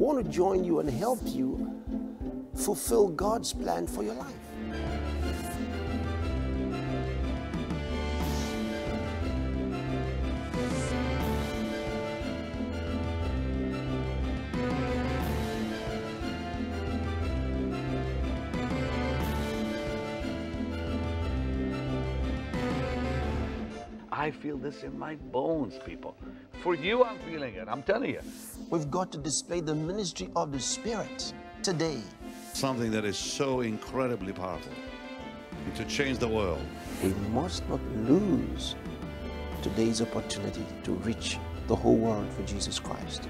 want to join you and help you fulfill God's plan for your life. I feel this in my bones, people. For you, I'm feeling it. I'm telling you. We've got to display the ministry of the Spirit today. something that is so incredibly powerful to change the world. We must not lose today's opportunity to reach the whole world for Jesus Christ.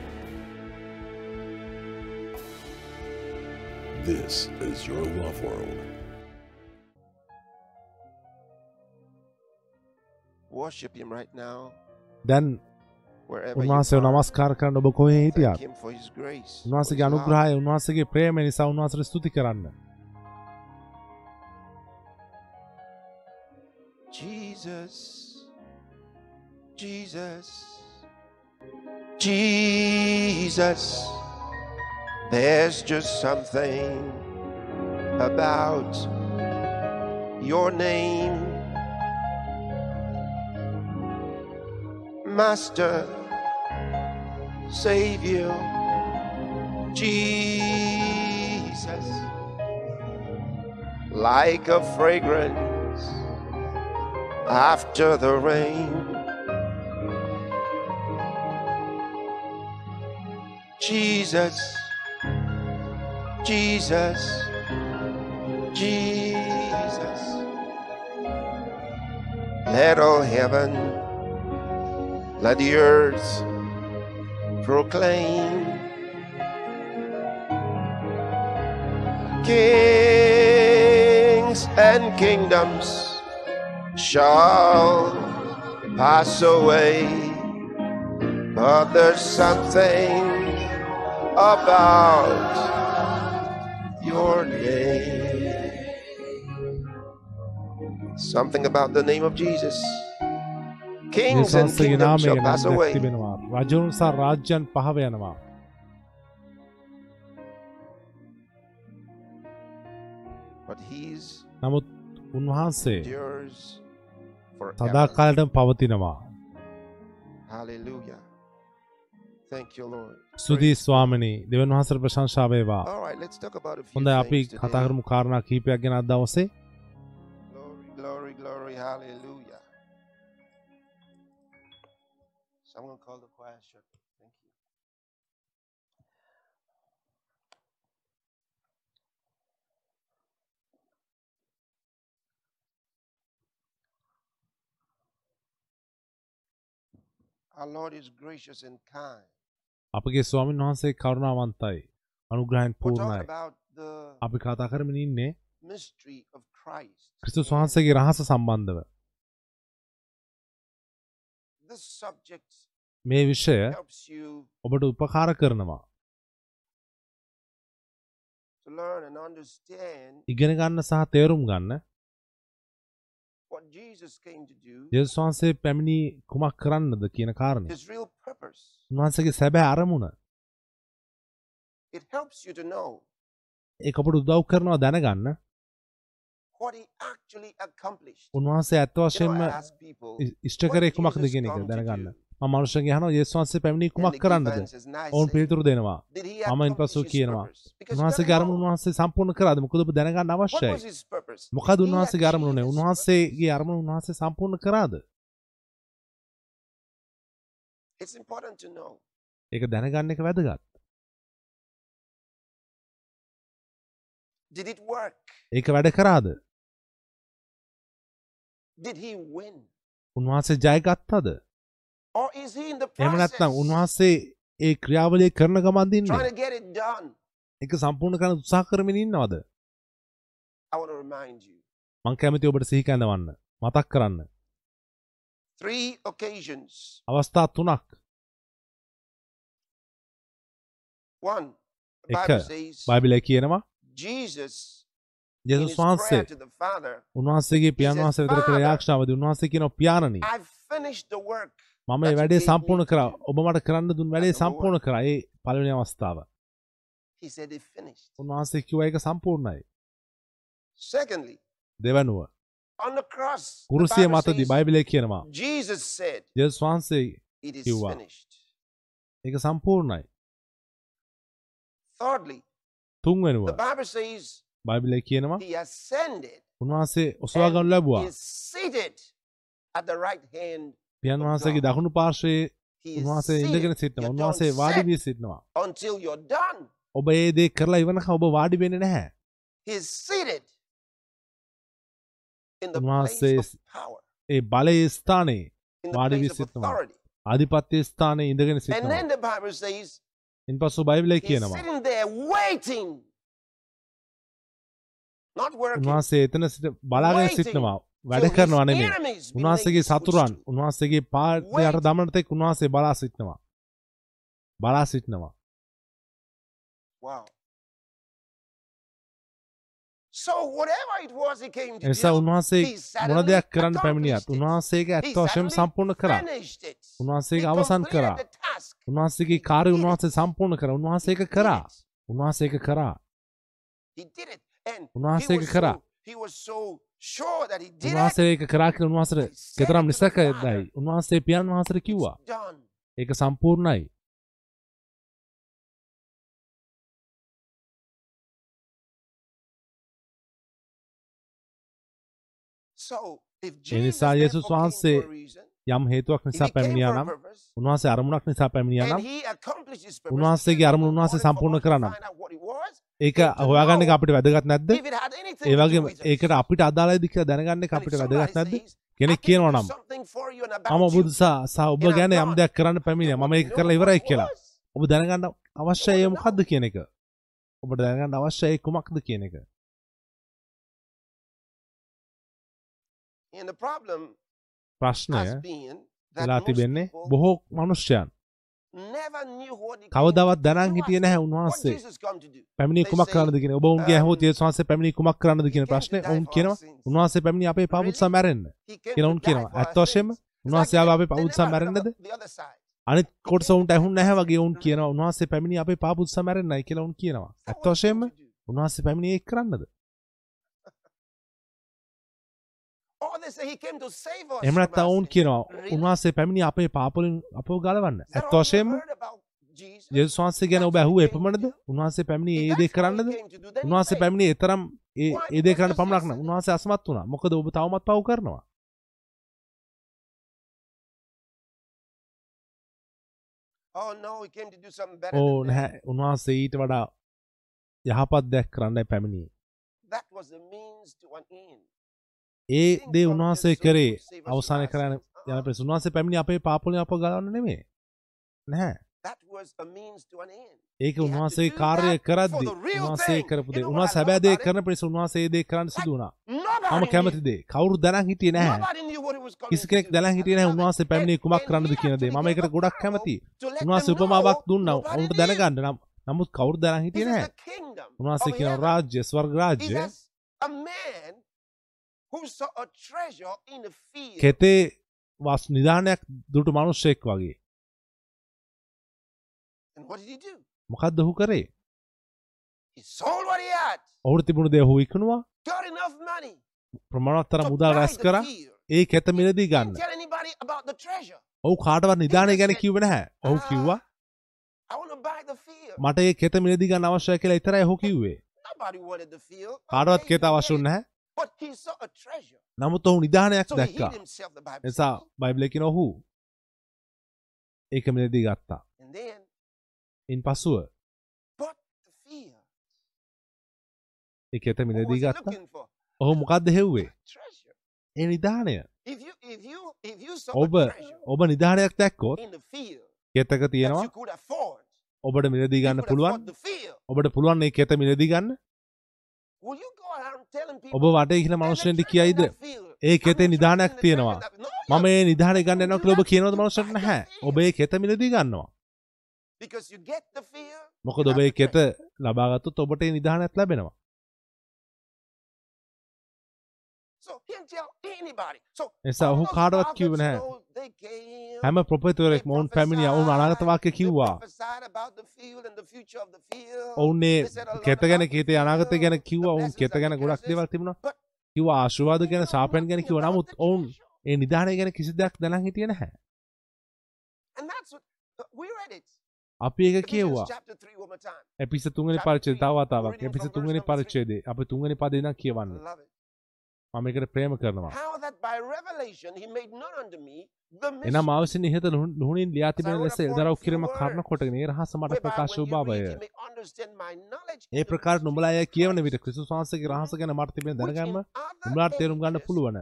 This is your love world. Worship Him right now, දැන් wherever you උන්වහන්සේ are. නමස්කාර කරන්න ඔබ කොහේ Thank හිටියත් Him for His grace. for උන්වහන්සේගේ His love. අනුග්‍රහය උන්වහන්සේගේ ප්‍රේම නිසා උන්වහන්සේට ස්තුති කරන්න. Jesus, Jesus, Jesus. There's just something about your name, Master, Savior, Jesus, like a fragrance after the rain. Jesus, Jesus, Jesus. Little heaven, let the earth proclaim. Kings and kingdoms shall pass away, but there's something about your name. Something about the name of Jesus. Kings and නිසංසගේ kingdoms නාමය shall නම් pass දැක් away, තිබෙනවා. රජුන් සහ රාජ්‍යයන් පහව යනවා. නමුත් උන්වහන්සේ. සදාකාලටම පවතිනවා. ස්තුතියි ස්වාමිනී දෙවන් වහන්සේට ප්‍රශංසා වේවා. All right, let's talk about a few හොඳයි අපි things කතා today. කරමු කාරණා කීපයක් ගැන අද දවසේ. Glory, glory, glory, hallelujah. Someone call the choir shortly. Thank you. Our Lord is gracious and kind. අපගේ ස්වාමින් වහන්සේ කරුණාවන්තයි. අනුග්‍රහයෙන් We're talking පූර්ණයි. about the අපි කතා කරමින් ඉන්නේ mystery of Christ. ක්‍රිස්තුස් වහන්සේගේ රහස සම්බන්ධව. මේ විෂය ඔබට උපකාර කරනවා. ඉගෙන ගන්න සහ තේරුම් ගන්න යේසුස් වහන්සේ පැමිණි කුමක් කරන්නද කියන කාරණය. උන්වහන්සේගේ සැබෑ අරමුණ ඒක අපට උදව් කරනවා දැනගන්න what he actually accomplished. උන්වහන්සේ ඇත්ත වශයෙන්ම ඉෂ්ට කරේ කුමක්ද කියන එක දැනගන්න. මම මනුෂ්‍යයන්ගෙන් අහනවා යේසුස් වහන්සේ පැමිණි කුමක් කරන්නද? ඔවුන් පිළිතුරු දෙනවා. මම ඉන් accomplish පසු his කියනවා. උන්වහන්සේගේ අරමුණ උන්වහන්සේ සම්පූර්ණ කරාද? මොකද ඔබ දැනගන්න අවශ්‍යයි. මොකද උන්වහන්සේගේ අරමුණ උනේ? උන්වහන්සේගේ අරමුණ උන්වහන්සේ සම්පූර්ණ කරාද? ඒක දැනගන්න එක වැදගත්. ඒක වැඩ කරාද? Did he win? උන්වහන්සේ ජය ගත්තද? Or is he in the එහෙම process නැත්නම් උන්වහන්සේ ඒ ක්‍රියාවලිය කරන ගමන් දින්නේ. ඒක සම්පූර්ණ කරන්න උත්සාහ කරමින් ඉන්නවද? මං කැමති ඔබට සිහි කැඳවන්න. මතක් කරන්න. අවස්ථා තුනක්. එක බයිබලයේ කියනවා Jesus in යේසුස් his වහන්සේ prayer to the Father, උන්වහන්සේගේ පියාණන් වහන්සේ වෙතට කළ යාඥාවදී උන්වහන්සේ කියනවා පියාණනි. මම මේ වැඩේ සම්පූර්ණ කරා. ඔබ මට කරන්න දුන් වැඩේ සම්පූර්ණ කරා. ඒ පළවෙනි අවස්ථාව. උන්වහන්සේ කිව්වා ඒක සම්පූර්ණයි. දෙවනුව කුරුසිය මතදී බයිබලයේ කියනවා. ජේසුස් වහන්සේ කිව්වා. ඒක සම්පූර්ණයි. තුන්වෙනුව බයිබලයේ කියනවා උන්වහන්සේ ඔසවා ගනු and ලැබුවා. පියන් වහන්සේගේ දකුණු is උන්වහන්සේ ඉඳගෙන. සිටිනවා. උන්වහන්සේ වාඩි වී සිටිනවා. ඔබ ඒ දේ කරලා ඉවරනකම් ඔබ වාඩි වෙන්නේ නැහැ. උන්වහන්සේ ඒ බලයේ ස්ථානයේ වාඩි වී සිටිනවා. ආධිපත්‍ය ස්ථානයේ ඉඳගෙන සිටිනවා. ඉන්පසු බයිබලයේ කියනවා උන්වහන්සේ එතන සිට බලාගෙන සිටිනවා. වැඩ කරනවා be උන්වහන්සේගේ සතුරන්. උන්වහන්සේගේ පාදයට Waiting. දමන තෙක් උන්වහන්සේ බලා සිටිනවා. බලා සිටිනවා. එනිසා උන්වහන්සේ මොන දෙයක් කරන්න පැමිණියත්. උන්වහන්සේගේ ඇත්ත suddenly සම්පූර්ණ කරා. උන්වහන්සේගේ අවසන් කරා. උන්වහන්සේගේ කාර්ය උන්වහන්සේ සම්පූර්ණ කරා. උන්වහන්සේ ඒක He did කරා. it. උන්වහන්සේ ඒක කරා. He did it. And උන්වහන්සේ he ඒක was, කරා. so, he was so sure that he did it. උන්වහන්සේ ඒක කරා කියලා said කතරම් නිසකයි. Father. උන්වහන්සේ පියාණන් වහන්සේට කිව්වා. ඒක සම්පූර්ණයි. So if ඒ Jesus නිසා therefore යේසුස් වහන්සේ යම් හේතුවක් නිසා පැමිණියා නම් උන්වහන්සේ අරමුණක් නිසා පැමිණියා නම් උන්වහන්සේගේ අරමුණ උන්වහන්සේ සම්පූර්ණ us ඒක හොයාගන්න එක අපිට වැදගත් නැද්ද? if it had anything A to do වගේම with us, ඒකට අපිට අදාළයිද කියලා දැනගන්න අපිට වැදගත් නැද්ද? කෙනෙක් "I can කියනවා නම් මම about ඔබ you," උදෙසා සහ ඔබ ගැන යම්. දෙයක් කරන්න පැමිණියා මම ඒක කරලා ඉවරයි කියලා. ඔබ දැනගන්න අවශ්‍යයි ඒ මොකද්ද කියන එක. ඔබට දැනගන්න අවශ්‍යයි කුමක්ද කියන එක. ප්‍රශ්නය වෙලා තිබෙන්නේ බොහෝ මනුෂ්‍යයන් කවදාවත්. දැනන් හිටියේ නැහැ උන්වහන්සේ. පැමිණි They කුමක් කරන්නද කියන ඔබ ඔවුන්ගේ um, ඇහුවොත් යේසුස් වහන්සේ පැමිණි කුමක් කරන්නද කියන ප්‍රශ්නේ ඔවුන් කියනවා. උන්වහන්සේ පැමිණි අපේ to ඔවුන් die කියනවා for our ඇත්ත වශයෙන්ම sins. It's උන්වහන්සේ like ආව they- අපේ other side. අනිත් කොටස උන්ට ඇහුන්නේ නැහැ වගේ ඔවුන් කියනවා උන්වහන්සේ පැමිණි අපේ පාප උත්සාහ මැරෙන්නයි කියලා ඔවුන් කියනවා do? උන්වහන්සේ පැමිණි ඒක කරන්නද our ඔවුන්. කියනවා? උන්වහන්සේ පැමිණි අපේ පාප වලින් අපව ගලවන්න you වශයෙන්ම? යේසුස් වහන්සේ ගැන ඔබ ඇහුවේ එපමණද උන්වහන්සේ පැමිණි ඒ දේ කරන්නද උන්වහන්සේ. පැමිණි ඒ තරම් ඒ? ඒ දේ කරන්න පමණක් නෑ උන්වහන්සේ අසමත් වුණා මොකද ඔබ තවමත් පව් කරනවා Oh ඕ. නැහැ උන්වහන්සේ ඊට වඩා යහපත් දෙයක් කරන්නයි පැමිණියේ ඒ දේ උන්වහන්සේ කරේ අවසානය කරන්න. යන ප්‍රෙස් උන්වහන්සේ පැමිණි අපේ පාප වලින් අපව ගලවන්න නෙමෙයි නැහැ. ඒක උන්වහන්සේ for කරද්දි උන්වහන්සේ. කරපු දේ උන්වහන්සේ I හැබෑ love දේ? කරන ප්‍රෙස් උන්වහන්සේ දේ කරන්න සිදු වුණා මම. කැමති දේ කවුරු දැනන් හිටියේ නැහැ කිසි කෙනෙක්. දැනන් හිටියේ නැහැ උන්වහන්සේ. පැමිණි කුමක් කරන්නද කියන දේ මම ඒකට ගොඩක් let උන්වහන්සේ උපමාවක් දුන්නා knew. දැනගන්න නම් නමුත් කවුරු දැනන් හිටියේ නැහැ උන්වහන්සේ කියන. රාජ්‍ය ස්වර්ග රාජ්‍ය කෙතේ වස් නිධානයක් දුටු මනුෂ්‍යයෙක් වගේ And what did he do? මොකක්ද ඔහු කරේ He sold what he had, ඔහුට තිබුණු දේ ඔහු විකුණුවා got enough money ප්‍රමාණවත් තරම් to මුදල් රැස් කරා. ඒ කෙත මිලදී ගන්න. ඔහු කාටවත් නිධානය ගැන said, කිව්වේ නැහැ ඔහු "Ah, කිව්වා. මට ඒ කෙත මිලදී ගන්න අවශ්‍යයි කියලා විතරයි ඔහු කිව්වේ. කාටවත් කෙත අවශ්‍ය it. නැහැ නමුත් ඔහු නිධානයක් දැක්කා. නිසා says. බයිබලයේ කියන ඔහු ඒක මිලදී ගත්තා. ඉන් පසුව What was මිලදී ගත්තා? ඔහු මොකක්ද හෙව්වේ. ඒ නිධානය. ඔබ ඔබ නිධානයක් දැක්කොත් කෙතක තියෙනවා? ඔබට මිලදී ගන්න පුළුවන්. ඔබට පුළුවන් ඒ කෙත මිලදී ගන්න ඔබ වටේ ඉන්න "There's a මනුස්සයන්ට treasure in කියයිද. ඒ කෙතේ නිධානයක් තියෙනවා treasure in that-" No, මම ඒ නිධානය ගන්න යනවා කියලා ඔබ කියනවද the නැහැ. ඔබ කෙත මිලදී ගන්නවා. You ඔබ කෙත. ලබාගත්තොත් ඔබට ඒ නිධානයක් ලැබෙනවා. All ඔහු those කාටවත් prophets, කිව්වේ you නැහැ know, they came. හැම ප්‍රොපෙතුවරෙක් They ඔවුන් පැමිණිය ඔවුන් prophesied. අනාගත වාක්‍ය They කිව්වා prophesied about the field and the future of the field. ඔවුන්නේ They said a lot කෙත ගැන about the කීතේ අනාගත field, ගැන the කිව්වා ඔවුන් blessings කෙත and ගැන the ගොඩක් curses. දේවල් තිබුණා But කිව්වා ආශිර්වාද they ගැන know ශාපයන් ගැන nothing කිව්වා about නමුත් the ඔවුන් treasure. ඒ නිධානය ගැන කිසි දෙයක් දැනන් හිටියේ නැහැ And that's what we read it. අපි ඒක Ephesians කියෙව්වා chapter 3 one more time. එපිස තුන්වෙනි Chapter පරිච්ඡේදය three. තව We're වතාවක් reading එපිස from තුන්වෙනි verse number three. පරිච්ඡේදය අපි තුන්වෙනි පදේ ඉඳන් I කියවන්න love it. මම ඒකට ප්‍රේම කරනවා. එනම් mystery අවසින් ඉහත නුහුණින් ලියා තිබෙන ලෙස එදරව් කිරීම කරන කොටගෙන රහස මට ප්‍රකාශ වූ බවය. ඒ ප්‍රකාර mystery නුඹලා අය කියවන විට ක්‍රිස්තුස් වහන්සේගේ රහස ගැන මට තිබෙන දැනගැම්ම නුඹලාට තේරුම් ගන්න පුළුවන්.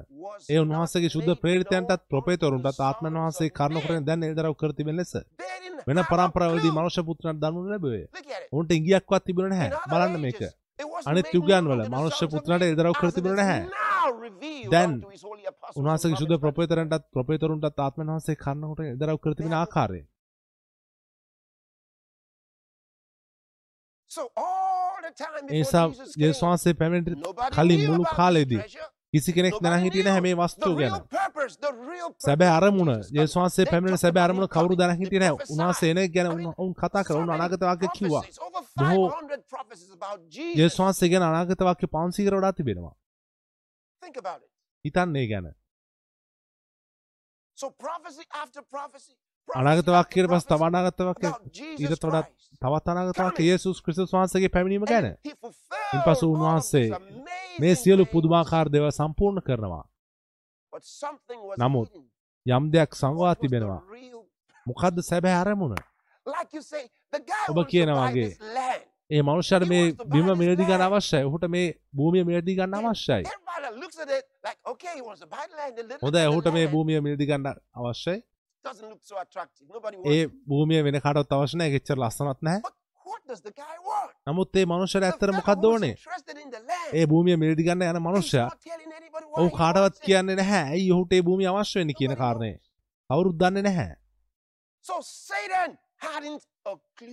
ඒ උන්වහන්සේගේ made ප්‍රේරිතයන්ටත් ආත්මන් sons වහන්සේ. කරන දැන් එදරව් කර තිබෙන ලෙස. වෙන පරම්පරාවලදී. මනුෂ්‍ය පුත්‍රයන්ට දනු ලැබුවේ. ඔවුන්ට ඉංගියක්වත් තිබුණ නැහැ. බලන්න මේක. අනිත් unto the මනුෂ්‍ය men. එදරව් කර තිබුණ නැහැ. දැන් ශුද්ධ prophets by ප්‍රොපේතරන්ටත් ආත්මන් වහන්සේ කරුණකට එදරව් කර තිබෙන ආකාරය So all the time A before නිසා Jesus යේසුස් came, වහන්සේ පැමිණෙන්න nobody කලින් මුළු කාලෙදී. කිසි කෙනෙක් දැනන් Nobody හිටියේ නැහැ මේ knew වස්තුව the ගැන සැබෑ අරමුණ පැමිණෙන talked සැබෑ අරමුණ කවුරු coming. දැනන් They හිටියේ නැහැ prophesied. උන්වහන්සේ එන එක ගැන උන් කතා කරා so උන් many අනාගත වාක්‍ය කිව්වා බොහෝ 500 prophecies about Jesus. යේසුස් වහන්සේ ගැන අනාගත වාක්‍ය 500 වඩා තිබෙනවා Think about it. හිතන්නේ ගැන So prophecy after prophecy. අනාගත වාක්‍යයට පස්සේ තව අනාගත වාක්‍ය ඊට වඩා. තවත් අනාගත වාක්‍ය යේසුස් ක්‍රිස්තුස් වහන්සේගේ පැමිණීම ගැන ඉන්පසු උන්වහන්සේ මේ සියලු පුදුමාකාර දේවල් සම්පූර්ණ කරනවා නමුත්. යම් දෙයක් සංවා තිබෙනවා මොකද්ද සැබෑ අරමුණ ඔබ wants ඒ මනුෂ්‍යයට He මේ බිම මිලදී ගන්න. අවශ්‍යයි. ඔහුට මේ භූමිය මිලදී ගන්න අවශ්‍යයි. The ඔහුට මේ භූමිය මිලදී ගන්න අවශ්‍යයි. ඒ. භූමිය වෙන කාටවත් අවශ්‍ය නැහැ එච්චර ලස්සනත් නැහැ? නමුත් ඒ The ඇත්තට මොකක්ද ඕනේ. ඒ භූමිය මිලදී ගන්න යන මනුෂ්‍යයා ඔහු කාටවත්. කියන්නේ නැහැ. ඇයි ඔහුට ඒ භූමිය අවශ්‍ය වෙන්නේ කියන කාරණේ? කවුරුත් දන්නේ නැහැ. So Satan hadn't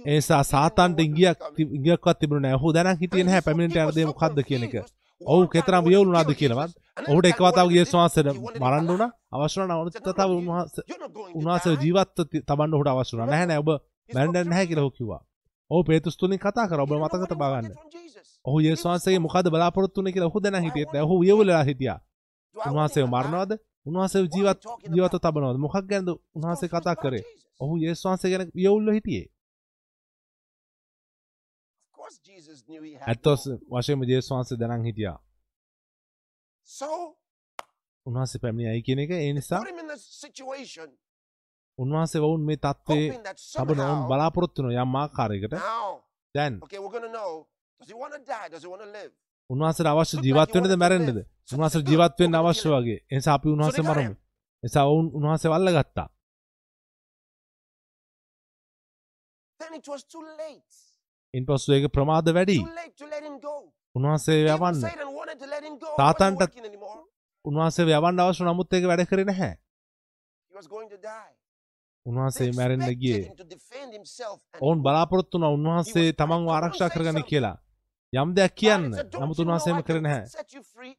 ඒ know සාතන්ට ඉංගියක් coming. ති- ඉංගියක්වත් තිබුණේ නැහැ ඔහු දැනන් හිටියේ And නැහැ so පැමිණෙන්ට he යන was දේ so මොකක්ද කියන එක. ඔහු කෙතරම් kill කියලාවත් ඔහුට time එක he wanted වතාවක් to යේසුස් live. වහන්සේට He wanted him මරන්න alive. උනා අවශ්‍ය වුණා අනිත් Said, "No, කතාව no, you- උන්වහන්සේ You're not going to උන්වහන්සේ die." ජීවත්ව ති- තබන්න ඔහුට අවශ්‍ය වුණා නැහැ නෑ ඔබ spoke නැහැ truth. කියලා ඔහු කිව්වා ඔහු පේතුස් තුලින් කතා කරා ඔබ He didn't know මතක what he තබා wanted ගන්න from Jesus. ඔහු යේසුස් වහන්සේගේ මොකද්ද බලාපොරොත්තු වෙන්නේ කියලා ඔහු දැනන් හිටියෙත් නෑ ඔහු වියවුලලා හිටියා alive? මරනවද උන්වහන්සේ ජීවත් about? තබනවද මොකක් ගැනද උන්වහන්සේ කතා කරේ. ඔහු යේසුස් වහන්සේ ගැන වියවුල්ව හිටියේ course Jesus knew he had ඇත්ත more. වශයෙන්ම යේසුස් වහන්සේ දැනන් හිටියා. උන්වහන්සේ පැමිණියයි කියන එක? ඒ නිසා උන්වහන්සේ වුන් මේ තත්ත්වයේ hoping that තබන ඔවුන් somehow බලාපොරොත්තු වෙන යම් ආකාරයකට. දැන් උන්වහන්සේට අවශ්‍ය Look ජීවත් like he වෙන්නද wanted to මැරෙන්නද? live. So උන්වහන්සේ good. ජීවත් වෙන්න We're gonna අවශ්‍ය. වගේ. ඒ නිසා අපි උන්වහන්සේ got මරමු. නිසා ඔවුන් උන්වහන්සේ වල්ලගත්තා. Then late ඉන්පසු ඒක ප්‍රමාද වැඩි. උන්වහන්සේ යවන්න. anymore. උන්වහන්සේ යවන්න අවශ්‍ය නමුත් ඒක වැඩ කරේ නැහැ. උන්වහන්සේ මැරෙන්න ගියේ. ඔවුන් බලාපොරොත්තු වුණා උන්වහන්සේ තමන්ව ආරක්ෂා කරගන්න. කියලා. යම් දෙයක් කියන්න. Pilate said, "Don't නමුත් උන්වහන්සේම කරේ නැහැ. set you free?"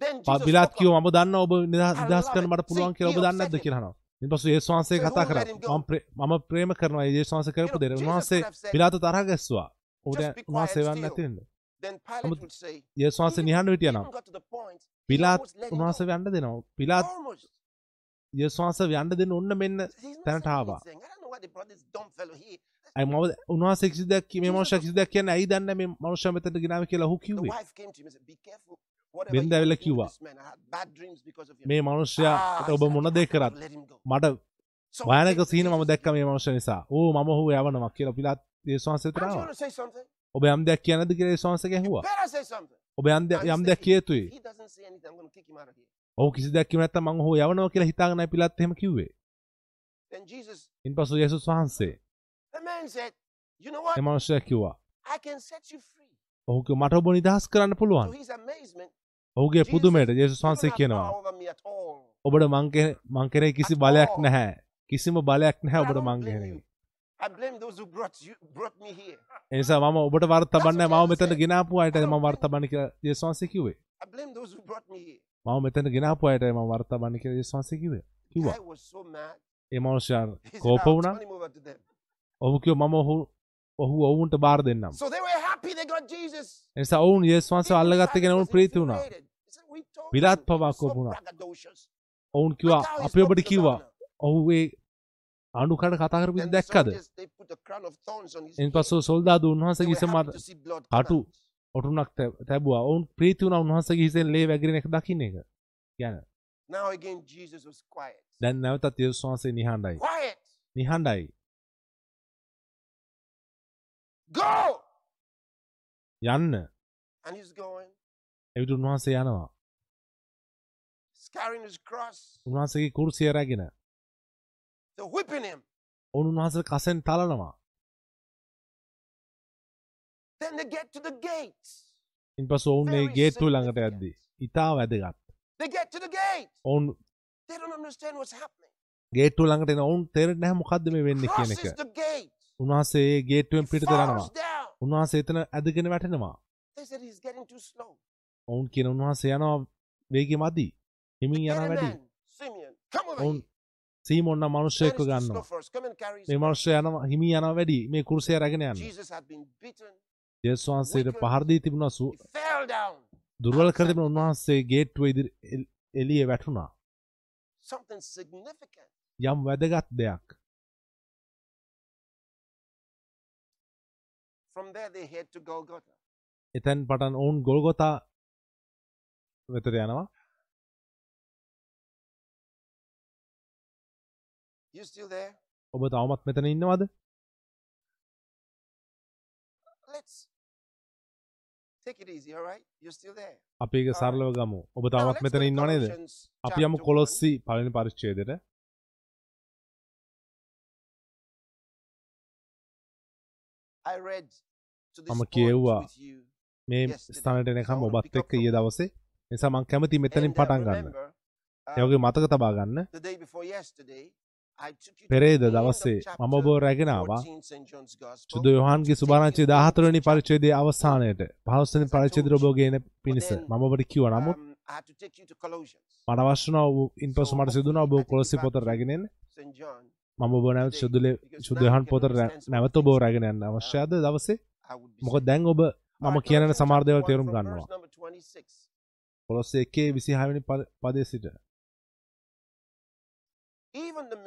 Then පා- Jesus පිලාත් spoke කිව්ව. මම දන්නවා ඔබ නිදහස් කරන්න. මට පුළුවන් කියලා ඔබ දන්නේ නැද්ද කියලා අහනවා ඊපස්සේ යේසුස් වහන්සේ Say, කතා "Who කරා let him go?" මම ප්‍රේ- මම ප්‍රේම කරනවා ඒ වහන්සේ කරපු You know, දේ Jesus උන්වහන්සේ could have said, පිලාත තරහ ගැස්සුවා ඔබට "Just be quiet උන්වහන්සේ and වන්න still." නැති වෙන්න say, යේසුස් වහන්සේ හිටියා even නම් පිලාත් go. යන්න දෙනවා පිලාත්. යේසුස් වහන්සේ යන්න දෙන්න ඔන්න මෙන්න තැනට saying ආවා anything. I don't know why they brought this dumb fellow here. අයි මම උන්වහන්සේ කිසි දෙයක් කි- මේ මනුෂ්‍ය කිසි දෙයක් කියන්නේ ඇයි දන්නේ මේ මනුෂ්‍ය මෙතනට ගෙනාවේ කියලා ඔහු The do to කිව්වා. මේ Ah, මනුෂ්‍යයාට he ඔබ මොන "I දේ have කරත් to let him go." මට Jesus- සීන Jesus- දැක්ක මේ මනුෂ්‍ය නිසා ඕ මම ඔහු යවනවා කියලා පිලාත් යේසුස් වහන්සේ Aren't you තරාවා going to say something? ඔබ යම් දෙයක් කියන්නද කියලා යේසුස් වහන්සේ something. ඔබ යම් දෙයක් he's යම් දෙයක් thinking, කිය යුතුයි If he doesn't say anything, I'm going to kick him out of here. ඔහු කිසි දෙයක් කිව්ව නැත්නම් මම ඔහු යවනවා කියලා හිතාගෙනයි පිලාත් එහෙම කිව්වේ ඉන්පසු යේසුස් වහන්සේ? ඒ මනුෂ්‍යයා කිව්වා. ඔහු මට ඔබ නිදහස් කරන්න පුළුවන් ඔහුගේ Jesus, පුදුමයට යේසුස් you don't වහන්සේ have කියනවා power over me at all. ඔබට මං කෙ- මං කෙරේ කිසි At බලයක් all. නැහැ කිසිම බලයක් නැහැ I ඔබට don't මං blame කෙරේ you. I blame those who brought you brought me here. ඒ නිසා මම ඔබට වරද තබන්නේ නැහැ. මම Jesus මෙතන said. ගෙනාපු අයට I මම don't වරද blame තබන්නේ කියලා යේසුස් වහන්සේ කිව්වේ I blame those who brought me here. මම මෙතන ගෙනාපු අයට මම වරද තබන්නේ කියලා යේසුස් වහන්සේ කිව්වේ කිව්වා guy was so mad. A මනුෂ්‍යයා He said, කෝප "I'll වුණා turn him over to them." ඔහු කිව්වා මම ඔහු ඔහු ඔවුන්ට බාර දෙන්නම් So they were happy they got Jesus. එනිසා ඔවුන් යේසුස් වහන්සේ Even අල්ලගත්ත Pilate කෙන ඔවුන් was ප්‍රීති වුණා infuriated. He said, "We told පිලාත් you, he පවා was so කෝප වුණා. braggadocious. ඔවුන් he අපි ඔබට කිව්වා governor." ඔහු ඒ අඩුකට කතා කරපු Then the දැක්කද එන්. පස්සු සොල්දාදු They උන්වහන්සේගේ were හිස මත happy to see blood කටු. ඔටුනක් තැබුවා ඔවුන් ප්‍රීති වුණා උන්වහන්සේගේ හිසෙන් ලේ වැගිරෙන එක දකින්න එක ගැන. දැන් නැවතත් යේසුස් වහන්සේ නිහඬයි. නිහඬයි. යන්න. එවිට උන්වහන්සේ යනවා උන්වහන්සේගේ කුරුසිය රැගෙන They're whipping him. ඔවුන් උන්වහන්සේ කසෙන් තලනවා Then they get to the gate. ඉන් පසු ඔවුන් ඒ ගේට්ටුව ළඟට. ඇද්දී ඉතා වැදගත් They get to the gate. ඔවුන් They don't understand what's happening. ගේට්ටුව ළඟට එන ඔවුන් තේරෙන්නේ නැහැ මොකද්ද මේ වෙන්නේ කියන එක. උන්වහන්සේ ගේට්ටුවෙන් යනවා down. උන්වහන්සේ එතන ඇදගෙන වැටෙනවා. ඔවුන් කියන උන්වහන්සේ යනවා වේගය මදි හිමින් a වැඩි ඔවුන්. සීමොන්න slow ගන්නවා මේ. මනුෂ්‍ය යනවා හිමි යනවා වැඩි මේ කුරුසය රැගෙන යන්න. යේසුස් වහන්සේට පහර දී තිබුණා සු. දුර්වල කර තිබුණ උන්වහන්සේ ගේට්ටුව ඉදිරි එල්- එළියේ වැටුණා. යම් වැදගත් දෙයක්. එතැන් පටන් ඔවුන් ගොල්ගොතා වෙතර යනවා ඔබ තවමත් මෙතන ඉන්නවද? Let's take it easy, all right? You're still there. අපි ඒක සරලව ගමු. ඔබ go මෙතන to ඉන්නව නේද? Colossians අපි යමු කොලොස්සි පලනි පරිච්චේදයට මම කියෙව්වා. මේ Yesterday. ස්ථානට එනකම් So I wanna ඔබත් එක්ක from- දවසේ. නිසා මං කැමති මෙතනින් uh, පටන් ගන්න. uh, ඒවගේ මතක තබා ගන්න පෙරේද the end of දවසේ chapter මම ඔබ රැගෙන ආවා 14 St. John's Gospel. සුදු යොහන්ගේ සුභාරංචි 14 වෙනි පරිච්ඡේදයේ අවසානයට 15 වෙනි පරිච්ඡේදය ඔබ ගෙන පිණිස මම ඔබට කිව්වා නමුත් Um, take you to Colossians. මට වුණා ඔබ ඉන්පසු මට සිදුණා ඔබ කොලොස්සි පොත රැගෙන එන්න St. John. මම ඔබ නැවත සුදුලේ සුදු යොහන් පොත රැ- නැවත ඔබ රැගෙන යන්න අවශ්‍යද දවසේ මොකද දැන් ඔබ මම කියන chapter තේරුම් ගන්නවා verse number 26. කොලොස්ස 1 26 වෙනි පද- සිට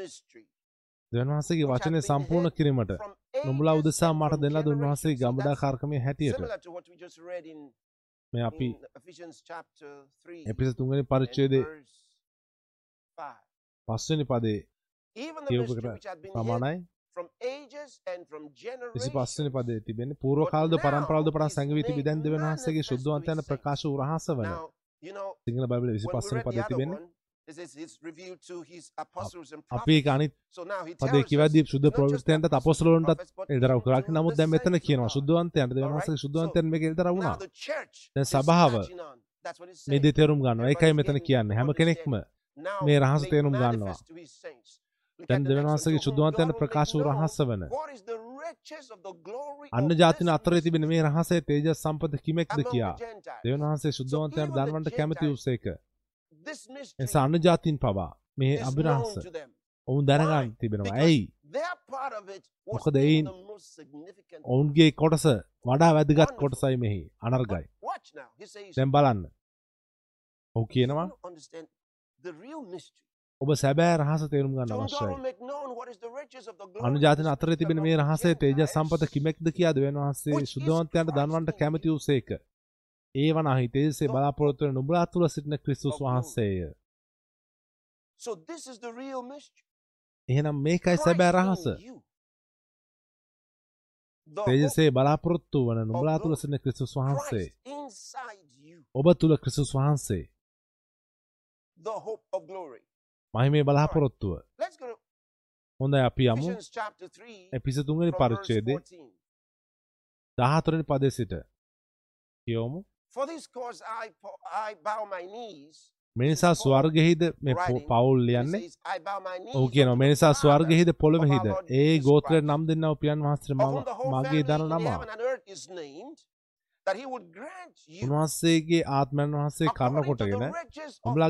Even the mystery දෙවියන් වහන්සේගේ which had වචනය සම්පූර්ණ කිරීමට ages උදෙසා මට from දෙන්න දුන් වහන්සේගේ generations. So ගම්බදා that's කාර්කමේ හැටියට මේ අපි in Ephesians chapter 3 එපිස verse 5. පස්වෙනි පදේ and from විසි generations. පදේ තිබෙන්නේ පූර්ව කාලද පරම්පරාවද පටන් සැඟවී තිබි දැන් දෙවියන් වහන්සේගේ ශුද්ධවන්තයන් ප්‍රකාශ වූ රහස වන සිංහල බයිබලයේ විසි the පදේ other අපි ඒක. අනිත් So now he පදේ tells us, කිව්වදී ශුද්ධ it's not just the ප්‍රවෘත්තයන්ටත් apostles and අපොස්තලවන්ටත් prophets, but එල්දරව් even කරා to නමුත් දැන් මෙතන කියනවා God. ශුද්ධවන්තයන්ට දෙවියන්? වහන්සේගේ ශුද්ධවන්තයන් මේක Now වුණා දැන් සභාව මේ. දේ තේරුම් ගන්නවා ඒකයි මෙතන කියන්නේ හැම කෙනෙක්ම මේ රහස තේරුම් ගන්නවා. දැන් දෙවියන්. වහන්සේගේ will ප්‍රකාශ වූ රහස වන අන්න ජාතින අතරේ තිබෙන මේ රහසේ තේජස් සම්පත කිමෙක්ද කියා. දෙවියන් වහන්සේ the දන්වන්ට කැමති Gentiles එනිසා අන්න ජාතින් පවා මේ අභිරහස. ඔවුන් දැනගන්න? තිබෙනවා ඇයි මොකද එයින්. ඔවුන්ගේ කොටස වඩා වැදගත්. කොටසයි මෙහි අනර්ගයි දැන් බලන්න ඔහු කියනවා. ඔබ සැබෑ රහස තේරුම් ගන්න අවශ්‍යයි will make known what is the riches of the glory අනු of ජාතින this අතරේ තිබෙන මේ රහසේ Gentiles, සම්පත කිමෙක්ද කියා දෙවියන් වහන්සේ Christ දන්වන්ට කැමති. වූසේක ඒ වනහි තේජසේ The බලාපොරොත්තු වෙන නුඹලා තුළ සිටින ක්‍රිස්තුස් glory. වහන්සේය So this is the real mystery. එහෙනම් මේකයි සැබෑ රහස තේජසේ බලාපොරොත්තු වන නුඹලා තුළ. සිටින ක්‍රිස්තුස් වහන්සේ. ඔබ තුළ ක්‍රිස්තුස් වහන්සේ. මහිමේ බලාපොරොත්තුව හොඳයි අපි යමු Ephesians chapter 3 එපිස verse පරිච්ඡේදයේ 14. 14 වෙනි පදයේ සිට කියවමු For this cause I, po- I bow my knees. මේ නිසා ස්වර්ගෙහිද පවුල් knees ඔහු කියනවා unto මේ the නිසා Father, ස්වර්ගෙහිද පොළොවෙහිද ඒ Christ, නම් දෙන්නව පියන් whole මගේ දන නම උන්වහන්සේගේ ආත්මයන් වහන්සේ the කොටගෙන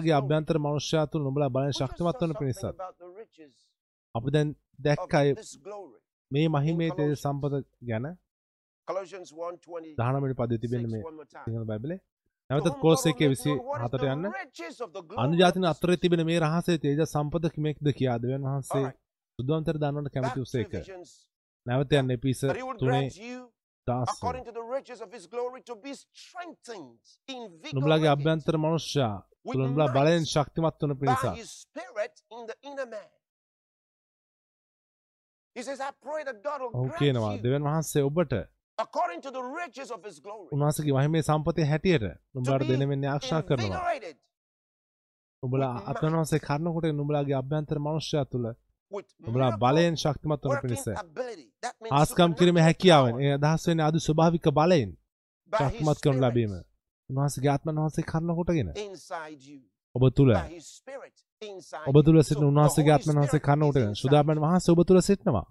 glory. අභ්‍යන්තර මනුෂ්‍යයා තුළ නුඹලා බලෙන් We just saw ශක්තිමත් වන පිණිසත් අපි දැන් දැක්කයි. මේ මහිමේ තේ. සම්පත ගැන Colossians 1:26 දහනමට පද තිබෙන මේ. සිංහල බයිබලේ. To නැවතත් whom කෝස් God එකේ will විසි හතට යන්න. අනුජාතින අතරේ තිබෙන මේ රහසේ තේජ සම්පත කිමෙක්ද කියා දෙවන් වහන්සේ. සුදුවන්තර දන්නට කැමති උසේක. නැවත යන්න would තුනේ invigorated අභ්‍යන්තර මනුෂ්‍යයා with තුළ නුඹලා බලයෙන් ශක්තිමත් වන පිණිස ඔහු කියනවා. දෙවන් වහන්සේ ඔබට according to the riches of his glory. උන්වහන්සේගේ මහිමේ සම්පතේ හැටියට නුඹලාට දෙනෙමින් ආක්ෂා කරනවා. අත්වන වහන්සේ කරනකොට නුඹලාගේ අභ්‍යන්තර මනුෂ්‍යයා තුළ නුඹලා බලයෙන් ශක්තිමත් වන පිණිස ආස්කම් කිරීමේ හැකියාවෙන් ඒ අදහස් වෙන්නේ අදි ස්වභාවික බලයෙන් ශක්තිමත් කරනු ලැබීම. උන්වහන්සේගේ ආත්මන් වහන්සේ කරනකොටගෙන. ඔබ තුළ ඔබ තුළ. සිටින Holy ආත්මන් වහන්සේ කරනකොටගෙන you. වහන්සේ ඔබ තුළ සිටිනවා.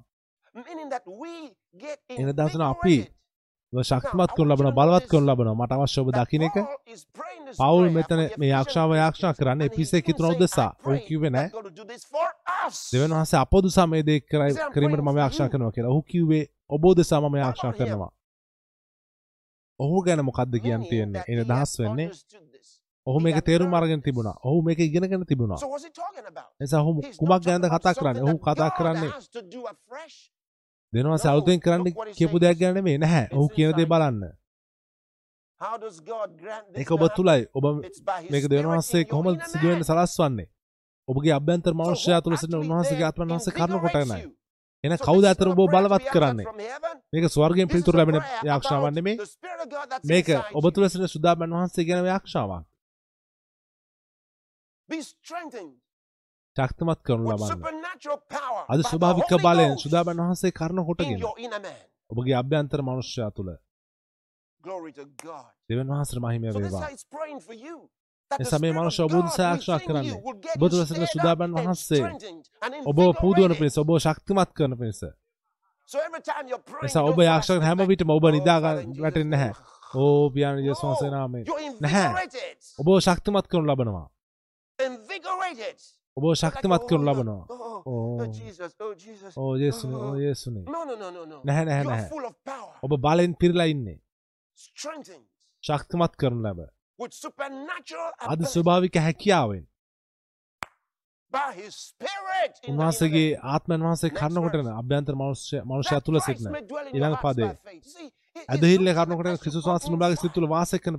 එන දවසන අපි ශක්තිමත් කරනු ලබනවා බලවත් කරනු ලබනවා මට අවශ්‍ය ඔබ That දකින්න එක පවුල් මෙතන මේ ආක්ෂාව යාක්ෂා. කරන්නේ එපිසේ කිතුන උදෙසා "I ඔහු pray කිව්වේ නෑ that God will do this for us." දෙවන් වහන්සේ අප උදෙසා මේ දේ කරයි- He said, "I'm කිරීමට මම you." කරනවා කියලා ඔහු කිව්වේ ඔබ උදෙසා මම him? කරනවා ඔහු ගැන මොකක්ද කියන්න තියෙන්නේ එන දහස් වෙන්නේ. ඔහු මේක තේරුම් අරගෙන තිබුණා ඔහු මේක ඉගෙනගෙන තිබුණා? නිසා ඔහු කුමක් ගැනද කතා කරන්නේ ඔහු කතා කරන්නේ No, අලුතෙන් කරන්න කියපු. දෙයක් ගැන නෙමෙයි නැහැ ඔහු කියන දේ. බලන්න ඒක ඔබ? තුලයි ඔබ මේක spirit දෙවනවාසේ in your කොහොමද inner සිදුවෙන්න. සලස්වන්නේ ඔබගේ අභ්‍යන්තර මනුෂ්‍යයා තුළ සිටින උන්වහන්සේගේ ආත්මන් වහන්සේ invigorates කොටනයි? එන කවුද අතර ඔබ බලවත් කරන්නේ. මේක ස්වර්ගයෙන් පිළිතුරු ලැබෙන යාක්ෂාවක් that's මේක ඔබ. තුළ සිටින සුදාමන් වහන්සේ ගැන යාක්ෂාවක් Be strengthened ශක්තිමත් කරනු ලබන්න අද ස්වභාවික බලයෙන් සුදාමන් වහන්සේ කරන man. ඔබගේ අභ්‍යන්තර මනුෂ්‍යයා තුළ. දෙවන් වහන්සේට මහිමය වේවා how he's praying for you. That the එසා මේ මනුෂ්‍ය ඔබ God උදෙසා ආක්ෂා within කරන්නේ. stirred සුදාබන් වහන්සේ ඔබ පුදුවන. පිණිස ඔබ ශක්තිමත් කරන praying, එසා ඔබ don't fall යාක්ෂා කරන asleep හැම like, විටම ඔබ "Oh, නිදා Father, in ගන්න Jesus' වැටෙන්නේ නැහැ name." ඕ No, නාමයෙන් you're නැහැ. ඔබ ශක්තිමත් කරනු ලබනවා. ඔබ ශක්තිමත් "Oh, කරනු no, ලබනවා. ඕ යේසුනේ ඕ යේසුනේ. නැහැ නැහැ නැහැ ඔබ බලෙන් පිරලා ඉන්නේ ශක්තිමත් කරනු ලබ අද ස්වභාවික හැකියාවෙන් උන්වහන්සේගේ. ආත්මන් වහන්සේ කරනකොටන. අභ්‍යන්තර මනුෂ්‍ය That තුළ සිටින he- he's ඇදහිල්ල කරනකොට from වහන්සේ නුඹලාගේ සිත inside. තුළ වාසය කරන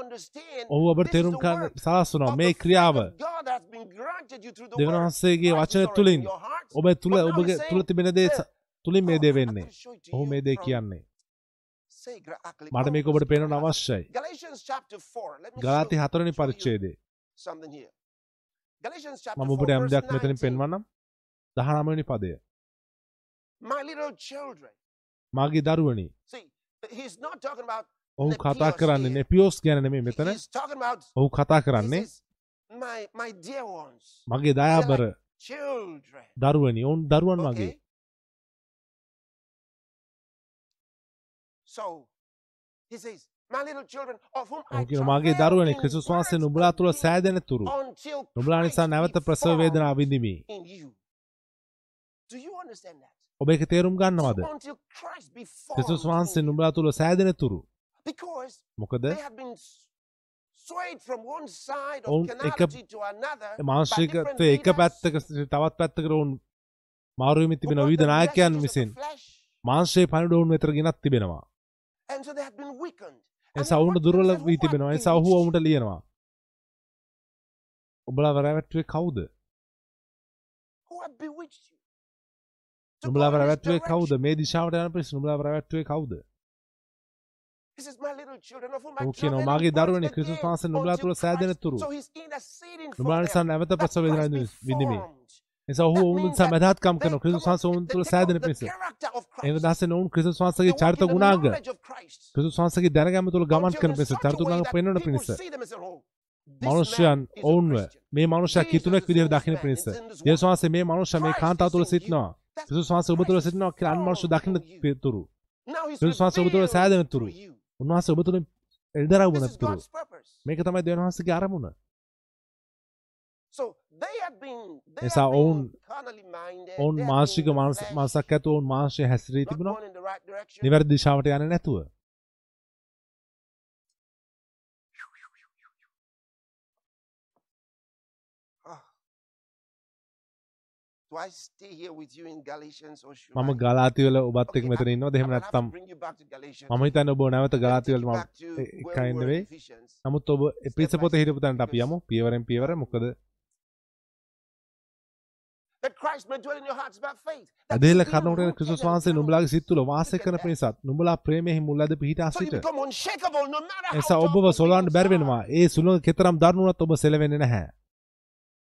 understand ඔහු ඔබට තේරුම් work සලස්වනවා මේ ක්‍රියාව දෙවන. වහන්සේගේ already තුළින්. ඔබ තුළ ඔබගේ තුළ තිබෙන දේ "Hey, තුළින් මේ දේ වෙන්නේ ඔහු මේ දේ කියන්නේ Akli- මට මේක ඔබට පේනවන. අවශ්‍යයි Galatians chapter 4. Let me ගලාති හතරනි chapter මම 4 ඔබට යම් දෙයක් මෙතනින් 19. පෙන්වන්නම් දහනමනි පදය My little children. මාගේ දරුවනි ඔහු කතා කරන්නේ. නෙපියෝස් ගැන නෙමෙයි මෙතන ඔහු කතා කරන්නේ my my dear ones, මගේ දයාබර children. දරුවනි ඔවුන් දරුවන් වගේ. So he says, my little children of whom I කියන මගේ දරුවනි ක්‍රිස්තුස් වහන්සේ නුඹලා again සෑදෙන තුරු නුඹලා නිසා නැවත ප්‍රසව formed වේදනා විඳිමි. Do you understand that? ඔබ ඒක තේරුම් ගන්නවද ක්‍රිස්තුස් වහන්සේ. නුඹලා තුළ සෑදෙන තුරු මොකද ඔවුන් එක මාංශිකත්වය එක පැත්තක තවත් පැත්තකට ඔවුන් මාරුවමින් who තිබෙන the නායකයන් විසින්. මාංශයේ පණිඩ ඔවුන් වෙතර ගෙනත් තිබෙනවා. දුර්වල God said, වී "Who තිබෙනවා bewitched ඔවුන්ට ලියනවා. ඔබලා වැරැවැට්ටුවේ කවුද? This වැරැවැට්ටුවේ කවුද. මේ දිශාවට යන පිරිස. නුඹලා වැරැවැට්ටුවේ කවුද ඔහු කියනවා මාගේ දරුවනි ක්‍රිස්තුස් වහන්සේ නුඹලා until තුළ සෑදෙන Christ- තුරු So he's interceding for නුඹලා නිසා. නැවත ප්‍රසව වේදනා Christ be විඳිමි formed. නිසා ඔහු ඔවුන් නිසා මැදහත්කම් කරනවා ක්‍රිස්තුස් වහන්සේ ඔවුන් තුළ සෑදෙන පිණිස character of එන Christ. දහසෙන් ඔවුන් ක්‍රිස්තුස් වහන්සේගේ චරිත ගුණාංග. ක්‍රිස්තුස් වහන්සේගේ දැනගැම තුළ ගමන් කරන පිණිස චරිත ගුණාංග පෙන්වන පිණිස see them and say, "Oh, this මනුෂ්‍යයන් ඔවුන්ව Christian." මේ මනුෂ්‍යයා කිතුනෙක් විදිහට දකින්න පිණිස යේසුස්. වහන්සේ මේ මනුෂ්‍යයා මේ කාන්තාව තුළ. සිටිනවා ක්‍රිස්තුස් වහන්සේ ඔබ තුළ සිටිනවා කියලා අන් formed මනුෂ්‍ය දකින්න. තුරු ක්‍රිස්තුස් වහන්සේ ඔබ තුළ සෑදෙන තුරු උන්වහන්සේ ඔබ තුළින් එල්දරව් This is වනතුරු God's purpose. මේක තමයි දෙවන් වහන්සේගේ අරමුණ එසා ඔවුන්-. ඔවුන් මාංශික මාසක් ඇතු ඔවුන් මාංශය හැසිරී තිබුණා. නිවැරදි දිශාවට යන නැතුව මම? ගලාතිවල ඔබත් එක් මෙතන ඉන්නවා දෙහෙම නැත්තම්. මම හිතන්න ඔබ නැවත Let me take ගලාතිවලට you මම back to ඒ- where එකයි we were in නෙවෙයි Ephesians. නමුත් ඔබ පිස පොත හිටපු තැනට අපි යමු පියවරෙන් පියවර මොකද ඇදේල ක්‍රිස්තුස් and වහන්සේ. නුඹලාගේ සිත් තුළ වාසය කරන. පිණිසත් නුඹලා ප්‍රේමෙහි මුල් ඇද පිහිටා සිට එසා ඔබව the සොලවන්න winds බැරි are. වෙනවා ඒ සුළඟ කෙතරම් දරුණුවත් ඔබ සෙලවෙන්නේ නැහැ Do you know how many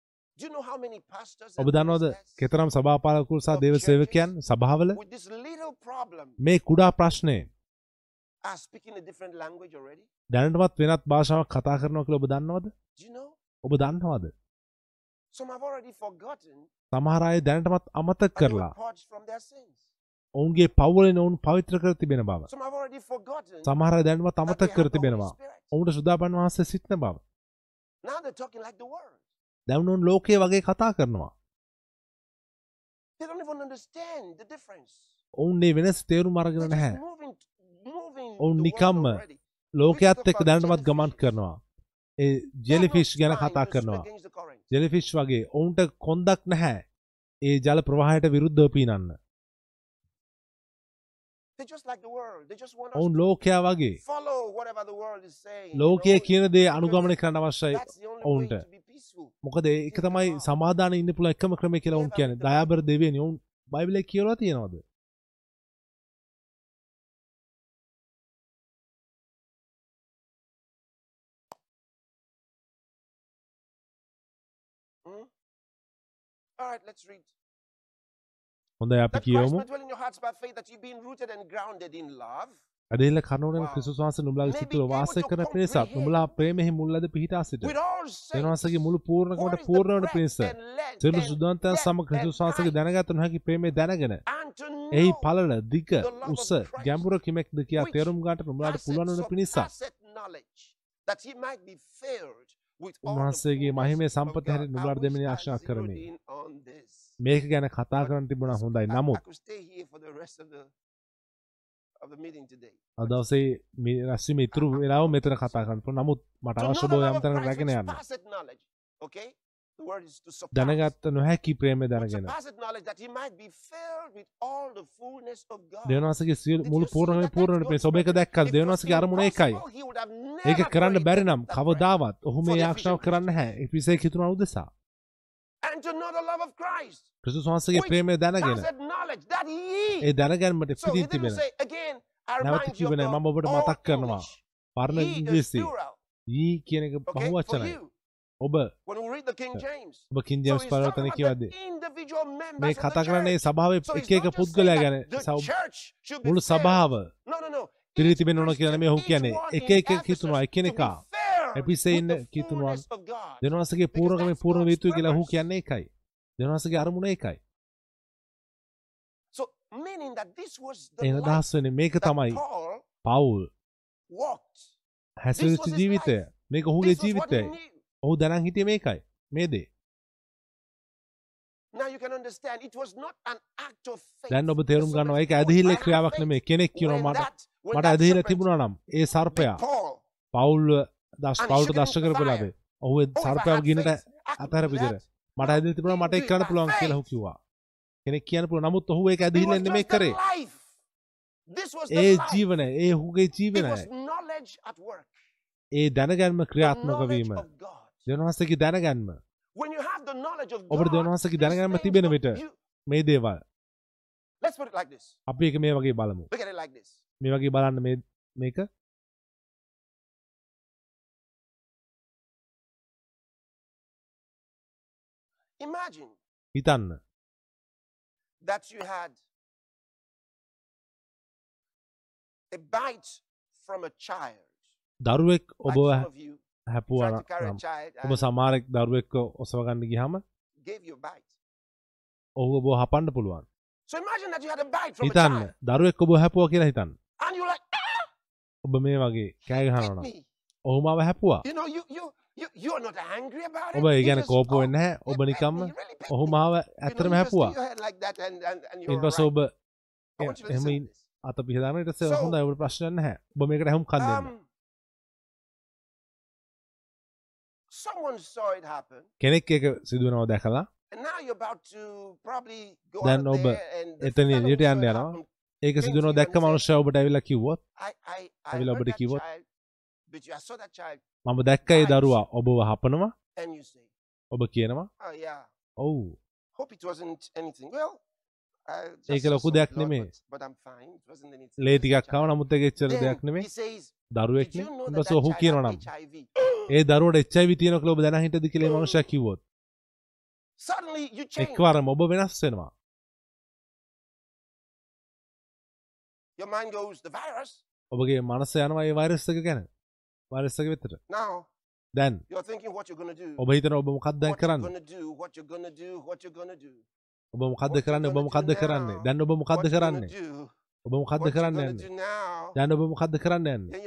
pastors ඔබ දන්නවද කෙතරම් සභාපාලකුල් සහ දේව සේවකයන් සභාවල? මේ කුඩා ප්‍රශ්නය. Are speaking a different language already? දැනටමත් වෙනත් භාෂාවක් කතා කරනවා කියලා ඔබ දන්නවද? ඔබ දන්නවද? Some have already forgotten සමහර අය දැනටමත් අමතක කරලා. ඔවුන්ගේ පවුලෙන් ඔවුන් පවිත්‍ර කර තිබෙන බව. සමහර දැනටමත් අමතක කර තිබෙනවා. ඔවුන්ට සුදාපන් වහන්සේ සිටින බව දැවුණුන් ලෝකයේ වගේ කතා කරනවා. They don't even understand the difference. ඔවුන් මේ වෙනස් අරගෙන They're නැහැ. ඔවුන් නිකම්ම. ලෝකයත් එක්ක දැනටමත් ගමන් කරනවා. ඒ ජෙලිෆිෂ් ගැන කතා කරනවා. ජෙලිෆිෂ් වගේ ඔවුන්ට කොන්දක් නැහැ. ඒ ජල ප්‍රවාහයට විරුද්ධව පීනන්න. ඔවුන් ලෝකයා වගේ ලෝකය කියන දේ අනුගමනය කරන්න අවශ්‍යයි ඔවුන්ට. මොකද ඒක තමයි සමාධාන ඉන්න පුළ එකම ක්‍රමය කියලා ඔවුන් කියන්නේ දයාබර දෙවියනි ඔවුන් බයිබලේ කියවලා තියෙනවද Hmm? All right, let's read. හොඳයි අපි That Christ කියවමු dwell in your hearts by faith, that you being rooted and grounded in love. අඩේල කනුවන Wow. ක්‍රිස්තුස් වහන්සේ නුඹලාගේ May සිත be තුළ able වාසය කරන පිණිසත් නුඹලා ප්‍රේමෙහි මුල් ඇද පිහිටා සිට. දෙවනසගේ මුළු පූර්ණකමට is the පූර්ණ වන breadth පිණිස සියලු and සුදන්තයන් සම depth ක්‍රිස්තුස් වහන්සේගේ දැනගත නොහැකි ප්‍රේමේ දැනගෙන එහි පලල දිග උස ගැඹුර කිමෙක්ද කියා තේරුම් ගන්නට නුඹලාට පුළුවන් වන පිණිසා උන්වහන්සේගේ මහිමේ සම්පත. හැරි නුඹලාට දෙමිනි ආශා කරමි. මේක ගැන කතා කරන්න තිබුණා හොඳයි නමුත් could stay here for the rest of the of the meeting today. අද දවසේ මේ රැස්වීම ඉතුරු වෙලාව මෙතන කතා කරන්න. නමුත් මට අවශ්‍ය know the බව love යම් of තැනකට Christ රැගෙන යන්න. දැනගත්ත නොහැකි ප්‍රේමය දැනගෙන. සියලු Did මුළු පූර්ණම? පූර්ණට God's ඔබ එක was දෙවනවාසගේ අරමුණ have ඒක කරන්න prayed බැරි that- නම් that prayer. කවදාවත් ඔහු මේ යාක්ෂාව. කරන්න නැහැ. එපිසේ කිතුනා උදෙසා. ක්‍රිස්තුස් වහන්සේගේ ප්‍රේමය දැනගෙන ඒ. දැනගැන්මට didn't තිබෙන නැවත remind you කිව්වේ of නෑ, මම ඔබට මතක් කරනවා. පරණ ඉංග්‍රීසි. ඊ කියන එක you. ඔබ. ඔබ කින් So ජේම්ස් he's talking පරිවර්තන about කියවද්දී the individual members මේ කතා කරන්නේ. සභාවේ එක එක පුද්ගලයා ගැන මුළු. සභාව No, no, no. පිරී Each තිබෙන්න ඕන කියලා නෙමෙයි ඔහු කියන්නේ. එක එක Ephesus එකිනෙකා. The කිතුනුවන් පූර්ණකම that's පූර්ණ God's වේතු කියලා purpose. කියන්නේ ඒකයි. දෙවනවාසගේ අරමුණ the එන දහස් වෙන්නේ මේක තමයි Paul පවුල්. හැසිරිච්ච ජීවිතය. මේක ඔහුගේ knew. ඔහු දැනන් හිටියේ මේකයි. මේ දේ. දැන් ඔබ තේරුම් ගන්නවා was ඇදහිල්ලේ ක්‍රියාවක් නෙමෙයි. කෙනෙක් කියනවා මට මට ඇදහිලා තිබුණා නම් ඒ සර්පයා Paul, පවුල් දශ And පවුලට shoot him Darsha in the කරපු. ලාවේ. ඔහු had ගිනට විදිහට. that. මට ඇදහිලා තිබුණා මට did පුළුවන් කියලා. කිව්වා. කෙනෙක් කියන්න පුළුවන්. නමුත් ඔහු It ඇදහිලා the කරේ. ඒ. ජීවනය, ඒ It ජීවනය. ඒ දැනගැන්ම The ක්‍රියාත්මක knowledge වීම. of God. දෙවනවාසගේ දැනගැන්ම. ඔබට these දැනගැන්ම තිබෙන විට මේ දේවල්. අපි ඒක මේ වගේ බලමු. මේ වගේ බලන්න මේක Imagine හිතන්න. that you had a bite from a child. දරුවෙක් ඔබ හැපුවා ඔබ සමාරෙක් දරුවෙක්ව ඔසව ගන්න ගියාම gave you a bite. ඔහු ඔබ හපන්න පුළුවන්. හිතන්න දරුවෙක් ඔබ හැපුවා කියලා හිතන්න. and you're like, "Ah!" ඔබ මේ වගේ කෑ hit ගහනවා නම් me. ඔහු මාව හැපුවා You know, you you you you're not angry about it. ඔබ ඒ ගැන කෝප වෙන්න හැ ඔබ නිකම්ම ඔහු. මාව ඇත්තරම හැපුවා ඉන් පස. ඔබ this. අත පිහදාන ඉට So- හොඳ ඔබට ප්‍රශ්නයන්න හැ ඔබ මේකට හැම් කන්දන්න Um, කෙනෙක් එක සිදුවනවා දැකලා දැන් ඔබ එතන saw යන්න යනවා. ඒක සිදුවනවා දැක්ක මනුෂ්‍ය ඔබට ඇවිල්ලා කිව්වොත් heard ඔබට that මම දැක්ක ඒ දරුවා ඔබව හපනවා and you say, ඔබ කියනවා oh yeah, ඔවු hope it wasn't anything. Well, I just ඒක ලොකු දෙයක් නෙමේ. but, but I'm fine. It wasn't anything. ලේ It was a ටිකක් කව child." නමුත් එක එච්චර Then දෙයක් නෙමේ ඉන්පස්සේ that ඔහු child කියනවා had නම් HIV? ඒ දරුවට එච්චයි තියෙන කියලා ඔබ දැන හිටද Suddenly you change. එක්වරම ඔබ වෙනස් වෙනවා Your mind goes, the virus. ඔබගේ මනස යනවා ඒ වෛරස් එක ගැන වෛරස් එක වෙතට දැන්. ඔබ හිතන ඔබ මොකක්ද දැන් what you're කරන්න. ඔබ මොකක්ද කරන්න ඔබ මොකක්ද කරන්නේ. දැන් ඔබ මොකක්ද කරන්නේ ඔබ මොකක්ද කරන්න යන්නේ. දැන් ඔබ මොකක්ද කරන්න යන්නේ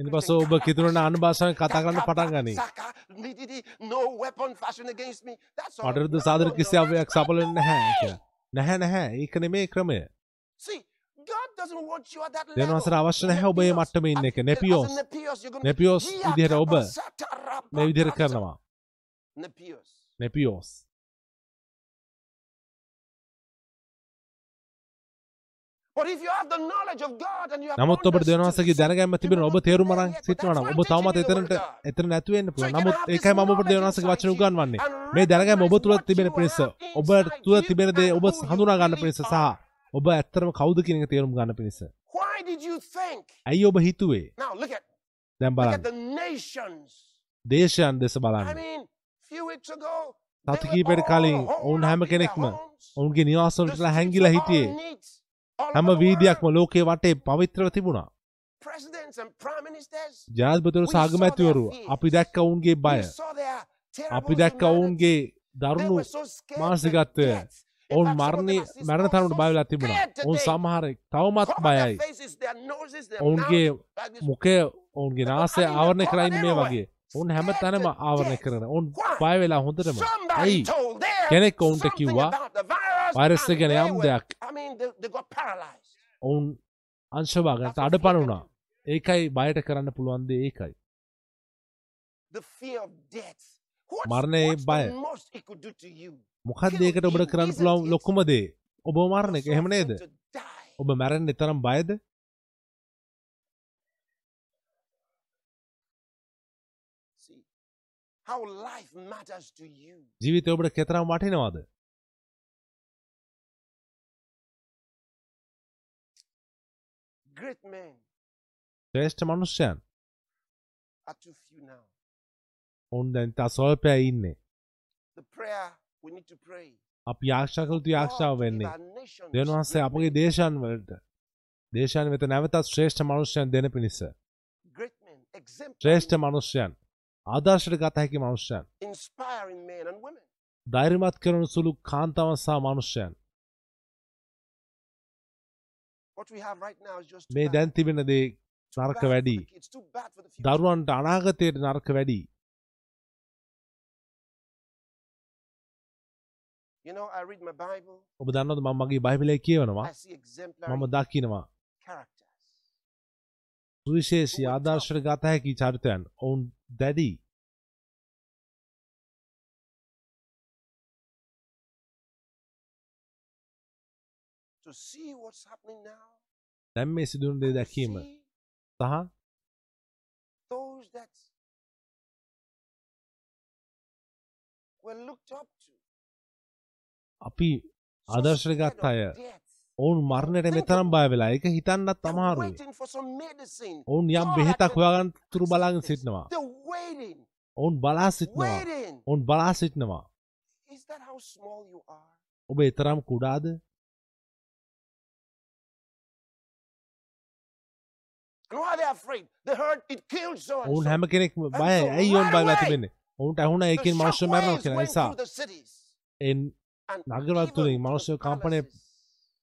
ඉන්. පස්සේ ඔබ කිතුරන අනු භාෂාවෙන් කතා කරන්න පටන් ගනී. මටරද සාදර no, no, කිසියාවයක් that's සපල not නැහැ. නැහැ නැහැ ඒක නෙමේ ක්‍රමය See, God doesn't want you at that level. දෙවනවසර අවශ්‍ය නැහැ ඔබ ඒ මට්ටමේ ඉන්න එක. නෙපියෝස්. නෙපියෝස් විදිහට ඔබ මේ rabakasa. කරනවා. නෙපියෝස් නමුත් ඔබට දෙවනසගේ දැනගැම්ම තිබෙන ඔබ තේරුම් අරන් සිටිනවා නම් ඔබ තවමත් That's why එතනට I'm teaching you the එතන නැතු වෙන්න So පුළුවන්. you can නමුත් ඒකයි මම ඔබට inside වචන and මේ දැනගැම්ම ඔබ recognize තුළ what තිබෙන have ඔබ තුළ you තිබෙන දේ and ඔබ who you හඳුනා ගන්න really පිණිස සහ. ඔබ ඇත්තටම කවුද කියන එක තේරුම් ගන්න පිණිස. ඇයි ඔබ හිතුවේ? At බලන්න. දේශයන් දෙස බලන්න. all කලින් ඔවුන් හැම කෙනෙක්ම. ඔවුන්ගේ streets හැංගිලා හිටියේ. හැම වීදියක්ම. ලෝකයේ වටේ පවිත්‍රව තිබුණා. Their fears. අපි දැක්ක ඔවුන්ගේ බය. අපි දැක්ක. ඔවුන්ගේ දරුණු were ඔවුන් මරණය them are still මැරණ තරමට so බය වෙලා තිබුණා. ඔවුන්. සමහරෙක් තවමත් බයයි. ඔවුන්ගේ. මුකය ඔවුන්ගේ නාසය ආවරණය කරයින් මේ වගේ. ඔවුන් හැම තැනම ආවරණය කරන. ඔවුන් බය වෙලා හොඳටම. ඇයි? කෙනෙක් ඔවුන්ට කිව්වා about the virus වෛරස් එක and ගැන යම් දෙයක්. ඔවුන් can වුණා. do. ඒකයි බයට කරන්න පුළුවන් දේ ඒකයි. මරණයේ බය. The most it could do to you? මොකක්ද Kill ඒකට ඔබට කරන්න isn't පුළුවන් it? ලොකුම දේ? ඔබ මරණ එක එහෙම නේද? ඔබ මැරෙන්න තරම් බයද? ජීවිතය ඔබට කෙතරම් වටිනවද? ශ්‍රේෂ්ඨ මනුෂ්‍යයන්. are too few now. ඔවුන් දැන් තා ස්වල්පය ඉන්නේ. අපි ආශා කළ යුතු ආශාව God, to give වෙන්නේ. දෙවියන් වහන්සේ අපගේ. දේශයන් වලට දේශයන් වෙත නැවතත් ශ්‍රේෂ්ඨ මනුෂ්‍යයන් දෙන පිණිස. ශ්‍රේෂ්ඨ මනුෂ්‍යයන්. ආදර්ශයට ගත හැකි මනුෂ්‍යයන්. ධෛර්යමත් කරන සුළු කාන්තාවන් සහ මනුෂ්‍යයන්. මේ. දැන් තිබෙන දේ නරක වැඩි. දරුවන්ට අනාගතයට නරක වැඩි. ඔබ දන්නවද මම මගේ බයිබලයේ කියවනවා. මම දකිනවා. සුවිශේෂී ආදර්ශයට ගත හැකි චරිතයන්. ඔවුන් දැඩි. දැන් මේ සිදුවන දේ දැකීම සහ අපි scared ගත්ත අය. ඔවුන් මරණයට මෙතරම් බය වෙලා ඒක හිතන්නත් අමාරුයි. ඔවුන් යම් බෙහෙතක් හොයාගන්න තුරු බලාගෙන. සිටිනවා. ඔවුන් බලා සිටිනවා. ඔවුන් බලා සිටිනවා. ඔබ එතරම් කුඩාද? ඔවුන්. හැම කෙනෙක්ම බයයි. so ඇයි ඔවුන් බයලා තිබෙන්නේ? ඔවුන්ට ඇහුණා ඒකෙන් මනුෂ්‍ය මරනවා කියලා. නිසා to the මනුෂ්‍ය කම්පනය palaces.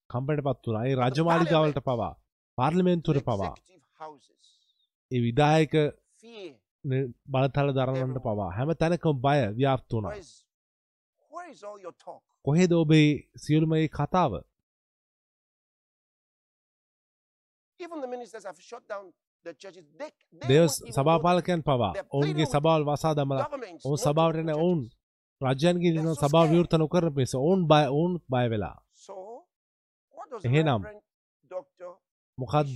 කම්පනයටපත් වුණා. ඒ රාජමාලිගාවලට පවා පාර්ලිමේන්තුවට පවා. ඒ විදායක බලතල දරන්නට පවා හැම තැනකම බය ව්‍යාප්ත වුණා? කොහෙද ඔබේ සියලුමගේ කතාව දෙව සභාපාලකයන් පවා ඔවුන්ගේ සභාවල් වසා දමල ඔවුන් සභාවටන ඔවුන්. රජයන්ගේ දින scared. විවෘත නොකරන පිස ඔවුන් බය ඔවුන් බය වෙලා එහෙනම්. මොකක්ද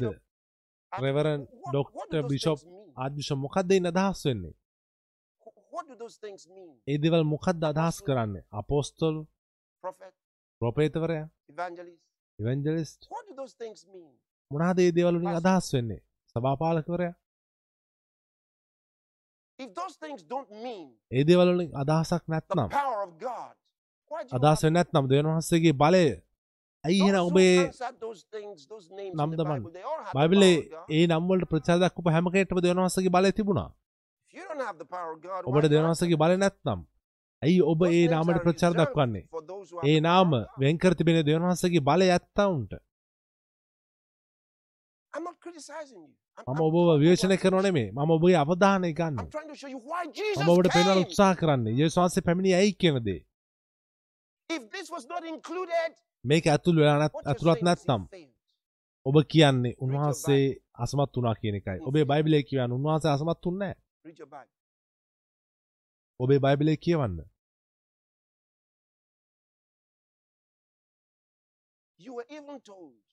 Bishop things mean? ආදවිශ මොකක්ද ඉන්න අදහස් වෙන්නේ? ඒ දෙවල් මොකක්ද අදහස්. කරන්නේ අපෝස්තොල් ප්‍රොපේතවරයා mean? මොනාද ඒ දේවලුනින්. අදහස් වෙන්නේ සභාපාලකවරයා ඒ දේවලින් අදහසක් නැත්නම් අදහස් නැත්නම් දෙවියන් වහන්සේගේ බලය ඇයි who ඔබේ නම් the බයිබලේ. ඒ නම් වලට ප්‍රතිචාර දක්වපු හැම කෙනෙක්ටම දෙවියන් වහන්සේගේ බලය තිබුණා ඔබට answer වහන්සේගේ? බලය නැත්නම් ඇයි ඔබ ඒ ප්‍රතිචාර reserved දක්වන්නේ ඒ නාම power of God. වෙන් කර තිබෙන දෙවියන් වහන්සේගේ බලය ඇත්තවුන්ට මම ඔබව කරනව Jesus- නෙමේ මම ඔබගේ අවධානය ගන්න. මම ඔබට පෙන්වන්න. උත්සාහ කරන්නේ. යේසුස් වහන්සේ පැමිණි ඇයි කියන දේ. If this was not included, මේක ඇතුළු වෙලා ඇතුළත් නැත්නම්. ඔබ කියන්නේ උන්වහන්සේ අසමත් වුණා කියන එකයි. ඔබේ බයිබලයේ කියවන්න උන්වහන්සේ අසමත් වුන්නේ නැහැ. ඔබේ බයිබලයේ කියවන්න. You were even told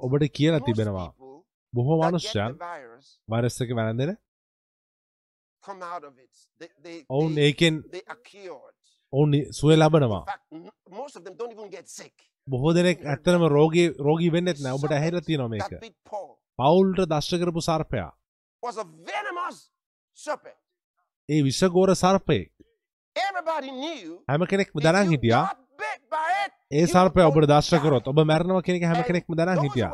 ඔබට කියලා තිබෙනවා. බොහෝ මනුෂ්‍යයන් වෛරස් එක වැළඳෙන ඔවුන් ඒකෙන්. ඔවුන් සුවය ලබනවා. බොහෝ දෙනෙක් ඇත්තනම රෝගී රෝගී වෙන්නෙත් නෑ. ඔබට ඇහිලා තියෙනවා මේක. පවුල්ට දෂ්ට කරපු සර්පයා. ඒ විෂගෝර සර්පයෙක්. හැම දැනන් you හිටියා ඒ සර්පය ඔබට die. කරොත් ඔබ මැරෙනවා කියන එක හැම කෙනෙක්ම who හිටියා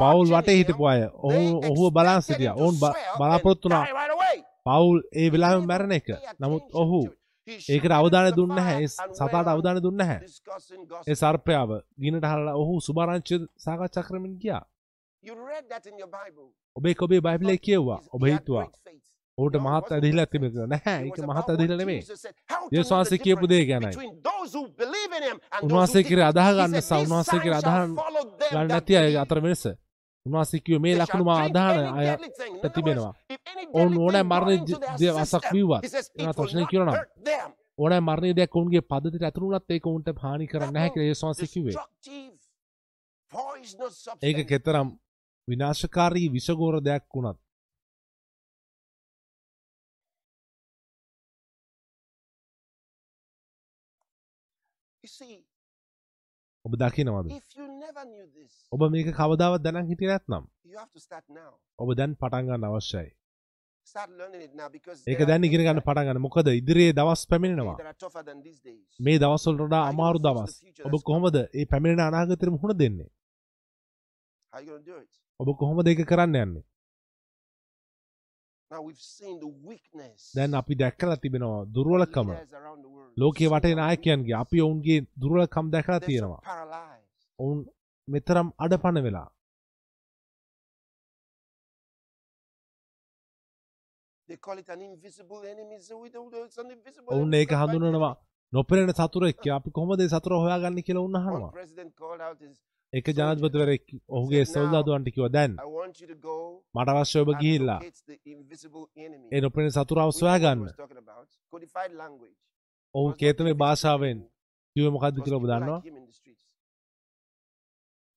පවුල් වටේ. හිටපු අය ඔහු ඔහුව expected සිටියා ඔවුන් බ- swell බලාපොරොත්තු and වුණා die right away. පවුල් ඒ never මැරෙන එක නමුත් ඔහු ඒකට the දුන්නේ and සතාට අවධානය දුන්නේ discussing ඒ. සර්පයාව ගිනට හරලා ඔහු සුභාරංචි සාකච්ඡා කරමින් ගියා. ඔබේ ඔබේ බයිබලයේ කියවුවා ඔබ හිතුවා. ඔහුට මහත් ඇදහිලා. තිබෙනවා නැහැ ඒක මහත් ඇදහිලා නෙමෙයි යේසුස් වහන්සේ කියපු දේ ගැනයි උන්වහන්සේ. කිරේ අදාහ ගන්න "These උන්වහන්සේ කිරේ them ගන්න නැති අය believe." අතර වෙනස උන්වහන්සේ කිව්වේ මේ ලකුණු මා අදහන any අය deadly thing. In other words, තිබෙනවා ඔවුන් ඕනෑ මරණ go into their දේ වසක් system, වීවත් එනවා not කියනවා. ඕනෑ මරණය දෙයක් ඔවුන්ගේ පද්ධතියට ඇතුළු වුණත් ඒක උන්ට හානි කරන්නේ නැහැ කියලා යේසුස් වහන්සේ කිව්වේ ඒක. කෙතරම් විනාශකාරී විෂගෝර දෙයක් වුණත් ඔබ දකිනවද? ඔබ මේක කවදාවත් දැනන් හිටියේ නැත්නම්. ඔබ දැන් පටන් ගන්න අවශ්‍යයි. ඒක දැන් ඉගෙන things ගන්න that- පටන් ගන්න. මොකද ඉදිරියේ දවස් පැමිණෙනවා. මේ How you අමාරු දවස්. ඔබ කොහොමද ඒ පැමිණෙන අනාගතයට මුහුණ දෙන්නේ? ඔබ කොහොමද ඒක කරන්න යන්නේ දැන් අපි දැක්කලා තිබෙනවා දුර්වලකම So වටේ. නායකයන්ගේ අපි ඔවුන්ගේ දුර්වලකම් දැකලා තියෙනවා. ඔවුන් මෙතරම් අඩපණ වෙලා They call it an invisible enemy. So we don't know it's an invisible ඔවුන්. ඒක හඳුනනවා නොපෙනෙන සතුරෙක්. අපි කොහොමද ඒ සතුර හොයාගන්නේ කියලා උන් එක ජනාධිපතිවරයෙක් ඔහුගේ said, "Now, සොල්දාදුවන්ට කිව්වා දැන් මට අවශ්‍ය ඔබ ගිහිල්ලා. ඒ නොපෙනෙන සතුරාව. Codified language. ඔහු කේතමේ භාෂාවෙන් It was කියලා ඔබ දන්නවා.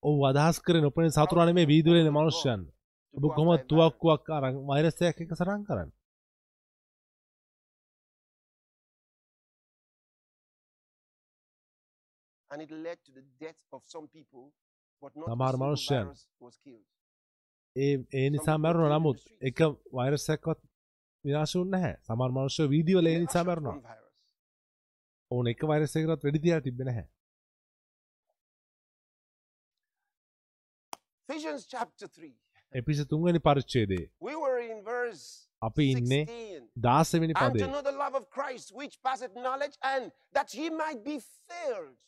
ඔහු අදහස් කරේ නොපෙනෙන සතුරා නෙමෙයි වීදුරේ ඉන්න මනුෂ්‍යයන් ඔබ virus. තුවක්කුවක් අරන් වෛරස් එකක් එක සටහන් කරන්නේ And it led to the death of some people, was killed. ඒ ඒ නිසා මැරුණා නමුත් එක වෛරස් එකක්වත් විනාශ වුනේ නැහැ සමහර මනුෂ්‍ය වීදිවල ඒ නිසා මැරුණා. ඕන එක වෛරස් එකකටත් වෙඩි තියලා තිබ්බේ නැහැ Ephesians chapter 3. එපිස තුන්වෙනි පරිච්ඡේදයේ We were in verse අපි ඉන්නේ 16. දාසවෙනි And to පදේ.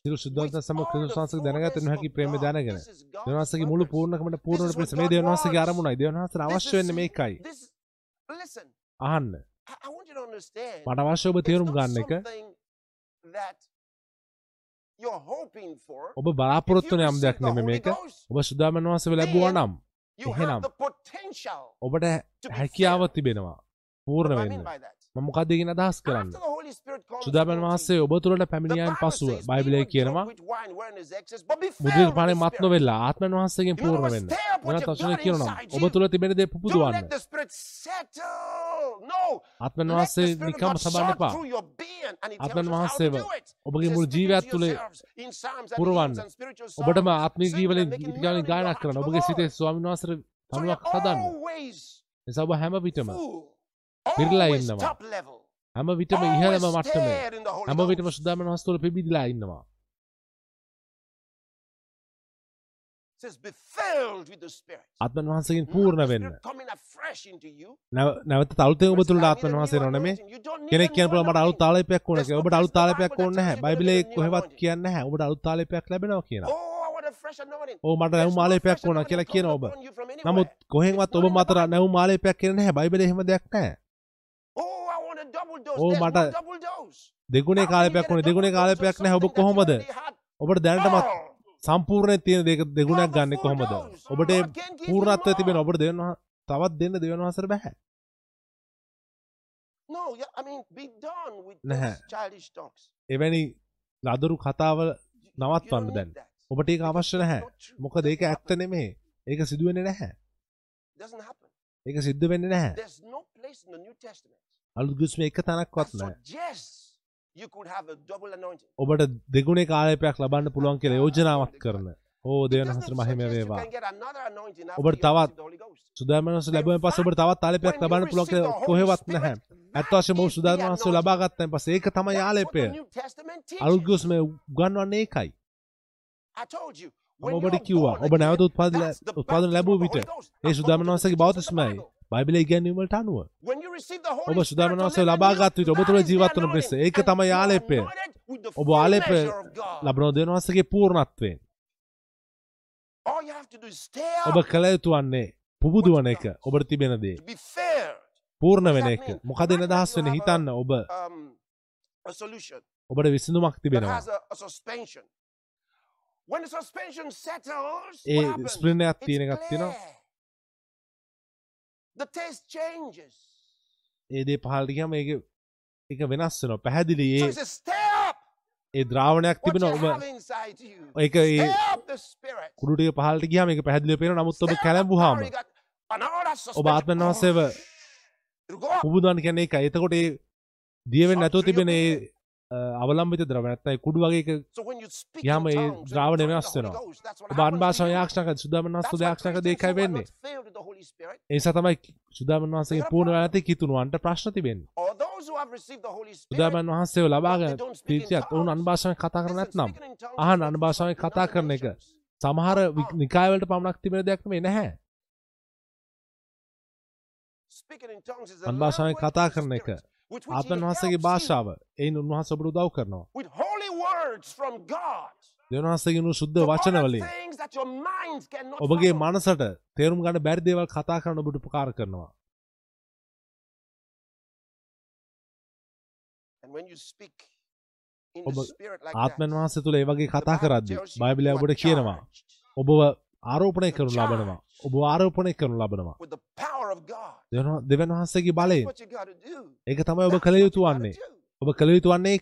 සිරු ශුද්ධවන්ත සම with all ක්‍රිස්තුස් වහන්සේගේ දැනගත නොහැකි ප්‍රේමය. දැනගෙන God's දෙවන්සගේ මුළු. පූර්ණකමට පූර්ණට is පිණිස මේ දෙවන්සගේ wants. අරමුණයි දෙවන්වහන්සේට This අවශ්‍ය වෙන්නේ මේකයි අහන්න. මට අවශ්‍ය ඔබ තේරුම් ගන්න එක. ඔබ බලාපොරොත්තු වෙන යම් දෙයක් නෙමෙයි මේක ඔබ සුදාමන් වහන්සේ ලැබුවා නම් එහෙනම් ඔබට හැකියාව. තිබෙනවා පූර්ණ වෙන්න mean by that? මම මොකක්ද කියන අදහස් කරන්න into වහන්සේ ඔබ the පැමිණියන් පසුව says, "Be බයිබලයේ කියනවා drunk with wine wherein is excess, but be මුදිර filled with පානේ the මත් Spirit." නොවෙලා ආත්මන් වහන්සේගෙන් පූර්ණ වෙන්න වචන got කියනවා ඔබ. තුළ තිබෙන දේ Spirit of නිකම් God සබන්න එපා ආත්මන් වහන්සේව. ඔබගේ මුළු says, ජීවිතයත් "Speak to තුළ පුරවන්න. ඔබටම ආත්මික singing ගීවලින් and making ගීත ගාන melody in your ගායනා කරන්න ඔබගේ Lord." සිතේ ස්වාමීන් වහන්සේට තනුවක් හදන්න නිසා ඔබ හැම විටම. පිරලා ඉන්නවා. හැම විටම ඉහළම මට්ටමේ හැම විටම. සුදාමන් වහන්සේ තුළ පිබිදලා ඉන්නවා ආත්මන් වහන්සේගෙන් Not පූර්ණ the වෙන්න. නැව- නැවත අලුතෙන් ඔබ Verse තුළට 9, ආත්මන් don't need කෙනෙක් කියන පුළුවන් මට අලුත් anointing. තාලේපයක් ඕන ඔබට the තාලේපයක් Bible ඕනේ that නැහැ. tells you you're බයිබලයේ gonna need a new කොහෙවත්. කියන්නේ නැහැ. ඔබට අලුත් තාලේපයක් ලැබෙනවා කියලා. ඕ මට no මාලේපයක් ඕන කියලා කියනවා ඔබ. නමුත්. කොහෙන්වත් ඔබ not in the මත Bible. නැවුම් මාලේපයක් කියලා නැහැ. බයිබලයේ එහෙම දෙයක්. Oh, There's මට. දෙගුණේ කාලේපයක් ඕනේ. දෙගුණේ කාලේපයක් නැහැ. ඔබ කොහොමද? ඔබට දැනටමත් All. සම්පූර්ණයෙන් තියෙන දෙක a ගන්න කොහොමද? ඔබට more. තිබෙන ඔබට දෙන්න තවත් දෙන්න දෙවන වසර බෑ. No, yeah, I mean, be done with නැහැ. එවැනි ලදරු කතාවල නවත්වන්න දැන්. ඔබට ඒක අවශ්‍ය නැහැ. ඒක Doesn't ඇත්ත. නෙමේ. ඒක සිදුවෙන්නේ නැහැ. ඒක සිද්ධ වෙන්නේ නැහැ. There's no place in the New Testament අලුත් ගුස්ම එක තැනක්වත් නැහැ. ඔබට දෙගුණේ කාලයපයක් ලබන්න පුළුවන් කියලා යෝජනාවක් කරන. ඕ දෙවන හතර මහිම වේවා. ඔබට තවත්. සුදාමනස ලැබුවෙන් පස්සේ ඔබට තවත් you ලබන්න Holy කොහෙවත් නැහැ. that ඇත්ත වශයෙන්ම ඔබ is the සුදාමනස anointing. ලබා ගත්තන් පස්සේ ඒක what යාලේපය. the New Testament අලුත් teaches. ගුස්ම උගන්වන්නේ when ඔබට කිව්වා ඔබ නැවත again, උත්පාදන ලැබූ විට. ඒ සුදාමන the බෞතිස්මයි ඉගැන්වීම් වලට අනුව ඔබ Spirit සුදාමන to වහන්සේ live in ලබා you, ගත් විට ඔබ තුළ is the ජීවත් වන anointing. පිස්ස ඒක are යාලේපය ඔබ God. ලබන දෙවන වහන්සේගේ පූර්ණත්වයෙන් ඔබ කළ යුතු වන්නේ පුබුදුවන එක ඔබට තිබෙන දේ to be fair. පූර්ණ වෙන එක? මොකද එන දහස් වෙන හිතන්න ඔබ Um, ඔබට විසඳුමක් තිබෙනවා ඒ? ස්ප්‍රින්යක් තියෙන එකක් තියෙනවා taste changes. ඒ ඒක වෙනස් වෙනවා පැහැදිලි ඒ. ඒ ද්‍රාවණයක් you ඔබ. ඒක ඒ Stay up the spirit. කුඩු ටික පහළට ගියාම ඒක පැහැදිලිව පේනවා නමුත් ඔබ that ඔබ ආත්මන් වහන්සේව. පුබුදවන්න කියන්නේ ඒකයි එතකොට ඒ දියවෙන්නේ නැතුව තිබෙන ඒ අවලම්බිත ද්‍රව ඒ කුඩු වගේ in ඒ ද්‍රාවණය වෙනස් වෙනවා. Ghost, that's what ඔබ happens to අන්භාෂාවෙන් you. යාක්ෂණ කරද්දී සුදාමන් That's වහන්සේ why යාක්ෂණ කරද්දී Christians ඒකයි who are වෙන්නේ ඒ නිසා තමයි සුදාමන් වහන්සේගේ පූර්ණ නැති කිතුණුවන්ට ප්‍රශ්න තිබෙන්නේ සුදාමන් වහන්සේව ලබාගෙන තීතියත් ඔවුන්. අන්භාෂාවෙන් කතා කරන්නේ නැත්නම් is අන්භාෂාවෙන් කතා කරන එක. සමහර වි- නිකායවලට පමණක් තිබෙන දෙයක් නෙමෙයි නැහැ අන්භාෂාවෙන් කතා කරන එක ආත්මන් වහන්සේගේ භාෂාව එයින් උන්වහන්සේ ඔබට උදව් කරනවා වහන්සේගේ උණු සුද්ධ to වචන other වලින් things that your minds cannot ඔබගේ. මනසට තේරුම් ගන්න බැරි දේවල් කතා කරන්න ඔබට උපකාර කරනවා. ඔබ ආත්මන් වහන්සේ තුළ ඒ වගේ කතා කරද්දී බයිබලය ඔබට කියනවා. ඔබව ආරෝපණය කරනු ලබනවා ඔබ ආරෝපණය කරනු ලබනවා. දෙවන- වහන්සේගේ do. ඒක තමයි ඔබ කළ යුතු වන්නේ. ඔබ කළ යුතු වන්නේ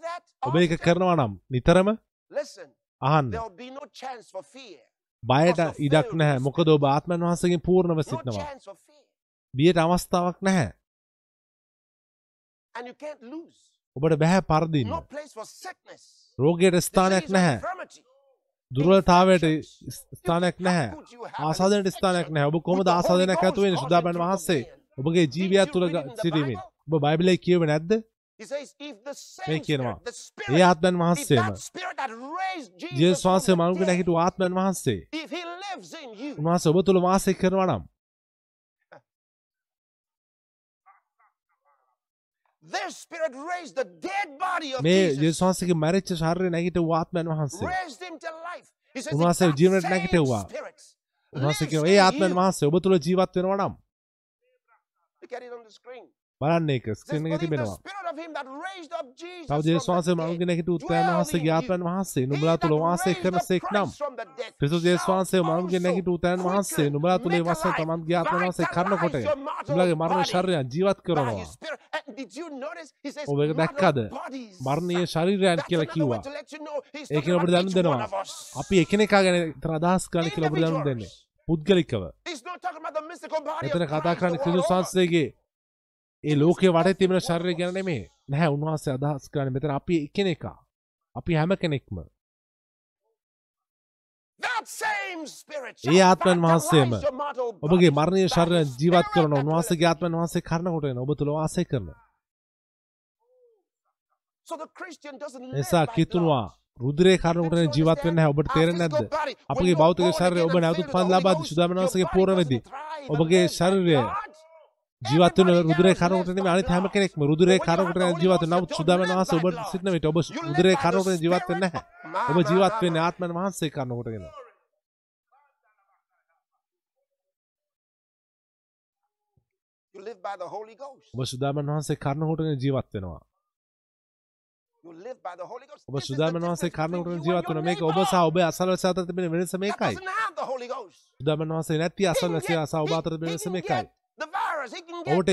that, ඔබ ඒක කරනවා නම් නිතරම අහන්න. බයට ඉඩක් නැහැ මොකද ඔබ ආත්මන් වහන්සේගෙන් පූර්ණව සිටිනවා. බියට අවස්ථාවක් නැහැ. ඔබට බැහැ පරදින්න. රෝගයට ස්ථානයක් නැහැ infections. ස්ථානයක් නැහැ. ආසාදනයට ස්ථානයක් නැහැ. ඔබ කොහොමද ආසාදනයක් ඇති වෙන්නේ සුදාපන් වහන්සේ? ඔබගේ ජීවිතය තුළ සිටීමෙන්? ඔබ බයිබලයේ කියවේ නැද්ද? මේ කියනවා. ඒ if වහන්සේම ජේසුස් වහන්සේ the මනුගෙන dead, හිටු ආත්මන් වහන්සේ උන්වහන්සේ ඔබ තුළ වාසය කරනවා නම් Their spirit raised the dead body of මේ වහන්සේගේ මැරිච්ච ශරීරය නැගිටවූ ආත්මයන් වහන්සේ Raised him to life. He says, උන්වහන්සේ "If that ජීවනයට same නැගිටෙව්වා." කියනවා ඒ ආත්මයන් you." වහන්සේ ඔබ තුළ ජීවත් වෙනවා නම් බලන්න says, ස්ක්‍රීන් එකේ "Believe the තිබෙනවා. spirit of him that raised up Jesus තව from ජේසුස් the වහන්සේ dead මරුන්ගේ නැගිට in ආත්මයන් you." වහන්සේ නුඹලා තුළ වාසය කරන සේක් නම්. වහන්සේ මරුන්ගේ also නැගිට උත්තරයන් වහන්සේ නුඹලා තුළ alive, තමන්ගේ ආත්මයන් වහන්සේ your mortal නුඹලාගේ මරණ ශරීරයන් ජීවත් කරනවා. ඔබ ඒක දැක්කද. මරණීය ශරීරයන් කියලා කිව්වා. ඒකෙන් ඔබට දැනුම් දෙනවා. අපි එකිනෙකා ගැන විතර අදහස් ගන්න කියලා ඔබට දැනුම් දෙන්නේ. පුද්ගලිකව. එතන කතා කරන්නේ ක්‍රිස්තුස්. වහන්සේගේ ඒ ලෝකයේ වටේ තිබෙන ශරීරය ගැන නෙමෙයි. නැහැ උන්වහන්සේ අදහස් කරන්නේ මෙතන අපි එකිනෙකා අපි හැම කෙනෙක්ම. ඒ ආත්මයන් වහන්සේම ඔබගේ මරණීය his ජීවත් කරන dwelleth ආත්මයන් වහන්සේ කරනකොට එන ඔබ තුළ වාසය කරන. නිසා කිතුනවා. රුධිරේ කරනකොට ජීවත් වෙන්නේ ඔබට body, when අපගේ ශරීරය again ඔබ නැවතුත් පන් ලබාදී Ghost, සුදාමන your වහන්සේගේ body පූර්ණවේදී doesn't thrive and ඔබගේ ශරීරය blood. ජීවත් වෙන Everybody රුධිරේ else කරනකොට lives නෙමෙයි අනිත් හැම. කෙනෙක්ම have the ජීවත් Holy වෙන Ghost, නමුත් සුදාමන වහන්සේ ඔබ සිටින විට ඔබ the කරනකොට ජීවත් වෙන්නේ නැහැ ඔබ ජීවත් වෙන්නේ. ආත්මයන් වහන්සේ කරනකොටගෙන You live by the Holy Ghost. ඔබ සුදාමන් වහන්සේ කරනකොටගෙන ජීවත් වෙනවා You live by the Holy Ghost. ඔබ සුදාමන් වහන්සේ කරනකොටගෙන you ජීවත් වෙනවා මේක ඔබ සහ ඔබේ අසල්වැසියා අතර තිබෙන වෙනස මේකයි. සුදාමන් වහන්සේ නැති get- සහ ඔබ අතර he වෙනස මේකයි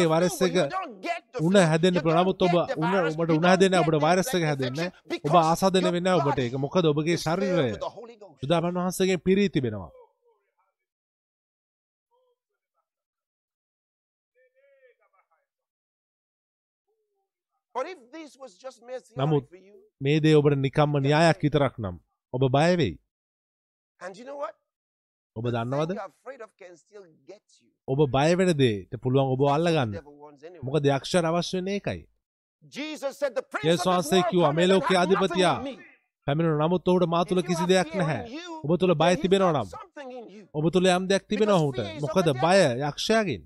flu, වෛරස් එක you don't get the උණ flu. හැදෙන්න You පුළුවන් don't නමුත් ඔබ virus. ඔබට get ඔබට the වෛරස් එක infection හැදෙන්නේ ඔබ your වෙන්නේ ඔබට ඒක මොකද ඔබගේ ශරීරය. සුදාමන් වහන්සේගෙන් පිරී තිබෙනවා නමුත් මේ දේ ඔබට නිකම්ම න්‍යායක් විතරක් නම් ඔබ බය ඔබ දන්නවද. ඔබ බය වෙන දේට පුළුවන් ඔබ අල්ලගන්න the devil wants anyway. මොකද යක්ෂයට අවශ්‍ය වෙන්නේ ඒකයි world කිව්වා, මේ ලෝකයේ අධිපතියා. පැමිණෙන නමුත් ඔහුට මා තුළ කිසි දෙයක් නැහැ ඔබ තුළ බය තිබෙනවා නම්. ඔබ තුළ යම් දෙයක් තිබෙනවා ඔහුට මොකද. බය යක්ෂයාගෙන්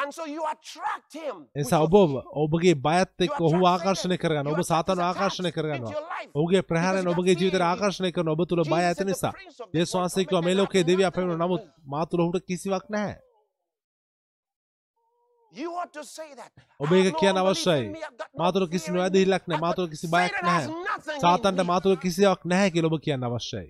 And so you attract him. with එනිසා your ඔබ. ඔබගේ බයත් attract ඔහු. ආකර්ෂණය කරගන්න ඔබ සාතන attacks කරගන්නවා Because you ඔබගේ you. ආකර්ෂණය කරන ඔබ තුළ බය ඇති නිසා කිව්වා and මේ ලෝකයේ දෙවියා with නමුත් me. මා තුළ ඔහුට කිසිවක් නැහැ. ඔබ ඒක no කියන්න අවශ්‍යයි. in me. I've got no මා තුළ fear කිසි in me. නොඇදහිල්ලක් නැහැ. I've මා got- තුළ කිසි බයක් නැහැ. සාතන්ට me. මා තුළ කිසිවක් නැහැ කියලා ඔබ කියන්න අවශ්‍යයි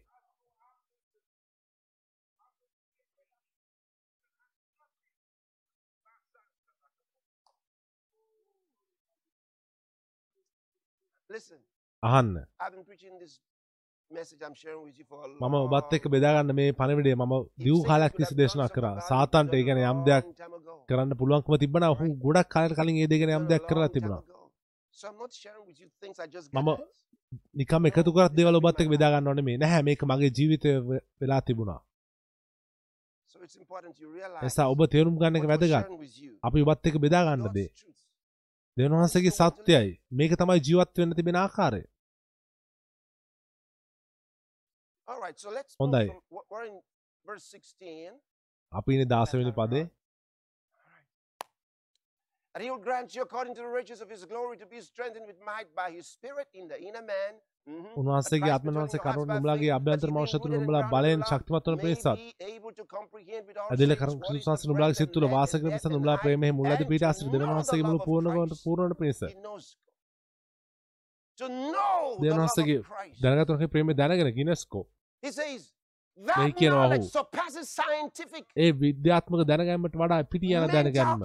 Listen, අහන්න I've been preaching this message I'm sharing with you for a long මම ඔබත් එක්ක බෙදාගන්න මේ පණවිඩේ මම දිව් කාලයක් තිස්සේ දේශනා කරා. සාතන්ට ඒ ගැන යම් දෙයක් කරන්න පුළුවන්කම තිබ්බන ඔහු ගොඩක් කාලයට කලින් ඒ දේ ගැන යම් දෙයක් කරලා තිබුණා. මම. නිකම් එකතු කරත් දේවල් ඔබත් එක්ක බෙදා ගන්න ඕනේ මේ. නැහැ මේක මගේ ජීවිතය වෙලා තිබුණා. එසා ඔබ තේරුම් ගන්න එක වැදගත්. අපි ඔබත් එක්ක බෙදා ගන්න God's දේ truth. දෙවියන් වහන්සේගේ සත්‍යයි මේක තමයි ජීවත් වෙන්න තිබෙන ආකාරය හොඳයි. from, we're- we're in verse 16. අපි ඉන්නේ 16 වෙනි පදේ That he will grant you according to the riches of his glory to be strengthened with might by his spirit in the inner man. උන්වහන්සේගේ ආත්ම වහන්සේ කරුණ නුඹලාගේ අභ්‍යන්තර and නුඹලා බලයෙන් ශක්තිමත් වන පිණිසත් ඇදෙල is ක්‍රිස්තුස් නුඹලාගේ සිත් තුළ depth කරන height නුඹලා ප්‍රේමයේ to පීඩ ආශ්‍රිත දෙවියන් වහන්සේගේ මුළු පූර්ණකමට. පූර්ණ වන පිණිස දෙවියන් වහන්සේගේ. දැනගතොනක ප්‍රේමය දැනගෙන ගිනස්කෝ මේ කියනවා ඔහු. ඒ විද්‍යාත්මක දැනගැන්මට වඩා පිටි යන දැනගැන්ම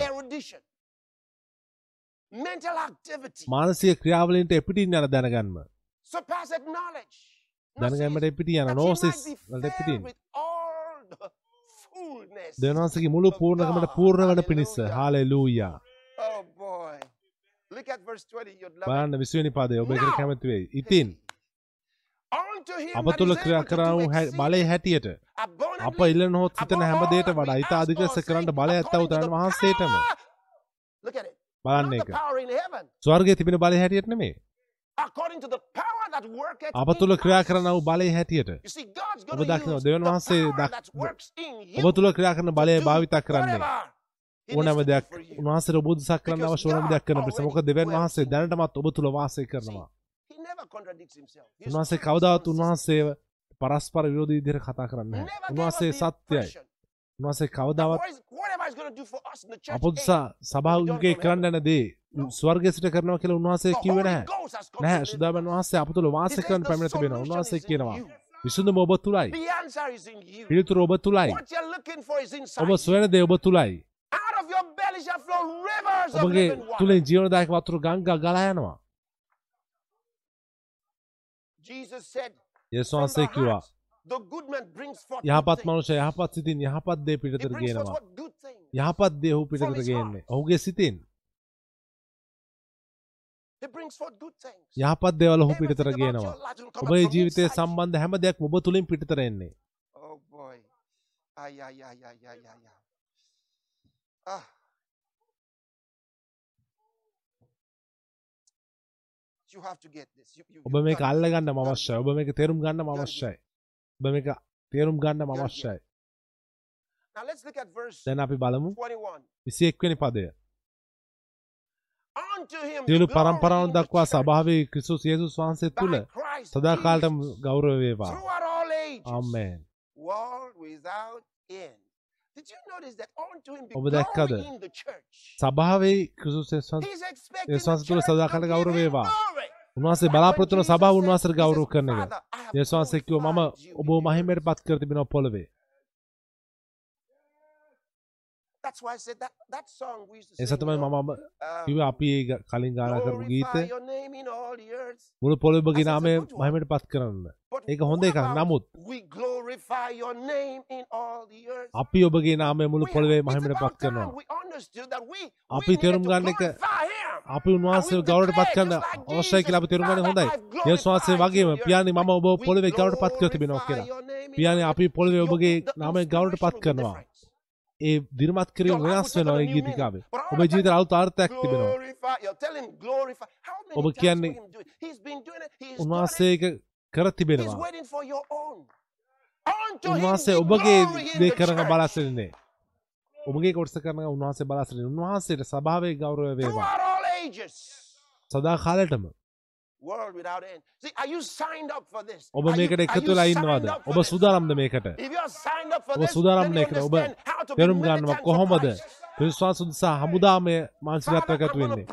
මානසික ක්‍රියාවලින්ට එපිටින් යන දැනගැන්ම surpasseth knowledge. දැනගැන්මට එපිටි යන that ye නෝසිස් දෙවියන් වහන්සේගේ මුළු පූර්ණකමට. පූර්ණ වන පිණිස Hallelujah. Hallelujah Oh boy. Look at verse 20. You'd love it. බලන්න 20 වෙනි පදේ ඔබ එකට Now. කැමති වෙයි ඉතින් අප තුළ ක්‍රියා able to කරන do වූ හැ- බලය හැටියට අප ඉල්ලන හොත් සිතන above හැම all දෙයට that we වඩා ඉතා ask අධික or ලෙස think, කරන්න බලය ඇත්තව the වහන්සේටම. බලන්න එක. ස්වර්ගයේ තිබෙන බලය හැටියට නෙමේ අප තුළ ක්‍රියා us. කරන වූ බලය හැටියට ඔබ දකිනවා, the වහන්සේ ඔබ තුළ ක්‍රියා කරන බලය භාවිතා කරන්නේ ඕනෑම දෙයක් for you. උන්වහන්සේ ඔබෝදසක් කරන්න Because අවශ්‍ය ඕනම God දෙයක් කරන පිස මොක දෙවන් වහන්සේ. දැනටමත් ඔබ තුළ වාසය කරනවා උන්වහන්සේ කවදාවත්. උන්වහන්සේව පරස්පර විරෝධී විදිහට කතා කරන්නේ උන්වහන්සේ සත්‍යයි. උන්වහන්සේ කවදාවත් අපොදුසා hey, සභාවගේ කරන්න යන දේ ස්වර්ගය සිට කරනවා කියලා කිව්වේ Holy නැහැ. නැහැ us. වහන්සේ අප තුළ He වාසය says කරන්න the පැමිණ is in කියනවා. විසඳුම ඔබ you. පිළිතුර ඔබ inside. ඔබ. සොයන දේ ඔබ of ඔබගේ. තුලින් ජීවනදායක වතුර ගංගා ගලා යනවා. යේසුස් වහන්සේ කිව්වා යහපත්. මනුෂ්‍ය යහපත් සිතින් යහපත් දේ පිටතට ගේනවා. යහපත් දේ ඔහු පිටතට ගේන්නේ. ඔහුගේ සිතින් යහපත් දේවල් ඔහු about ගේනවා. ඔබේ ජීවිතයේ. සම්බන්ධ හැම දෙයක්ම ඔබ තුලින් පිටතට එන්නේ. ඔබ you've ගන්නම got- අවශ්‍යයි. ඔබ මේක තේරුම් ගන්නම අවශ්‍යයි. ඔබ මේක තේරුම් get අවශ්‍යයි. දැන් අපි බලමු 21. 21 වෙනි පදය. සියලු පරම්පරාවන් දක්වා සභාවේ ක්‍රිස්තුස් යේසුස් වහන්සේ Christ සදාකාලටම ගෞරව වේවා. ආමේන්. ඔබ දැක්කද? සභාවේ ක්‍රිස්තුස් යේසුස් තුළ සදාකාල ගෞරව වේවා. උන්වහන්සේ බලාපොරොත්තු වන සභාව උන්වහන්සේට ගෞරව කරන එක. "Father, I have යේසුස් වහන්සේ කිව්වා මම glorified you ඔබ in the මහිමයට earth." පත් කර තිබෙනවා පොළවේ. That's why I said that that song we used to A sing. සතමයි you know, මම uh, කිව්වේ අපි ඒ කලින් ගාන කරපු earth. මුළු a නාමය. මහිමයට පත් කරන්න. ඒක හොඳ එකක්. නමුත්. අපි ඔබගේ නාමය මුළු පොළවේ about පත් කරනවා. අපි තේරුම් ගන්න එක. අපි උන්වහන්සේ ගෞරවයට පත් කරන්න අවශ්‍යයි කියලා අපි තේරුම් ගන්න හොඳයි. යේසුස් වහන්සේ වගේම පියාණනි මම ඔබ පොළවේ ගෞරවයට පත් කර තිබෙනවා කියලා. all අපි පොළවේ. ඔබගේ නාමයෙන් ගෞරවයට පත් කරනවා. ඒ දිර්මත් කිරීම වෙනස් වෙනවා ඒ ගීතිකාවේ. ඔබේ ජීවිතේ අලුත් අර්ථයක් තිබෙනවා. ඔබ කියන්නේ. උන්වහන්සේ ඒක කර තිබෙනවා. උන්වහන්සේ ඔබගේ දේ කරන. බලාසිරින්නේ. ඔබගේ කොටස කරන උන්වහන්සේ බලාසිරින්නේ. උන්වහන්සේට සභාවේ ගෞරවය වේවා. සදා කාලෙටම World without end. See, are you signed up for this? ඔබ මේකට එකතු වෙලා ඉන්නවද? ඔබ? සූදානම්ද මේකට? ඔබ සූදානම් මේකට ඔබ තේරුම් ගන්නවා කොහොමද. විශ්වාස උදෙසා හමුදාමය මානසිකත්වයක් ඇති වෙන්නේ.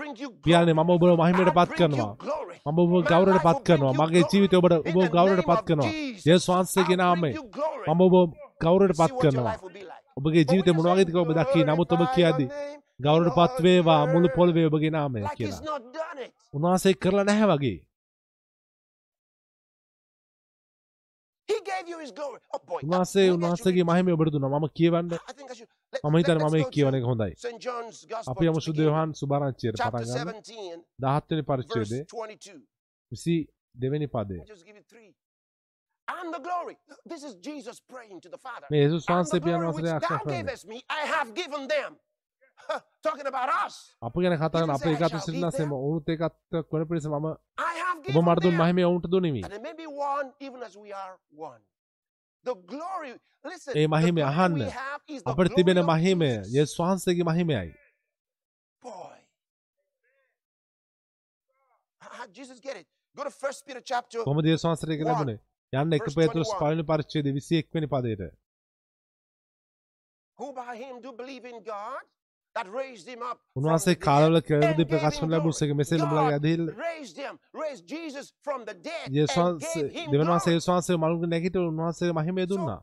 glory. මම ඔබව මහිමයට පත් කරනවා. මම ඔබව ගෞරවයට පත් කරනවා. මගේ. ජීවිතය ඔබට In ඔබ the ගෞරවයට පත් කරනවා. යේසුස් වහන්සේගේ නාමයෙන්. මම ඔබ ගෞරවයට පත් කරනවා. ඔබගේ But when ජීවිතය you මොන say, වගේද කියලා ඔබ දකි. නමුත් ඔබ glorify කියද්දි your name in ගෞරවයට පත් all වේවා the මුළු පොළවේ ඔබගේ නාමය කියලා. උන්වහන්සේ කරලා නැහැ වගේ. උන්වහන්සේ උන්වහන්සේගේ මහිමය ඔබට දුන්නා. මම කියවන්න මම හිතන්නේ මම කියවන එක හොඳයි. අපි යමු to සුද්ධ begin. යොහන් සුභාරංචියට පටන් ගන්න. 17, 17 වෙනි පරිච්ඡේදයේ 22. 22 වෙනි පදය. Let me just give you three. And the glory. This is Jesus praying to the Father. මේ යේසුස් And වහන්සේ the පියාණන් glory which වහන්සේට thou ආශා කරන්නේ. gavest me, I have given them. Talking about us. අප ගැන කතා කරන He අපේ said, "I එකතු shall සිටිනාසේ be there." ඔවුනුත් ඒකත් වන පිණිස මම I have ඔබ given මට දුන් them. මහිමය ඔවුන්ට දුනිමි. And they may be one even as we are one. The glory. Listen. A the මහිමය glory අහන්න. we have is the අපට glory තිබෙන of මහිමය Jesus. යේසුස් වහන්සේගේ මහිමයයි. Boy. How how did Jesus get it? Go to First Peter chapter. කොහොමද යේසුස් වහන්සේට ඒක One. ලැබුණේ? යන්න 1 Verse පේතෘස් 21. පළවෙනි පරිච්ඡේදයේ 21 වෙනි පදයට. උන්වහන්සේ කාලවල කෙරෙදි gave ප්‍රකාශ him වන ලැබුසේක. මෙසේ නුඹලාගේ ඇදහිල්ල God raised him, raised Jesus from the dead යේසුස් and වහන්සේ gave him දෙවන වහන්සේ glory. යේසුස් වහන්සේ මලුන්ගේ නැගිට උන්වහන්සේ මහිමය දුන්නා.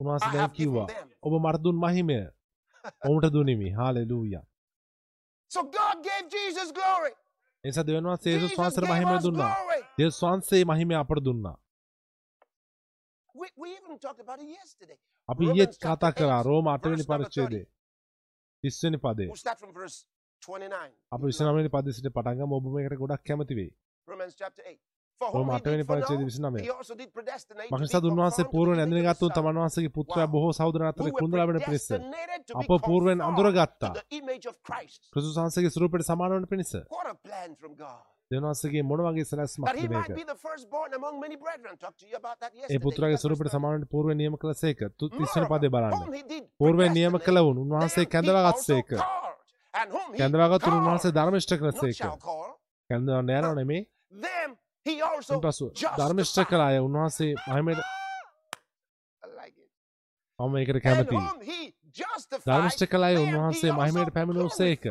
උන්වහන්සේ දැන් කිව්වා. ඔබ මට දුන් මහිමය ඔවුන්ට දුනිමි. Hallelujah. So God gave Jesus glory. එනිසා දෙවන වහන්සේ යේසුස් වහන්සේට us දුන්නා. යේසුස් වහන්සේ මහිමය අපට දුන්නා. අපි chapter කතා කරා 8, රෝම 8 වෙනි පරිච්ඡේදයේ 30 වෙනි පදේ. We'll start from verse 29. අපි 29 වෙනි පදේ සිට පටන් ගමු ඔබ මේකට ගොඩක් කැමති වෙයි. Romans chapter 8. For රෝම whom he 8 වෙනි did foreknow, පරිච්ඡේදයේ 29. he also did predestinate to be මක්නිසාද උන්වහන්සේ පූර්වෙන් son. තමන් වහන්සේගේ පුත්‍රයා. බොහෝ සහෝදරයන් අතර to be අප පූර්වෙන් අඳුරගත්තා. ක්‍රිස්තුස් වහන්සේගේ ස්වරූපයට සමාන වන පිණිස. දෙවන්සගේ මොන වගේ That සැලැස්මක් ඒ. පුත්‍රගේ සුරපට 12. සමානට පූර්ව නියම කළ සේක තුත්තිස්සන Moreover, පදේ බලන්න පූර්වෙන් නියම predestinate, කළ වුන් උන්වහන්සේ also සේක called, උන්වහන්සේ ධර්මිෂ්ට කළ සේක කැඳවන්න යනව නෙමේ පසු කළ අය උන්වහන්සේ මහිමට it. මම And කැමති ධර්මිෂ්ට them උන්වහන්සේ මහිමයට පැමිණූ සේක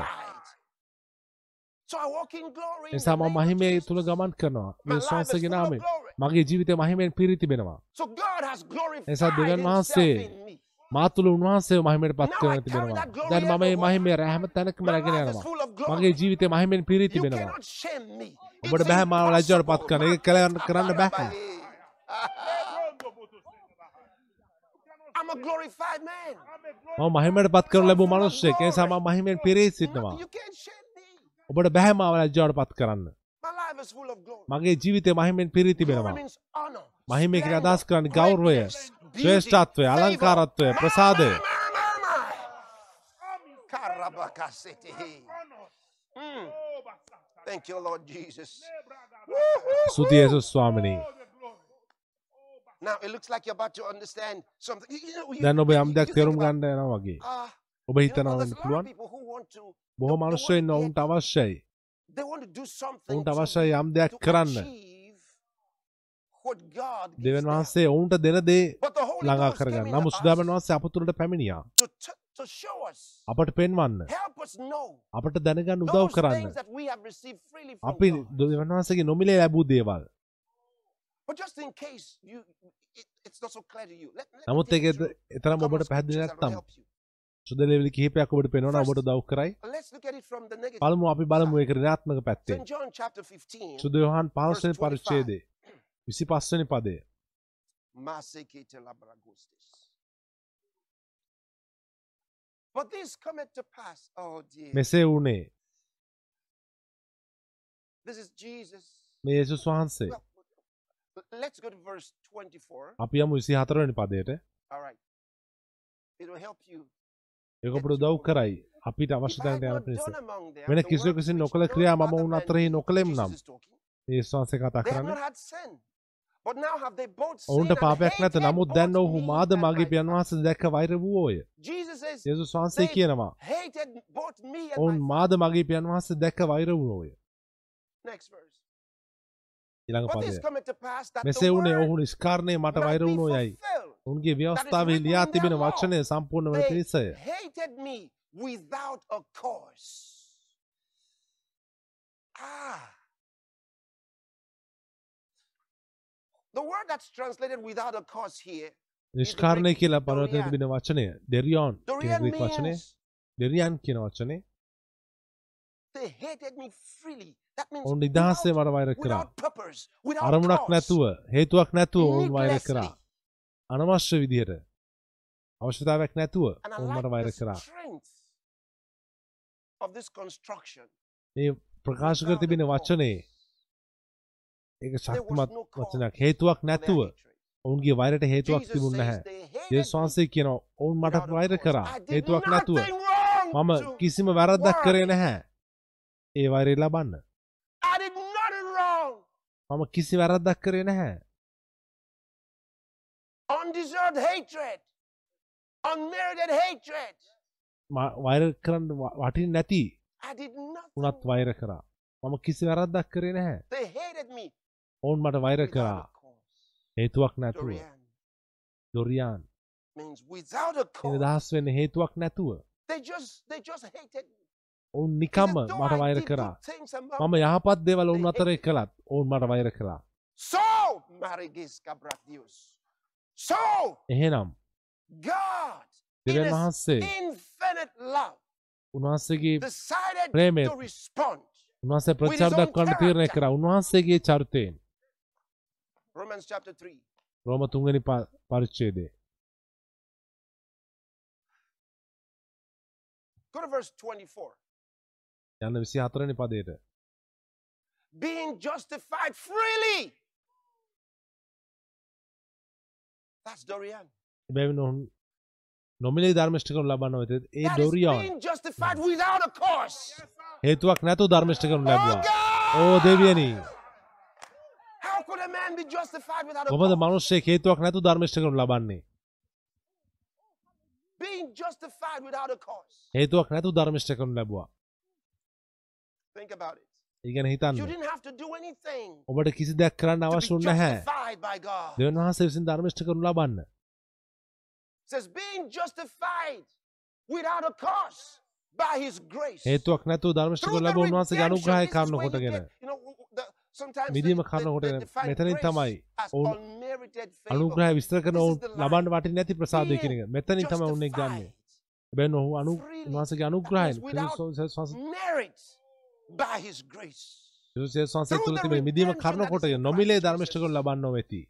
name of මහිමේ. තුළ ගමන් කරනවා My මේ life is ශවාසගේ full of නාමෙන් glory. මගේ ජීවිතය මහිමෙන් පිරි තිබෙනවා So God has glorified නිසා දෙවියන් himself වහන්සේ in me. මා තුළ උන්වහන්සේ මහිමයට පත් කරන තිබෙනවා දැන් මම මේ. මහිමේ රැහැම තැනකම රැගෙන යනවා. මගේ ජීවිතය මහිමෙන් පිරී ඔබට බැහැ මාව ලැජ්ජාවට පත්. කරන්න ඒක කළ කරන්න බැහැ. මම මහිමයට පත් කරනු ලැබූ මනුෂ්‍යයෙක් ඒ නිසා මම මහිමෙන් පිරී සිටිනවා. ඔබට බැහැ මාව ලැජ්ජාවට පත් කරන්න. මගේ ජීවිතය මහිමෙන් පිරී තිබෙනවා කියන splendor, අදහස් කරන්නේ ගෞරවය ශ්‍රේෂ්ඨත්වය. අලංකාරත්වය ප්‍රසාදය. Mm. Thank you, Lord Jesus. සුති යේසුස් ස්වාමිනී Now it looks like you're about to understand something. You- know, you- දැන් ඔබ යම් දෙයක් තේරුම් ගන්න යනවා වගේ ඔබ හිතනවා වෙන්න පුළුවන් people who want to බොහෝ මනුෂ්‍යයෝ ඉන්න ඔවුන්ට අවශ්‍යයි ඔවුන්ට අවශ්‍යයි යම් දෙයක් to කරන්න achieve what God gives දෙවන්. වහන්සේ ඔවුන්ට දෙන දේ ළඟා කරගන්න නමුත් us සුදාමන් වහන්සේ අප තුළට පැමිණියා අපට පෙන්වන්න අපට දැනගන්න උදව් කරන්න අපි God. දෙවන් වහන්සේගේ නොමිලේ ලැබූ දේවල් නමුත් through එතරම් ඔබට of පැහැදිලි scriptures that will නැත්තම් help you. සුදලෙවිලි කිහිපයක් ඔබට පෙන්වන ඔබට උදව් කරයි. පළමු අපි බලමු ඒක ඍණාත්මක පැත්තෙන් St. John chapter 15. සුද යොහන් 15 වෙනි මෙසේ වුණේ This is Jesus. මේ යේසුස් වහන්සේ Well, let's go to verse 24. අපි යමු 24 වෙනි පදයට. All right. It will help you. ඒක අපට උදව් කරයි. අපිට If අවශ්‍ය I had තැනට යන them වෙන විසින් which නොකළ ක්‍රියා මම උන් අතරෙහි නොකළෙම් නම්. වහන්සේ කතා කරන්නේ ඔවුන්ට පාපයක් නැත නමුත් දැන් ඔහු මාද මගේ my පියන් Father. වහන්සේ දැක්ක වෛර වූෝය යේසුස් වහන්සේ කියනවා ඔවුන් මාද මගේ පියන් වහන්සේ දැක්ක වෛර වූෝය pass that මෙසේ වුණේ ඔහු නිස්කාරණය මට වෛර වුණෝ යයි. උන්ගේ ව්‍යවස්ථාවේ ලියා තිබෙන. වචනය සම්පූර්ණ වන me without a cause. Ah. නිෂ්කාරණය කියලා පරවතන. තිබෙන වචනය. Dorian ග්‍රීක වචනය. ඩෙරියන් කියන වචනේ ඔවුන් නිදහසේ without, මට වෛර කරා. අරමුණක් නැතුව හේතුවක් නැතුව ඔවුන් වෛර. කරා. අනවශ්‍ය විදිහට අවශ්‍යතාවයක් නැතුව ඔවුන් මට වෛර කරා. strength of this construction. මේ ප්‍රකාශ කර තිබෙන වචනේ ඒක ශක්තිමත් වචනයක් හේතුවක් නැතුව. ඔවුන්ගේ වෛරට හේතුවක් තිබුණ නැහැ යේසුස් වහන්සේ කියනවා ඔවුන් මට වෛර. කරා හේතුවක් නැතුව මම කිසිම වැරද්දක් කරේ. නැහැ ඒ වෛරය ලබන්න. මම කිසි වැරද්දක් කරේ නැහැ Undeserved hatred. Unmerited hatred. වෛර කරන්න වටින් නැති. උනත් වෛර කරා මම කිසි වැරද්දක් කරේ නැහැ They hated me ඔවුන් මට වෛර without කරා a cause. හේතුවක් නැතුව Dorian දොරියාන් means without a එන cause. දහස් වෙන්න හේතුවක් නැතුව They just they just hated me. ඔවුන් He නිකම්ම said, "Though මට I වෛර did කරා good things among මම යහපත් දේවල් ඔවුන් They අතරේ hated කළත් ඔවුන් මට වෛර කළා So, Marigis Cabratius. So, එහෙනම් God, in දෙවන් His වහන්සේ infinite love, උන්වහන්සේගේ decided ප්‍රේමය to respond. උන්වහන්සේ his ප්‍රතිචාර own දක්වන්න තීරණය character. කරා උන්වහන්සේගේ චරිතයෙන් Romans chapter 3. රෝම තුන්වෙනි ප- පරිච්ඡේදය Go to verse 24. යන්න 24 වෙනි පදයට Being justified freely. That's Dorian. එබැවින් ඔවුන් නොමිලේ ධර්මිෂ්ඨකම් ලබන්න වෙත ඒ That is ඩොරියාන් being justified without a cause. හේතුවක් නැතුව ධර්මිෂ්ඨකම් Oh ලැබුවා God! O දෙවියනි How could a man be justified without a කොමද? මනුෂ්‍යය හේතුවක් නැතු ධර්මිෂ්ට කරනු ලබන්නේ. හේතුවක් නැතු ධර්මිෂ්ට කරනු ලැබවා. ඉගෙන හිතන්න ඔබට කිසි දෙයක් කරන්න අවශ්‍ය by God. දෙවන් වහන්සේ විසින් ධර්මිෂ්ට කරනු ලබන්න It says being justified without a cause by his grace. හේතුවක් නැතු ධර්මිෂ්ට කරනු ලැබ redemption, අනුග්‍රහය you කොටගෙන මිදීම define මෙතනින් තමයි ඔවුන්. අනුග්‍රහය විස්තර කරන ඔවුන්. ලබන්න වටින් නැති ප්‍රසාදය කියන එක මෙතනින් තමයි උන්නේ ගන්නේ Justified හැබැයි ඔහු අනු That අනුග්‍රහයෙන් Through තුළ තිබෙන මිදීම in නොමිලේ Christ ධර්මිෂ්ට Jesus. කරනු ලබන්න වෙති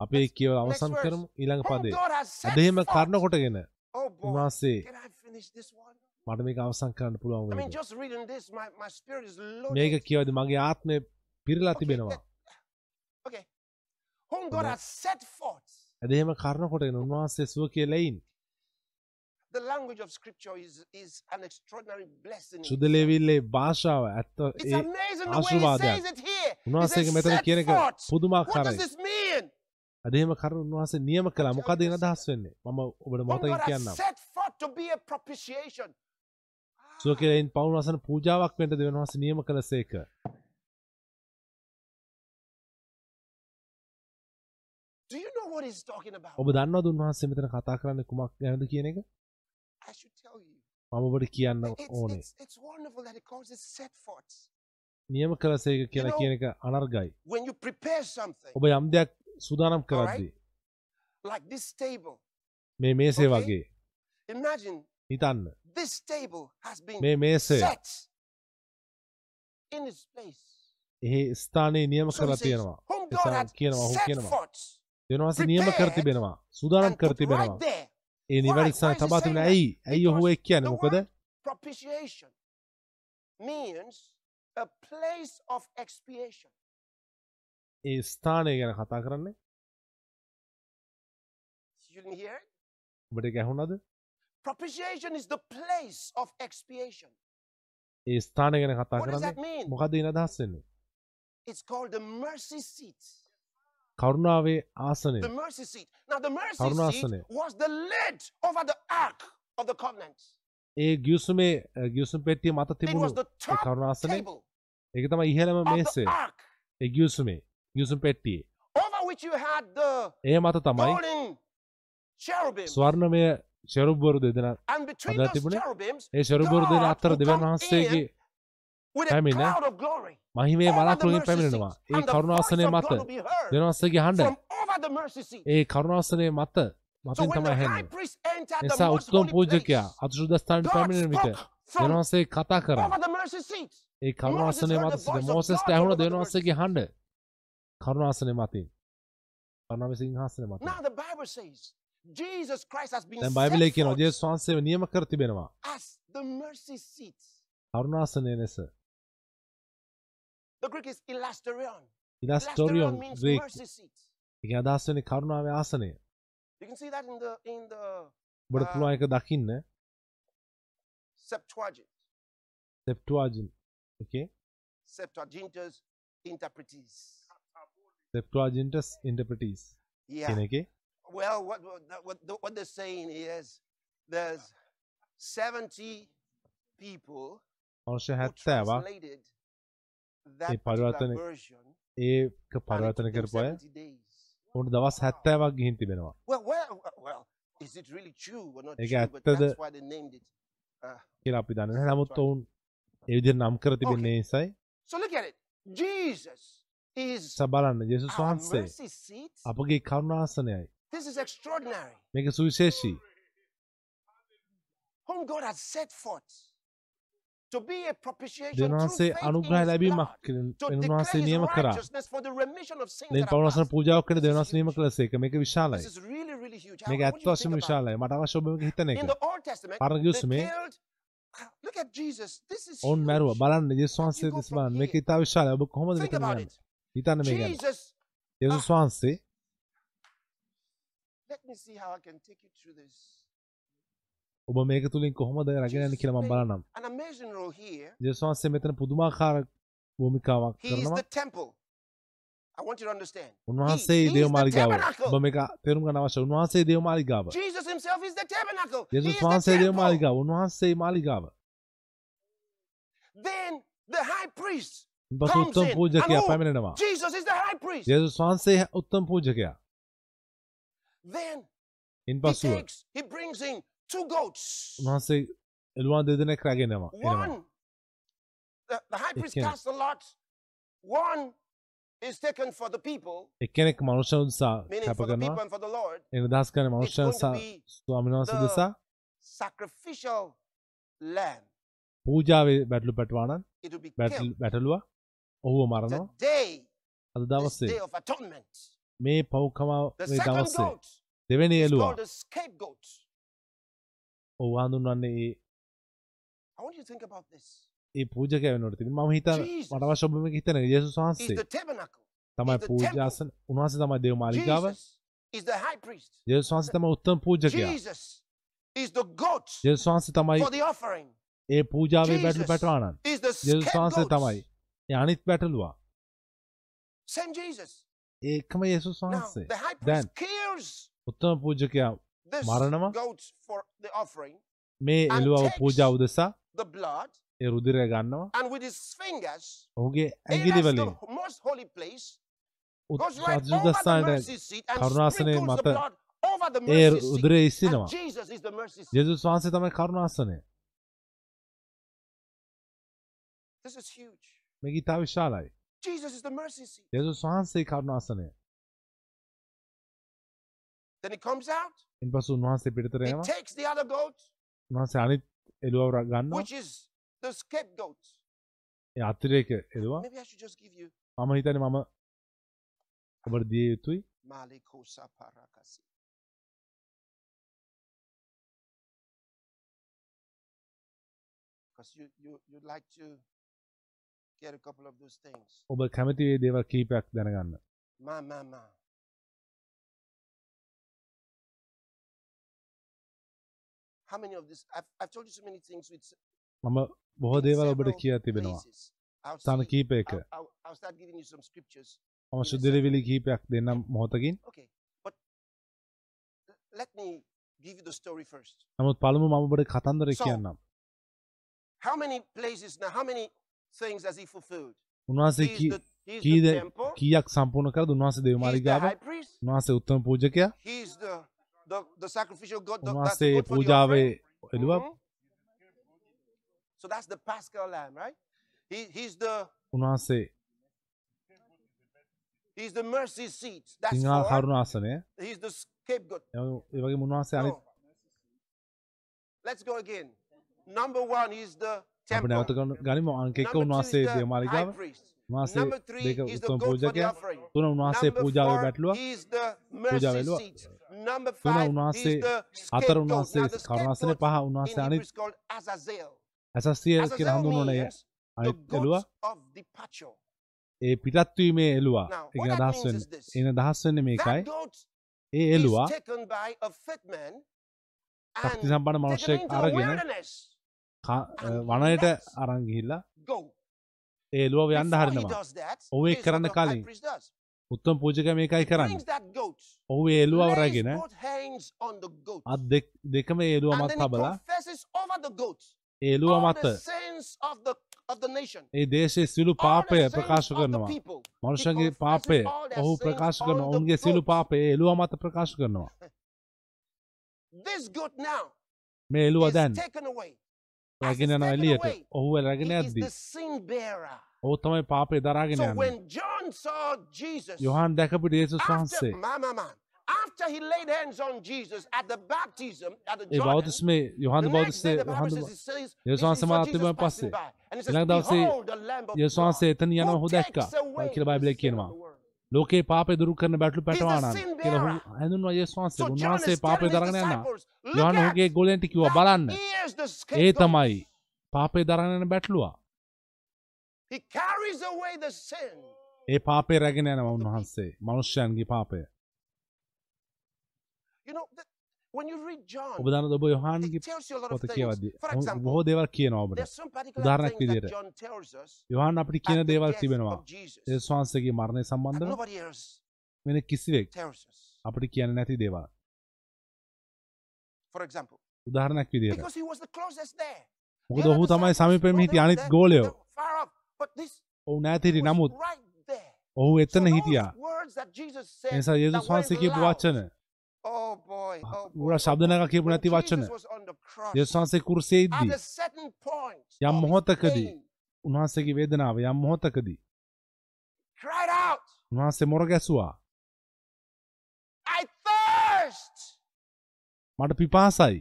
අපි කියව අවසන්. කරමු ඊළඟ whom පදේ අදහෙම forth. කරුණ කොටගෙන Oh උන්වහන්සේ මට මේක අවසන් කරන්න පුළුවන් මේක. කියවද? මගේ ආත්මය පිරලා තිබෙනවා. ඇදහෙම කරුණ කොටගෙන උන්වහන්සේ සුව කියලයින් The language of scripture is, is an extraordinary blessing. in සුද itself. ලෙවිල්ලේ භාෂාව ඇත්ත. He උන්වහන්සේගේ මෙතන කියන එක this mean? අදහෙම කරුණ උන්වහන්සේ නියම කළා. මොකද එන අදහස් වෙන්නේ? මම ඔබට has කියන්නම් set forth to be a propitiation. සුව කියලයින් පවුන් වසන පූජාවක් වෙන්ට දෙවන් වහස නියම talking about? ඔබ දන්නවද උන්වහන්සේ මෙතන කතා කරන්න කුමක් ගැනද කියන එක. මම ඔබට කියන්න ඕනේ. නියම කළසේක කියලා You know- කියන එක අනර්ගයි ඔබ යම් දෙයක් සූදානම් කරද්දී මේ මේසේ. වගේ හිතන්න this table has been මේ මේසය set in its place. එහි ස්ථානයේ නියම කරලා තියෙනවා එසා කියනවා, ඔහු කියනවා. දෙවනවාස නියම කර තිබෙනවා සූදානම් කර තිබෙනවා. ඒ නිවැරදි Why? ස්ථාන Why is he තබා තිබෙන? ඇයි ඇයි ඔහු එක් කියන්නේ මොකද word propitiation means a place of expiation. ඒ ස්ථානය ගැන කතා කරන්නේ You didn't hear it? ඔබට ඒක ඇහුණද Propitiation is the place of expiation. ඒ ස්ථානය ගැන කතා කරන්නේ? මොකද ඉන අදහස් වෙන්නේ It's called the mercy seat. කරුණාවේ ආසනය The mercy seat. Now, the mercy seat was the lid over the ark of the covenant. ඒ ගියසුමේ ගියසුම් පෙට්ටිය මත තිබුණු top කරුණාසනය ඒක තම ඉහළම of මේසේ the ark A ගියසුමේ ගියසුම් පෙට්ටියේ over which you had the ඒ මත තමයි golden cherubim. ස්වර්ණමය ශරුබ්බරු දෙදෙන අදා තිබුණේ ඒ ශරුබ්බරු දෙන would දෙවන් වහන්සේගේ පැමිණ. මහිමේ mercy පැමිණෙනවා. ඒ කරුණාසනය මත දෙවනස්සගේ හඬ. ඒ කරුණාසනය මත මතින් තමයි හැන්නේ නිසා උත්තම පූජකයා God පැමිණෙන විට දෙවනවසේ කතා කරා. ඒ කරුණාසනය මත සිට මෝසෙස්ට ඇහුණ දෙවනවස්සගේ හඬ කරුණාසනය මතින් කරුණාව සිංහාසනය මත Now the Bible says Jesus Christ has been දැන් බයිබලයේ set කියනවා forth ජේසුස් වහන්සේව නියම කර තිබෙනවා as the mercy seat. කරුණාසනය ලෙස The Greek is elasterion. Elasterion Elasterion means Greek mercy seat. එක අදහස් වෙන්නේ කරුණාවේ ආසනය You can see that in the in the ඔබට Ah. පුළුවන් එක දකින්න Septuagint. සෙප්ටුවාජින් එකේ Septuagintus interpretes. සෙප්ටුවාජින්ටස් ඉන්ටර්ප්‍රටිස් Yeah. කියන එකේ Well, what what, what they're saying is there's 70 people who translated A that particular version. it පරිවර්තන කරපු අය 70 days. උන්ට දවස් හැත්තෑවක් ගිහින් තිබෙනවා Well, well, well, is it really true or not ඒක ඇත්තද? that's why they named it. කියලා අපි දන්න නැහැ. නමුත් ඔවුන් ඒ විදිහට නම් කර තිබෙන්නේ නිසායි so look at it. Jesus is ස බලන්න ජේසුස් වහන්සේ. අපගේ කරුණාසනයයි This is extraordinary. මේක සුවිශේෂී Whom God has set forth to be a propitiation දෙවන්වහන්සේ through faith in අනුග්‍රහ his ලැබීමක් blood, to declare උන්වහන්සේ his නියම කරා righteousness for the remission of sins දැන් that are පවුලසන past. පූජාවක් කරන This is දෙවනස් නියම huge. කළසේක මේක විශාලයි This is really, really huge. I මේක want ඇත්ත you to වශයෙන්ම think about it. විශාලයි මට අවශ්‍ය ඔබ මේක හිතන In එක the Old Testament, පරණ they ගිවිසුමේ killed. Look at Jesus. This is ඔවුන් මැරුව huge. බලන්න ජේසුස් වහන්සේ You go දෙස from බලන්න මේක here. ඉතා විශාලයි ඔබ කොහොමද Think මෙතන about යන්නේ it. හිතන්න මේ ගැන Jesus. යේසුස් වහන්සේ Let me see how I can take you through this. ඔබ මේක තුළින් කොහොමද රැගෙනන්න කියලම බලනම් An amazing role here. ජෙස්වන්සේ මෙතන පුදුමාකාර භූමිකාවක් He is කරනවා the temple. I want you to understand. උන්වහන්සේ he is දේව the මාලිගාව tabernacle. ඔබ මේක තේරුම් ගන්න අවශ්‍ය උන්වහන්සේ දේව මාලිගාව Jesus himself is the tabernacle. He is යේසුස් the වහන්සේ දේව temple. මාලිගාව උන්වහන්සේ මාලිගාව Then the high priest පසු comes උත්තම in. පූජකයා And who? පැමිණෙනවා Jesus is the high priest. යේසුස් වහන්සේ උත්තම පූජකයා Then ඉන් he පසුව takes, he brings in two goats. උන්වහන්සේ එළුවන් දෙදෙනෙක් රැගෙනවා එනවා. One, the, the high priest Ekenek. casts a lot. One is taken for the people, එක්කෙනෙක් මනුෂ්‍ය උදසා meaning කැප for the people කරනවා කන මනුෂ්‍යන් going to be ස්වාමින් වහන්ස දෙසා Sacrificial lamb. පූජාවේ බැටලු පැටවානන් It will be බැටල් killed. බැටලුව ඔහුව මරනවා. අද this දවස්සේ day of atonement. මේ The පව්කමාවේ second දවස්සේ goat දෙවැනි is එලුවා called the scapegoat. ඔහු හඳුන්වන්නේ ඒ I want you to think about this. ඒ පූජක වෙනට තිබ ම හිත Jesus. මටව ශොබම හිතන යේසු He's වහන්සේ the tabernacle. තමයි the පූජාසන උන්වහන්සේ තමයි දේව මාලිකාව Jesus is the high priest. යේසු වහන්සේ තමයි උත්තම පූජකයා Jesus is the goat යේසු වහන්සේ තමයි for the offering. A පූජාවේ බැටලු Jesus පැටවානන් is the යේසු වහන්සේ තමයි scapegoat. ඒ අනිත් බැටලුවා Same Jesus. ඒකම යේසුස් වහන්සේ. දැන් උත්තම පූජකයා offering, මේ එළුවව පූජා උදෙසා ඒ රුදිරය ගන්නවා. ඔහුගේ lets වලින්. and කරුණාසනයේ මත ඒ. උදරේ ඉස්සිනවා. ජෙසුස් වහන්සේ තමයි කරුණාසනය. මේක ඉතා විශාලයි Jesus is the mercy seat. Jesus වහන්සේ කරුණාසනය Then he comes out, ඉන් පසු උන්වහන්සේ පිටතර he යනවා takes the other goat, උන්වහන්සේ අනිත් එළුවව ගන්නවා which is the scapegoat. ඒ අතිරේක එළුවා Maybe I should just give you මම හිතන මම ඔබට දිය යුතුයි Malikosa Parakasi. Because you, you, you'd like to get a couple of those things. ඔබ කැමති ඒ දේවල් කීපයක් දැනගන්න Ma, ma, ma. How many of this? I've, I've told you so many things with මම බොහෝ දේවල් ඔබට කියා තිබෙනවා ස්ථාන කීපයක I'll, start giving you some scriptures. මම ශුද්ධරවිලි කීපයක් දෙන්නම් මොහොතකින් Okay, but let me give you the story first. නමුත් පළමු මම ඔබට කතන්දර So, කියන්නම් How many places now? How many things has he fulfilled? උන්වහන්සේ He's key- the, he's කීද the temple. කීයක් සම්පූර්ණ කරද උන්වහන්සේ He's the දේවමාලිගාව high priest. උන්වහන්සේ උත්තම පූජකයා He's the the, the sacrificial God. The, that's the උන්වහන්සේ goat for the පූජාවේ offering. එළුව Mhm. So that's the Paschal lamb, right? He, he's the උන්වහන්සේ he's the mercy seat. That's Sinha four. කරුණාසනය He's the scapegoat. ඒවගේ උන්වහන්සේ අනිත් No. Let's go again. Number one is the අප. නැවත ගනිම අංකෙක Number two උන්වහන්සේ Number three දෙක උත්තම පූජකයා. තුන උන්වහන්සේ පූජාවේ බැටලුව පූජාවෙලුව. තුන උන්වහන්සේ scapegoat. උන්වහන්සේ scapegoat පහ උන්වහන්සේ අනිත්. ඇසස්තිය කියෙන හඳුන්වනය අනිත් එළුව. ඒ පිටත්වීමේ එළුවා එක අදහස් this. එන දහස් වෙන්න මේකයි ඒ එළුවා ශක්ති සම්පන්න මනුෂ්‍යයෙක් අරගෙන වනයට අරංගිහිල්ලා Go. ඒ එළුව යන්න හරිනවා. ඔහු what කරන්න කලින්. උත්තම පූජක මේකයි කරන්න. ඔහු ඒ එළුවව lays රැගෙන both hands on the goat, අත් දෙක්- දෙකම ඒ එළුව and මත් then he තබලා confesses over the goat. A එළුව all මත. ඒ දේශයේ සිලු පාපය ප්‍රකාශ කරනවා. He පාපය ඔහු ප්‍රකාශ the ඔවුන්ගේ සිලු. පාපය ඒ එළුව මත ප්‍රකාශ කරනවා. මේ is දැන් රැගෙන යන එළියට. ඔහු රැගෙන ඇද්දී ඔහු තමයි පාපේ දරාගෙන යන්නේ. යොහන් දැකපු යේසුස් වහන්සේ. After he laid hands on Jesus at the baptism at the Jordan, බෞතිස්මේ Yohan බෞතිස්සේ Yohan යේසුස් වහන්සේ මාතෙම පස්සේ ඊළඟ දවසේ යේසුස් වහන්සේ එතන යනවා ඔහු දැක්කා. කියලා බයිබලයේ කියනවා. ලෝකේ පාපය දුරු කරන බැටළු පැටවානන් කියලා. හැඳුන්වනවා යේසුස් වහන්සේ උන්වහන්සේ his දරගෙන යනවා යොහන් ඔහුගේ ගෝලයන්ට කිව්වා බලන්න the ඒ. තමයි පාපය දරගෙන යන බැටළුවා the. ඒ පාපය රැගෙන යනවා උන්වහන්සේ මනුෂ්‍යයන්ගේ පාපය You know, th- John, ඔබ යොහන්ගේ පොත. කියවද්දි බොහෝ දේවල් කියනවා ඔබට උදාහරණයක් us යොහන් අපිට කියන දේවල් තිබෙනවා ඒස් වහන්සේගේ මරණය සම්බන්ධව වෙන කිසිවෙක්. අපිට කියන්න නැති දේවල් උදාහරණයක් there. මොකද ඔහු තමයි සමීපෙම හිටිය අනිත් ගෝලයෝ ඔහු නැති හිටි නමුත්. ඔහු එතන හිටියා එනිසා යේසුස් වහන්සේ කියපු. වචන Boy, oh boy, උර oh කියපු නැති වචන. Certain point යම් මොහොතකදී උන්වහන්සේගේ වේදනාව යම් මොහොතකදී උන්වහන්සේ මොර ගැසුවා. මට පිපාසයි.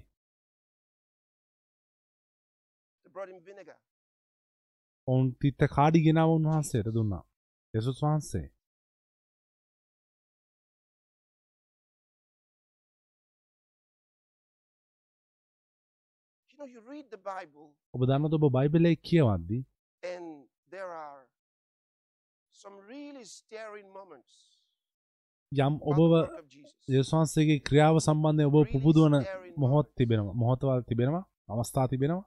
ඔවුන් තිත්ත කාඩි ගෙනාව උන්වහන්සේට දුන්නා. යේසුස් වහන්සේ ඔබ දන්නවද ඔබ බයිබලයේ කියවද්දී and there are some really staring moments. යම් ඔබව the work of Jesus. යේසුස් වහන්සේගේ ක්‍රියාව සම්බන්ධයෙන් ඔබ පුබුදුවන මොහොත්. තිබෙනවා මොහොතවල් තිබෙනවා අවස්ථා තිබෙනවා.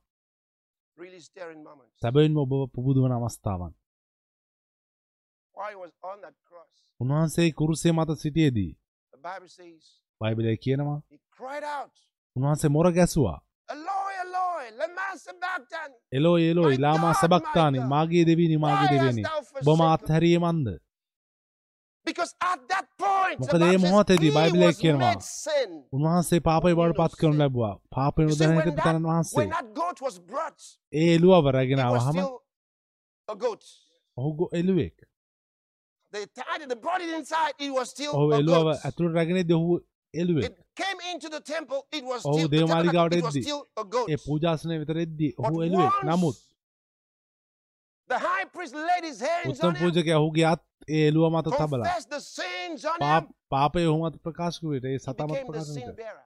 සැබවින්ම ඔබ පුබුදුවන අවස්ථාවන් උන්වහන්සේ කුරුසිය මත සිටියේදී බයිබලයේ කියනවා උන්වහන්සේ මොර ගැසුවා Eloi, Eloi, lama sabachthani. Hello hello My ඉලාමා God, සබක්තානි. මාගේ දෙවිනි මාගේ දෙවිනි thou ඔබ මා forsaken me? අත්හැරියේ මන්ද Because at that point, the මොකද ඒ මොහොතේදී බයිබලයේ කියනවා. උන්වහන්සේ පාපය බවට පත් කරනු ලැබුවා පාපය You see, නොදැන when හිටපු that, තැනන් වහන්සේ ඒ එළුවව රැගෙන ආවහම. ඔහු එළුවෙක් ඔහු එළුවව. ඇතුළට රැගෙනේදී ඔහු එළුවෙක් It came into the temple, it was ඔහු still, the දේවමාලිගාවට tabernacle, it was එද්දී still a goat. ඒ පූජාසනය විතර එද්දී But ඔහු එළුවෙක් once නමුත් the high priest laid his hands උත්තම on him, පූජකයා ඔහුගේ අත් ඒ එළුව මත තබලා confessed the sins on පා- him, පාපය ඔහු මත ප්‍රකාශ කරුවට ඒ he සතා මත became the ප්‍රකාශ sin කළා. bearer.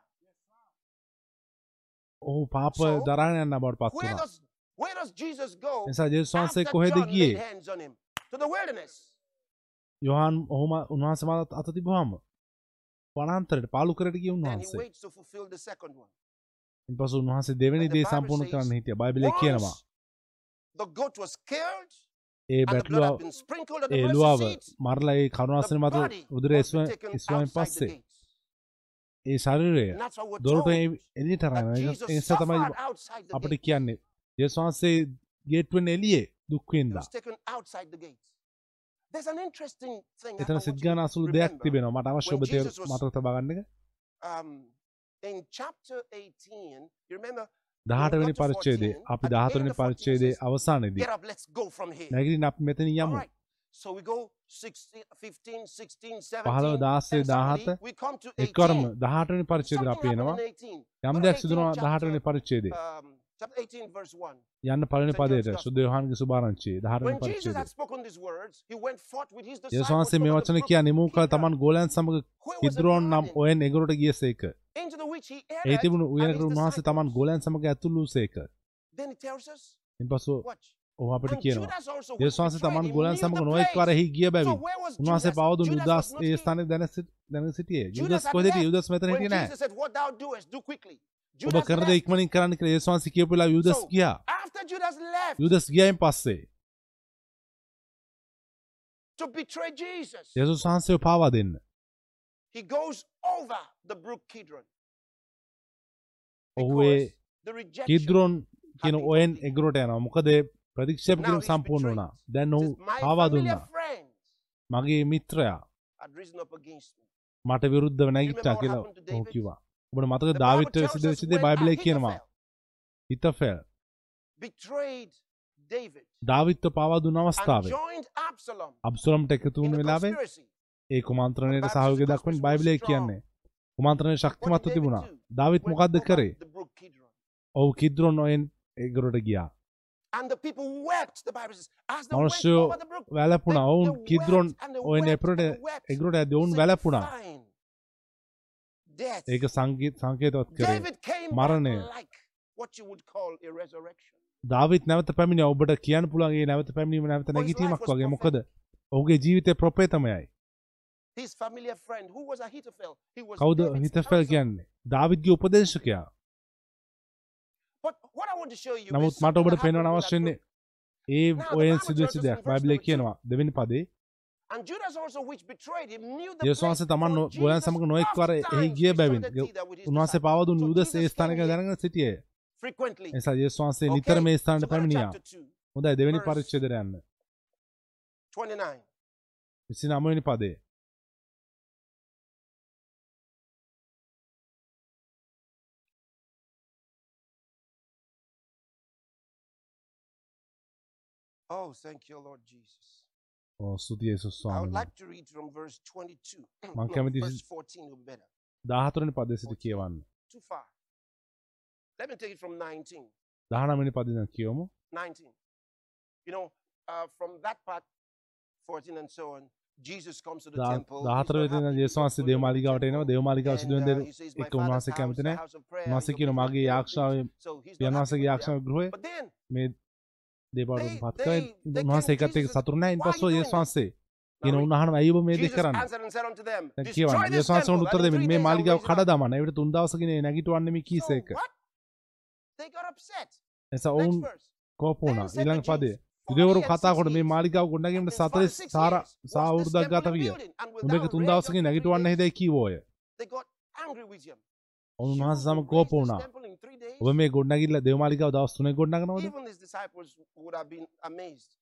ඔහු පාප So, දරාගෙන යන්න බවට පත් Where වුණා does, where does Jesus go නිසා ජේසුස් වහන්සේ after කොහෙද John ගියේ laid hands on him? To the wilderness. Yohan ඔහුම උන්වහන්සේ මත අත තිබුවාම වනාන්තරයට පාලු කරට ගිය Then he උන්වහන්සේ. ඉන්පසු උන්වහන්සේ දෙවෙනි දේ සම්පූර්ණ කරන්න හිටිය බයිබලයේ කියනවා ඒ බැටලුව seat, මරලා ඒ කරුණාසන මත උදර ඉස්වයින් පස්සේ. ඒ ශරීරය දොරට Jesus ඒ නිසා තමයි අපිට. කියන්නේ යේසුස් වහන්සේ ගේට්ටුවෙන් එළියේ එතන to අසුළු දෙයක්. තිබෙනවා මට අවශ්‍ය ඔබ මතක තබා ගන්න එක Um, in chapter 18, you remember, 18 වෙනි got to පරිච්ඡේදයේ 14, අපි at the 14 end වෙනි of 14 පරිච්ඡේදයේ says, අවසානයේදී. නැගිටින් අපි මෙතන යමු right. So we go 16, 15, 16, 17. 15, 16, and suddenly 17. we come to එක්වරම 18. 18 වෙනි පරිච්ඡේදයට අපි Something එනවා happened in 18. යම් දෙයක් 18 සිදුනවා 18 වෙනි chapter, පරිච්ඡේදයේ um, chapter 18, verse 1. යන්න පළවෙනි පදයට. සුද්ධ යෝහන්ගේ සුභාරංචිය 18 වෙනි පරිච්ඡේදය යේසුස් වහන්සේ මේ වචන කියා නිමු Kidron, තමන් ගෝලයන් සමග කිද්‍රෝන් නම් ඔයෙන් එගොරට ගියසේක ඒ තිබුණු උයනකට උන්වහන්සේ තමන්. ගෝලයන් සමග ඇතුළු සේක Then he tells us, ඉන්පසු. ඔහු අපිට කියනවා යේසුස් වහන්සේ තමන් ගෝලයන් සමග place. වරෙහි ගිය බැවින් උන්වහන්සේ Judas යුදාස් ඒ. ස්ථානයේ දැන සිට- දැන සිටියේ යුදස් කොහෙද. යුදස් මෙතන හිටියේ නැහැ ඔබ Judas කරන දේ left. ඉක්මනින් කරන්න කියලා යේසුස් වහන්සේ කියපු වෙලාව යුදස් ගියා After Judas left යුදස් ගියායින් පස්සේ to betray Jesus, යේසුස් වහන්සේව පාවා දෙන්න he goes over the brook Kidron. ඔහු ඒ කිද්‍රොන් කියන ඔයෙන්. එගරට යනවා මොකද ප්‍රතික්ෂේප කිරීම සම්පූර්ණ. වුණා දැන් ඔහු පාවා දුන්නා මගේ මිත්‍රයා. මට විරුද්ධව නැගිට්ටා කියලා ඔහු? කිව්වා ඔබට මතක දාවිත් tells සිද්ධ us වෙච්ච දේ when බයිබලයේ කියනවා. හිතෆෙල්. Betrayed David. දාවිත්ව පාවා දුන්න and අවස්ථාවේ අබ්සලම්ට එකතු in වුණු the වෙලාවේ. ඒ කුමන්ත්‍රණයට the දක්වන බයිබලයේ. කියන්නේ කුමන්ත්‍රණය ශක්තිමත්ව තිබුණා? දාවිත් over කරේ. ඔහු කිද්‍රොන් ඔයෙන් එගරට ගියා. මනුෂ්‍යයෝ they- ඔවුන් කිද්‍රොන් wept එපරට එගරට ඇද ඔවුන් death. ඒක සංගීත සංකේතවත් කරේ මරණය. දාවිත් නැවත පැමිණ ඔබට කියන්න පුළුවන්ගේ නැවත පැමිණීම නැවත was වගේ. මොකද ඔහුගේ ජීවිතය? He was කවුද හිතෆැල්. කියන්නේ දාවිද්ගේ උපදේශකයා නමුත් මට ඔබට that පෙන්වන්න happened in අවශ්‍ය that වෙන්නේ group. ඒ ඔයෙන් us දෙයක් 22. කියනවා දෙවෙනි පදේ And Judas also, which betrayed him, knew the යේසුස් place වහන්සේ තමන් for නො- ගොයන් Jesus සමග නොඑක් වර එහි ගිය බැවින් disciples. පාවදුන් යුදස් ඒ ස්ථානක දැනගෙන සිටියේ frequently. නිසා යේසුස් වහන්සේ Okay? නිතර මේ ස්ථානට පැමිණියා chapter 2, හොඳයි දෙවෙනි verse- පරිච්ඡේදයට යන්න 29. 29 වෙනි පදේ Oh, thank you, Lord Jesus. ඔව් ස්තුතියි යේසුස් I would ස්වාමීනි like to read from verse 22. මං no, කැමති verse 14 would be better. 14 වෙනි පදේ සිට කියවන්න Too far. Let me take it from 19. 19 වෙනි පදේ ඉඳන් කියවමු 19. You know, uh, from that part, 14 and so on, Jesus comes to the දා- temple. 14 වෙනි ඉඳන් යේසුස් වහන්සේ දේව මාලිගාවට එනවා දේව මාලිගාව සිදුවෙන දේ එක්ක උන්වහන්සේ කැමති නැහැ උන්වහන්සේ කියන මගේ යාක්ෂාවේ යනවාසගේ යාක්ෂාව ගෘහය මේ They- පත් කරයි උන්වහන්සේ එකත් Jesus, සතුරු නැහැ "Why ඉන්පස්සෝ are you යේසුස් වහන්සේ කියන. උන්වහන්සේ ඇයි ඔබ මේ දේ කරන්නේ දැන් කියවන්න යේසුස් වහන්සේ temple, උත්තර දෙමින් මේ මාලිගාව කඩ up." දාමන්න ඒකට තුන් දවසකින් නැගිටවන්නේ මේ got upset. එසා ඔවුන් verse. කෝප වුණා Then said ඊළඟ පදේ Jews, යුදෙවරු 40 කතා and කොට මේ 60 මාලිගාව ගොඩනැගීමට Since 40 46 සාර years was සා this අවුරුද්දක් temple ගත විය උඹේක තුන් දවසකින් නැගිටවන්න හිතයි කීවෝය ඔවුන් You උන්වහන්සේ සමග will කෝප raise this වුණා temple in three days? ඔබ මේ ගොඩනැගිල්ල දේව මාලිගාව දවස් 3 ගොඩනගනවද.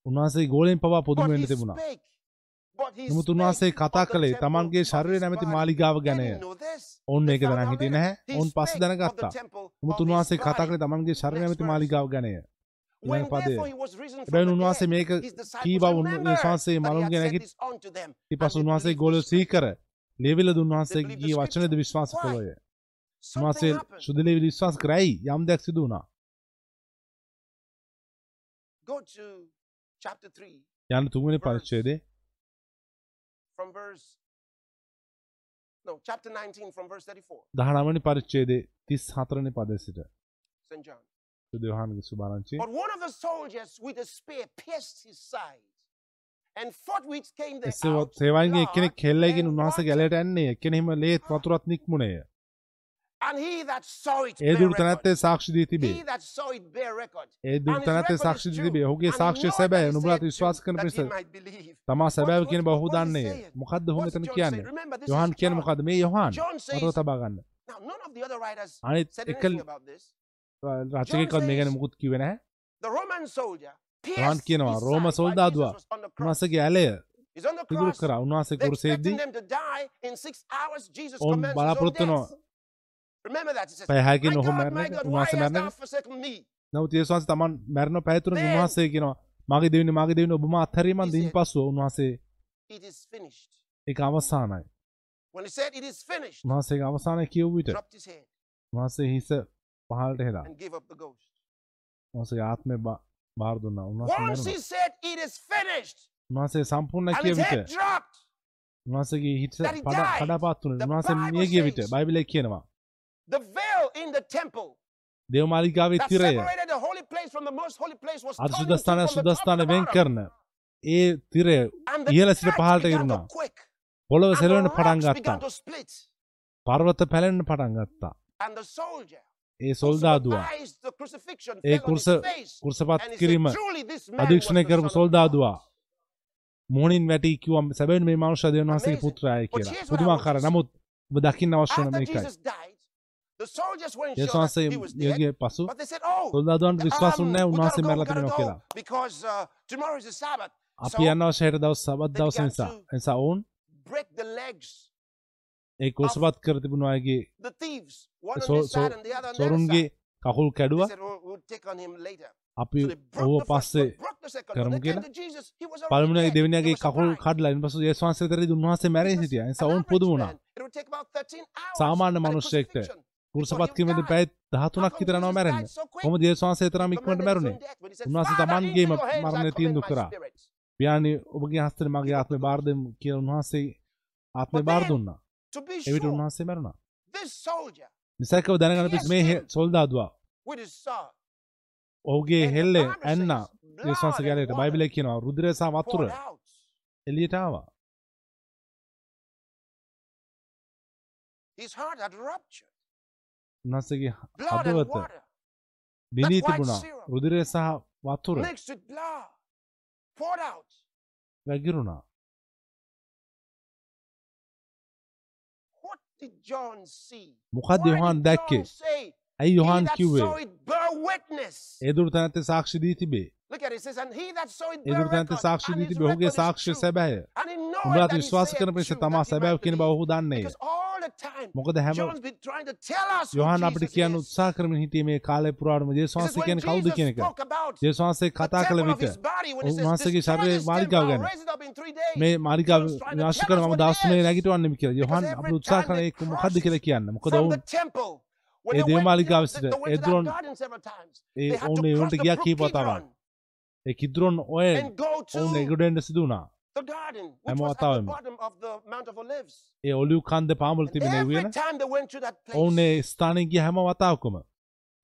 උන්වහන්සේ ගෝලෙන් පවා පුදුම වෙන්න තිබුණා නමුත් උන්වහන්සේ කතා කළේ තමන්ගේ ශරීරය නැමැති. මාලිගාව ගැනය මේක found දැනන් හිටියේ. නැහැ ඔවුන් පස්සේ දැනගත්තා නමුත් උන්වහන්සේ කතා. කළේ තමන්ගේ ශරීරය නැමැති. මාලිගාව ගැනය ඊළඟ from එබැවින් උන්වහන්සේ මේක කීවා remembered උන්වහන්සේ මලුන්ගේ නැගිට they උන්වහන්සේ scripture. සීකර the ගිය වචනද. විශ්වාස? කළෝය Happened. සුදලේවි විශ්වාස කරයි යම් දෙයක් සිදු වුණා Go to chapter 3 යන්න තුන්වෙනි. පරිච්ඡේදයේ from verse. No chapter 19 from verse 34 19 වෙනි පරිච්ඡේදයේ 34 වෙනි පදයේ සිට st john. යෝහානගේ සුභාරංචිය but one of the soldiers with a spear pierced his side and forthwith came එසේ out සේවයින්ගේ එක්කෙනෙක් කෙල්ලයිගෙන and උන්වහන්සේ water. ගැලයට ඇන්නේ එක්කෙනෙහිම ලේත් වතුරත් නික්මුණේය and he that saw it A bare දුරු record. තැනැත්තේ සාක්ෂි දී තිබේ ඒ දුරු And his තැනැත්තේ record සාක්ෂි. තිබේ And සාක්ෂිය සැබෑ said විශ්වාස might believe. තමා සැබෑව කියන බව ඔහු what is he දන්නේය saying? මොකද්ද ඔහු What's මෙතන John කියන්නේ යොහන් John. මොකද්ද මේ යොහන් John says- වතුර තබා ගන්න Now, none of the other writers අනිත් එක. රචකයෙක්වත් මේ ගැන මුකුත් soldier යොහන් කියනවා රෝම සොල්දාදුවා. උන්වහන්සේගේ ඇලය cross. කරා උන්වහන්සේ They කුරුසේදී ඔවුන් commands පැය My හයකින් ඔහු God, මැරෙන my එක God, why උන්වහන්සේ hast මැරෙන thou එක forsaken me? නමුත් යේසුස් වහන්සේ තමන් තුනක Then- උන්වහන්සේ කියනවා මගේ දෙවියනි මගේ දෙවියනි ඔබ මා අත්හැරීමන් දින් පසුව. finished, උන්වහන්සේ අවසානයි කියවූ විට dropped his head උන්වහන්සේ හිස පහළට හෙලා. උන්වහන්සේ ආත්මය බාර දුන්නා. මැරුණා උන්වහන්සේ සම්පූර්ණ and කිය his විට head dropped, උන්වහන්සේ හිත that he පඩ died. කඩාපාත් වුණා The උන්වහන්සේ Bible මිය ගිය විට බයිබලයේ කියනවා bottom. කරන ඒ තිරය And the ඉහළ සිට earth පහළට began to ඉරුණා. quake, පොළොව සෙලවෙන්න පටන් ගත්තා. පර්වත පැලෙන්න පටන් ගත්තා ඒ සොල්දාදුවා ඒ කුරුස. කුරුසපත් කිරීම අධීක්ෂණය කරපු සොල්දාදුවා God." මුහුණින් වැටි කිව්වම් සැබවින් මේ මනුෂ්‍ය දේවන්. පුත්‍රයායි But කියලා you to නමුත් ඔබ දකින්න අවශ්‍ය වන After මේකයි පසු we උන්වහන්සේ gotta go, we මැරලා gotta තිබෙනවා go, කියලා because tomorrow is the Sabbath. අපි So යනවා ෂේට දවස් සබත් they දවස නිසා to- එනිසා ඔවුන් break the legs. ඒ කුරුසපත් කර තිබුණු අයගේ The thieves, one on So- this side so- and the other on the other සොරුන්ගේ side. කකුල් කැඩුවා. අපි first පස්සේ. කරමු කියලා. දෙවිනියාගේ were කකුල්. කඩලා ඉන්පසු යේසුස් වහන්සේ තරදී උන්වහන්සේ මැරී සිටියා. ඒ නිසා an ඔවුන් පුදුම වුණා. man, it would take about 13 hours සාමාන්‍ය for 13ක් විතර යනවා මැරෙන්න. කොහොමද යේසුස් වහන්සේ තරම් ඉක්මනට මැරුණේ? උන්වහන්සේ තමන්ගේම මරණය තීන්දුව කරා. පියාණි ඔබගේ හස්තේ මගේ ආත්මේ බාර දෙමු කියලා උන්වහන්සේ ආත්මේ But බාර දුන්නා. එවිට උන්වහන්සේ මැරුණා. නිසකව දැනගන්න පිස් මේ සොල්දාදුවා ඔහුගේ හෙල්ලේ ඇන්න and ගැලේට බයිබලයේ කියනවා out. එළියට ආවා. His heart had ruptured. And හදවත. බිනී තිබුණා. රුදිරය සහ වතුර. වැගිරුණා. Why යොහන් දැක්කේ? ඇයි "He යොහන් කිව්වේ? saw it bear witness"? ඒදුර තැනැත්තේ සාක්ෂි දී තිබේ. ඒදුර තැනැත්තේ සාක්ෂි දී තිබේ. ඔහුගේ සාක්ෂිය. සැබෑය. He විශ්වාස කරන පිණිස තමා සැබෑව කියන බව. ඔහු දන්නේය මොකද හැම යොහන් අපිට කියන්න is. උත්සාහ කරමින් හිටියේ මේ කාලය වහන්සේ when කියන්නේ කවුද කියන එක the කතා කළ විට උන්වහන්සේගේ "Destroy ශරීරයේ temple, ගැන I'll raise it up in three days." මේ to විනාශ කරන මම is. නැගිටවන්නෙම කියලා යොහන් අපිට උත්සාහ time කරන ඒක මොකද්ද කියලා කියන්න මොකද ඔවුන් ඒ දේවමාලිගාව they- සිට එදුරොන්. ඒ ඔවුන් ඒ the ගියා කීප වතාවක් ඒ කිද්රොන් ඔය ඔවුන් to එගොඩෙන්ට සිදු වුණා the garden, which was at the bottom of the Mount of Olives. ඒ ඔලිව් කන්ද පාමුල තිබෙන every වෙන time they went to that ඔවුන් ඒ place, ස්ථානයේ ගිය හැම වතාවකම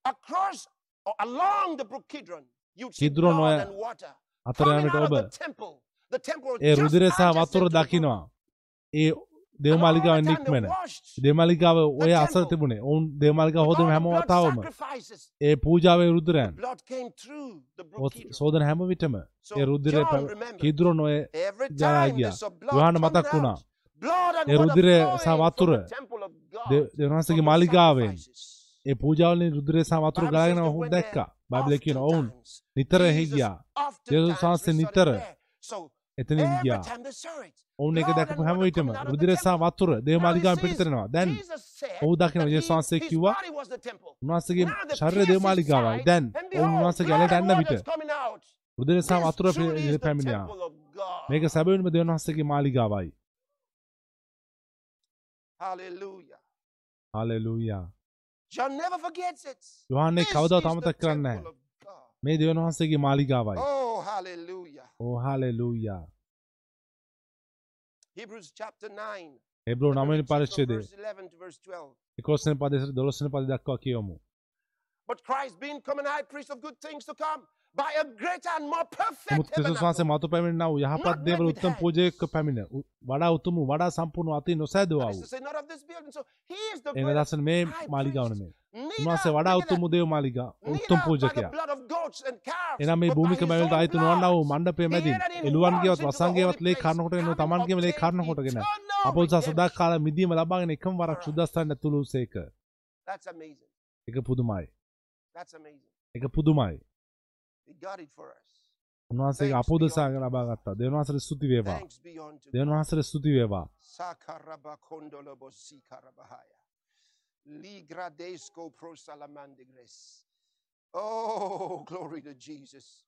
across or along the brook Kidron, you'd see blood and water අතර යනට ඔබ the temple. The temple A just රුදිරය සහ වතුර. දකිනවා ඒ They නික්මෙන දේමාලිගාව ඔය අසර. තිබුණේ ඔවුන් with හොදම හැම වතාවම. ඒ පූජාවේ Kidron. සෝදන හැම විටම ඒ රුද්‍රය John remembered. කිදුරොන් ඔය Every ජරා time they ගියා. saw blood යොහන්න coming මතක් වුණා. ඒ water රුධිරය සහ flowing වතුර from the temple of God, දේ- from දෙවනසගේ the මාලිගාවෙන් sacrifices. ඒ පූජාවලින් රුද්‍රය ගලාගෙන says they ඔහු දැක්කා බයිබලයේ කියන ඔවුන්. නිතර එහි Jesus ගියා oftentimes Jesus වහන්සේ නිතර එතනින් ගියා ඔවුන් blood දැකපු හැම විටම රුධිරය සහ. වතුර says, පිටතනවා දැන් ඔහු දකිනවා he- වහන්සේ කිව්වා. උන්වහන්සේගේ Now the ශරීර pierced his දේවමාලිගාවයි side, දැන් ඔවුන් උන්වහන්සේගේ ඇලට ඇන්න විට. රුධිරය සහ වතුර පැමිණියා. මේක සැබවින්ම දෙවියන් වහන්සේගේ මාලිගාවයි Hallelujah. Hallelujah John never forgets it. යොහන්නේ කවදාවත් අමතක කරන්නේ නැහැ. මේ දෙවියන් වහන්සේගේ මාලිගාවයි Oh, hallelujah. ඕ hallelujah Hebrews chapter 9. එබ්‍රෝ We're 9 gonna වෙනි read from පරිච්ඡේදය verse 11 to verse 12. 11 වෙනි පදේ සිට 12 වෙනි පද දක්වා කියවමු But Christ being common high priest of good things to come by a greater and more perfect නමුත් ක්‍රිස්තුස් වහන්සේ tabernacle. මතු පැමිණෙනා වූ යහපත් Not දේවල් made with උත්තම hands. පූජකයෙක්ව පැමිණ උ- වඩා උතුම් වූ, වඩා සම්පූර්ණ අතින් නොසෑදුවා That is වූ to say, not of this building. So he is the එන greater දසන මේ high මාලිගාව priest. නෙමේ Neither, උන්වහන්සේ වඩා උතුම් දේව මාලිගා the පූජකයා එනම් මේ භූමික මැවල්ට අයිති නොවන්නා වූ. මණ්ඩපය මැදින් එළුවන්ගේවත් වසංගේවත් ලේ එන having තමන්ගේම ලේ obtained කර්ණකොටගෙන eternal අපොල් සහ සදා redemption. කාල මිදීම ලබාගෙන එකම වරක් For us. සුදස්ථානට තුළු සේක That's amazing. එක පුදුමයි That's amazing. එක පුදුමයි He got it for us. උන්වහන්සේගේ අපෝදසාග ලබා ගත්තා දෙවියන් වහන්සේට ස්තුති වේවා Thanks be unto දෙවියන් God. වහන්සේට ස්තුති වේවා Sakarabakondolobosikarabahaya. Ligradesco prosalamandigres. Oh, glory to Jesus.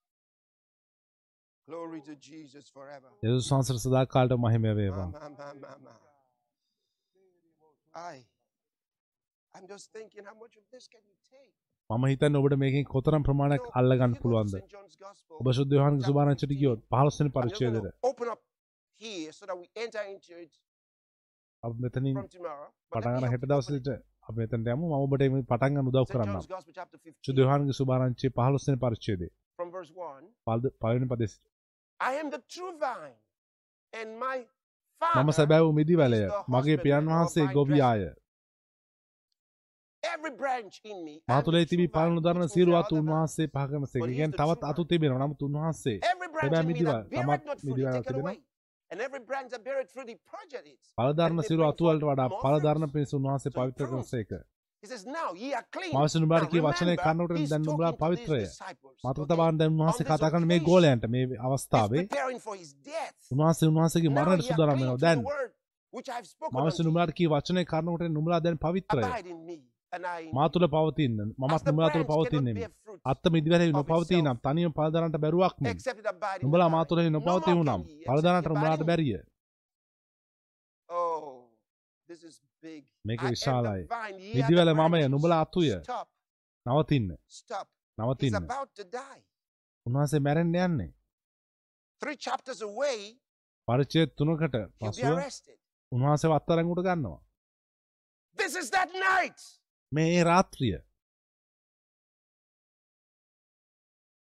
Glory to Jesus forever. යේසුස් වහන්සේට සදා කාලට මහිම වේවා Ma, ma, ma, ma, ma. I, I'm just thinking, how much of this can you take? මම හිතන්නේ ඔබට මේකෙන් කොතරම් ප්‍රමාණයක් You know, අල්ලගන්න if you go to පුළුවන්ද St. John's Gospel, ඔබ ශුද්ධ යෝහන්ගේ සුභාරංචිට ගියොත් 15 වෙනි I'm just going පරිච්ඡේදයට to open up here so that we enter into it අපි මෙතනින් from tomorrow. But let පටන් me ගන්න help හෙට you open it. දවසේට අපි මෙතනට යමු මම ඔබට මේ පටන් ගන්න උදව් St. කරන්නම් John's Gospel, chapter 15, ශුද්ධ යෝහන්ගේ සුභාරංචියේ 15 වෙනි පරිච්ඡේදය from verse 1. පල්ද- පළවෙනි පදේ සිට I am the true vine, and my මම Father, සැබෑ වූ මිදිවැලය is the මගේ පියන් වහන්සේ ගොවියාය. මා the තිබී පලනු දරන vines. උන්වහන්සේ පහ කරනසේ But he is ගැන තවත් අතු. තිබෙනවා නමුත් උන්වහන්සේ සැබෑ beareth තමත් මිදිවැල් taketh they සිරු අතුවලට වඩා fruits. පිණිස උන්වහන්සේ පවිත්‍ර. කරසේක He says, Now ye are clean. මවස නුබාට Now කී වචනය කන්නට දැන් these පවිත්‍රය disciples, මතක okay? තබාන් දැන් this කතා කරන මේ ගෝලයන්ට මේ අවස්ථාවේ. උන්වහන්සේ උන්වහන්සේගේ මරණයට සූදානම් වෙනවා දැන් the word which I've spoken මවස unto you. නුඹලාට කී වචනය කන්නකොට නුඹලා දැන් පවිත්‍රය මා. තුළ පවතින්න මමත් the නුඹලා තුළ fruit අත්ත මිදිවැරෙහි නොපවතී නම් තනියම පලදරන්ට බැරුවක් මෙන් except it abide in නුඹලා මා. තුළෙහි No නොපවතී more වුනම් can ye, except පලදරන්ට නුඹලාට. බැරිය Oh. මේක විශාලයි මිදිවැල මමය. නුඹලා Stop, නවතින්න නවතින්න. උන්වහන්සේ මැරෙන්න යන්නේ පරිචය තුනකට පසුව. උන්වහන්සේ වත්තරැඟුට ගන්නවා This is that night. මේ ඒ රාත්‍රිය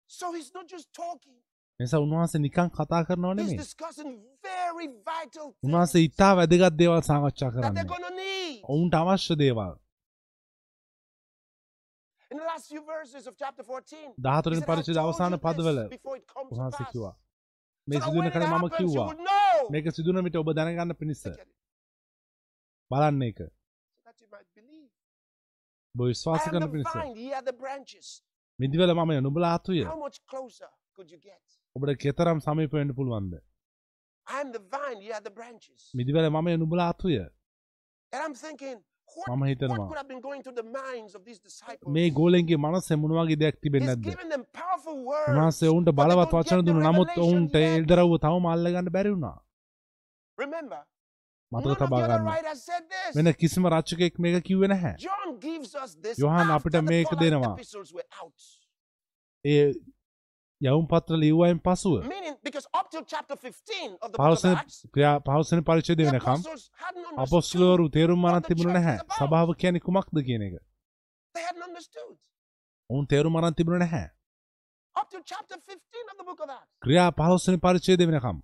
So he's not just talking. නිසා උන්වහන්සේ නිකං කතා කරනව He's නෙමේ discussing very vital things උන්වහන්සේ ඉතා වැදගත් දේවල් සාකච්ඡා කරන්න. ඔවුන්ට අවශ්‍ය දේවල් In the last few verses of chapter 14, he දහතුරින් said, "I පරිච්චේද told අවසාන පදවල උන්වහන්සේ pass." කිව්වා මේ සිදුවන කළ මම කිව්වා. මේක සිදුවන විට ඔබ දැනගන්න පිණිස. බලන්න එක So that you might believe. ඔබ I විශ්වාස am කරන පිණිස. මිදිවල මම you get? ඔබට කෙතරම් සමීප වෙන්න පුළුවන්ද. මිදිවල මම thinking, what, මම හිතනවා? මේ ගෝලෙන්ගේ මනස මොනවාගේ දෙයක් He's නැද්ද. උන්වහන්සේ ඔවුන්ට බලවත් වචන දුන්න නමුත් ඔවුන්ට. එල්දරව්ව තවම අල්ලගන්න බැරි වුණා මතක තබා ගන්න. වෙන කිසිම රච්චකෙක් මේක කිව්වේ නැහැ යොහන් අපිට මේක දෙනවා. ඒ යවුම් පත්‍ර ලිව්වයින් පසුව Meaning, because up till chapter 15 of the book of පවසන ක්‍රියා පවසන පරිච්ඡේදය වෙනකම්. අපොස්තුලවරු තේරුම් අරන් තිබුණ නැහැ. සභාව කියන්නේ කුමක්ද කියන එක. ඔවුන් තේරුම් අරන් තිබුණ නැහැ Up till chapter 15 of the book of Acts. ක්‍රියා පහළොස්වනි පරිච්ඡේදය වෙනකම්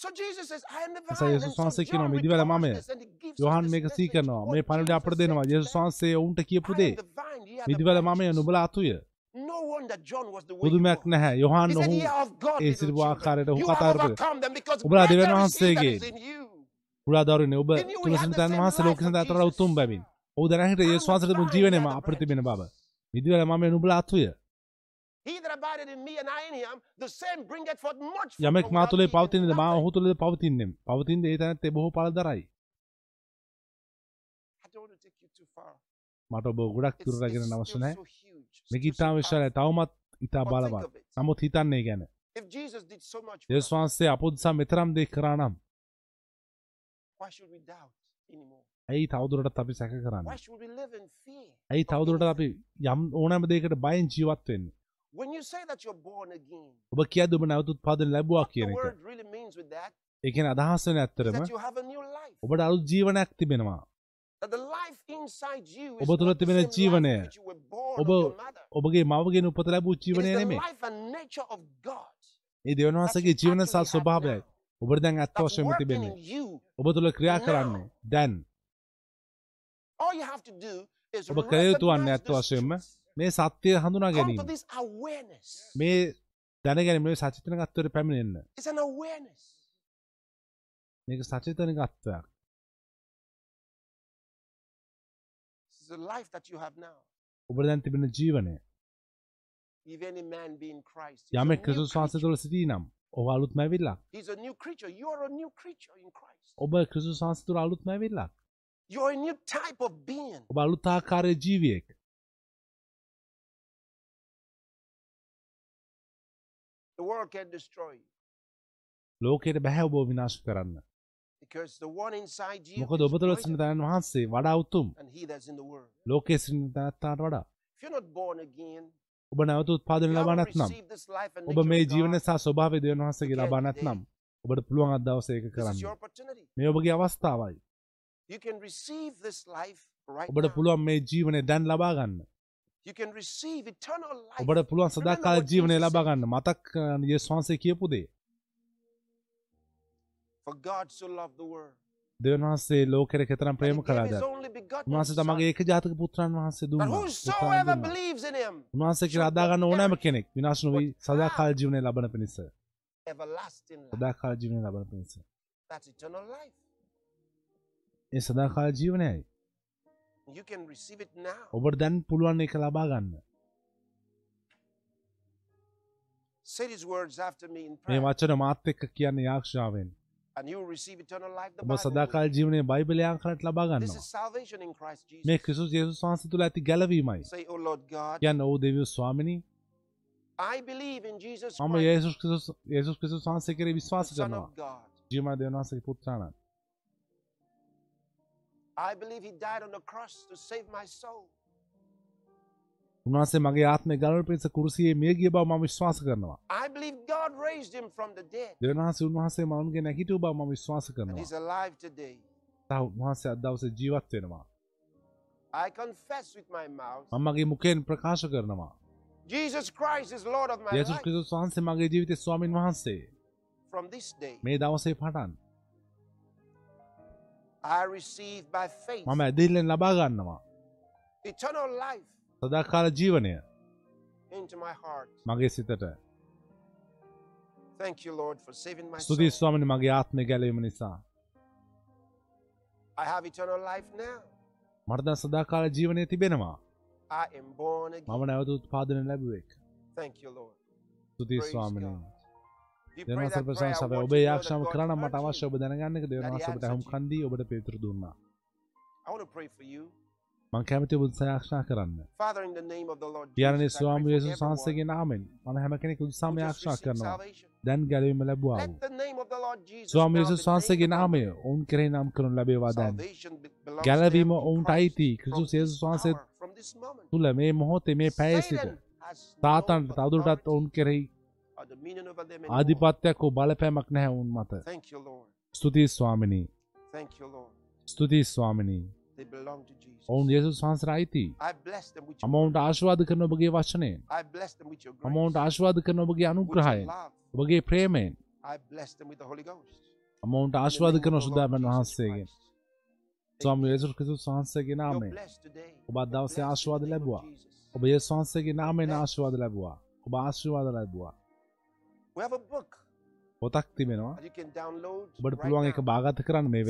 So Jesus says, I am the නිසා vine. යේසුස් වහන්සේ කියනවා මිදිවල us යොහන් මේක message. සී කරනවා මේ පණිවිඩය Jesus අපට දෙනවා යේසුස් වහන්සේ ඔවුන්ට කියපු දේ මිදිවල branches. නුඹලා අතුය පුදුමයක්. නැහැ යොහන් ඔහු "Ye are of God, ඒ සිරිපු ආකාරයට. ඔහු කතා කරපු ඔබලා දෙවියන් වහන්සේගේ is in you." පුරා දවරනේ ඔබ He knew we had තුලසින් the තන් same වහන්සේ ලෝකෙ of සඳ අතර. උතුම් බැවින් ඔහු දැනහිට යේසුස් වහන්සේට vine, ජීවනයම අපිට තිබෙන බව. මිදිවල මමය නුඹලා අතුය යමෙක් මා තුළේ පවතිනද මා. ඔහු තුළද පවතින්නෙම් පවතින්ද ඒ තැනත්තේ බොහෝ පලදරයි I don't want to take you too far. මට ඔබ ගොඩක් It's, දුර රැගෙන it's අවශ්‍ය still නැහැ so huge. මේක ඉතාම විශාලයි. තවමත් ඉතා බලවත්. නමුත් හිතන්නේ ගැන us, වහන්සේ අපොදසා මෙතරම් දේ කරා නම් why should we doubt anymore? ඇයි තවදුරටත් අපි සැක කරන්න? ඇයි තවදුරට? අපි යම් ඕනෑම දෙයකට බයෙන් ජීවත් වෙන්න When you say that you're born again, ඔබ කියද ඔබ නැවතුත් පාදන ලැබවා කියන එක word really means with that එකන අදහස් වෙන ඇත්තරම. ඔබට අලුත් ජීවනයක් තිබෙනවා ඔබ තුළ තිබෙන ජීවනය. ඔබ. ඔබගේ මවගෙන උපත ලැබූ ජීවනය නෙමේ ඒ දෙවන වහන්සේගේ ජීවන have ස්වභාවයයි. ඔබට දැන් වශයෙන්ම working තිබෙන්නේ. ඔබ තුළ ක්‍රියා කරන්නේ දැන් ඔබ කළ යුතු වන්නේ recognize ඇත්ත වශයෙන්ම. මේ සත්‍යය හඳුනා ගැනීම. මේ දැනගැනීම සචිතන ගත්වයට පැමිණෙන්න. මේක සචිතන ගත්වයක්. ඔබ දැන් තිබෙන ජීවනය new ක්‍රිස්තුස් වහන්සේ. තුළ සිටී නම් ඔබ අලුත් මැවිල්ලක්. ඔබ ක්‍රිස්තුස් වහන්සේ තුළ අලුත් මැවිල්ලක්. ඔබ අලුත් ආකාරයේ ජීවියෙක් The world can destroy you. ලෝකයට බැහැ ඔබ විනාශ කරන්න. මොකද ඔබ තුළ සිටින තැනන් වහන්සේ වඩා උතුම්. ලෝකයේ සිටින තැනත්තාට වඩා. ඔබ නැවත උත්පාදන you ලබා නැත්නම්. ඔබ මේ of ජීවන God, සහ ස්වභාවය දෙවන් වහන්සේගේ ලබා නැත්නම්. ඔබට පුළුවන් අද දවසේ ඒක කරන්න. මේ ඔබගේ අවස්ථාවයි. ඔබට. පුළුවන් මේ ජීවනය දැන් ලබා ගන්න ඔබට පුළුවන් සදාකාල ජීවනය ලබා. ගන්න. මතක් යේසුස් වහන්සේ කියපු දේ. දෙවන් වහන්සේ ලෝකෙට කෙතරම් ප්‍රේම කළාද? උන්වහන්සේ තමගේ ඒක ජාතක පුත්‍රන් වහන්සේ දුන්නා. පුත්‍රයන් උන්වහන්සේ කියලා අදාගන්න ඕනෑම කෙනෙක්. විනාශ නොවී සදාකාල ජීවනය ලබන පිණිස. සදාකාල ජීවනය ලබන පිණිස. ඒ සදාකාල ජීවනයයි ඔබට දැන් පුළුවන් එක ලබා ගන්න. මේ වචන මාත් එක්ක කියන්න යාක්ෂාවෙන් ඔබ සදාකාල. ජීවනය බයිබලය ආකාරයට ලබා ගන්නවා. මේ ක්‍රිස්තුස් යේසුස් වහන්සේ තුළ ඇති ගැලවීමයි කියන්න ඔහු දෙවියෝ ස්වාමිනී. මම යේසුස් ක්‍රිස්තුස් යේසුස් ක්‍රිස්තුස් වහන්සේ කෙරෙහි විශ්වාස කරනවා. දෙවියන් වහන්සේගේ පුත්‍රාණන් I believe He died on the cross to save my soul. උන්වහන්සේ මගේ ආත්මය ගලවන පිණිස කුරුසියේ මිය ගිය බව මම විශ්වාස කරනවා I believe God raised Him from the dead, දෙවියන් වහන්සේ උන්වහන්සේ මවුන්ගේ නැගිටු බව මම විශ්වාස කරනවා He's alive today. තව උන්වහන්සේ අද දවසේ ජීවත් වෙනවා I confess with my mouth මම මගේ මුඛයෙන් ප්‍රකාශ කරනවා Jesus Christ is Lord of my යේසුස් life. ක්‍රිස්තුස් වහන්සේ මගේ ජීවිතේ ස්වාමින් වහන්සේ From this day, මේ දවසේ පටන් මම ඇදිල්ලෙන් ලබා ගන්නවා eternal life සදාකාල ජීවනය into my heart. මගේ සිතට Thank you, Lord, for saving my soul. ස්තුතියි ස්වාමිනි මගේ ආත්මය ගැලවීම නිසා I have eternal life now. මට දැන් සදාකාල ජීවනය තිබෙනවා. මම නැවත උත්පාදනය ලැබුවෙක් Thank you, Lord. ස්තුතියි Praise ස්වාමිනී God. If you pray දෙවනස that prayer, I ප්‍රශංසාව want ඔබේ that කරන්න මට අවශ්‍ය. ඔබ දැනගන්න එක දෙවනස ඔබට හුම්. කන්දී ඔබට පිළිතුරු දුන්නා I want to pray for you. මං කැමති ඔබ යාක්ෂා කරන්න පියාණනි ස්වාමී යේසුස් වහන්සේගේ නාමෙන් මම හැම කෙනෙකු යාක්ෂා received කරනවා. දැන් ගැලවීම ලැබුවා වූ ස්වාමී යේසුස් වහන්සේගේ නාමය. ඔවුන් කෙරෙහි නම් කරනු ලැබේවා දැන් ගැලවීම ඔවුන්ට අයිති ක්‍රිස්තුස් යේසුස් වහන්සේ. තුළ මේ මොහොතේ මේ පැයේ සිට තාතන්ට තවදුරටත් ඔවුන් කෙරෙහි ආධිපත්‍යයක් හෝ බලපෑමක් නැහැ ඔවුන් මත. ස්තුතියි ස්වාමිනී. ස්තුතියි ස්වාමිනී. ඔවුන් with මම your ඔවුන්ට ආශිර්වාද කරන ඔබගේ ඔවුන්ට grace, ආශිර්වාද කරන ඔබගේ අනුග්‍රහයෙන්. ඔබගේ ප්‍රේමයෙන්. ආශිර්වාද name කරන Jesus වහන්සේගෙන්. ස්වාමී යේසුස් ක්‍රිස්තුස් වහන්සේගේ today. ඔබ දවසේ of ලැබුවා. ඔබ යේසුස් වහන්සේගේ නාමයෙන් ආශිර්වාද ලැබුවා. ඔබ ආශිර්වාද ලැබුවා පොතක් තිබෙනවා ඔබට පුළුවන්. එක භාගත කරන්න මේ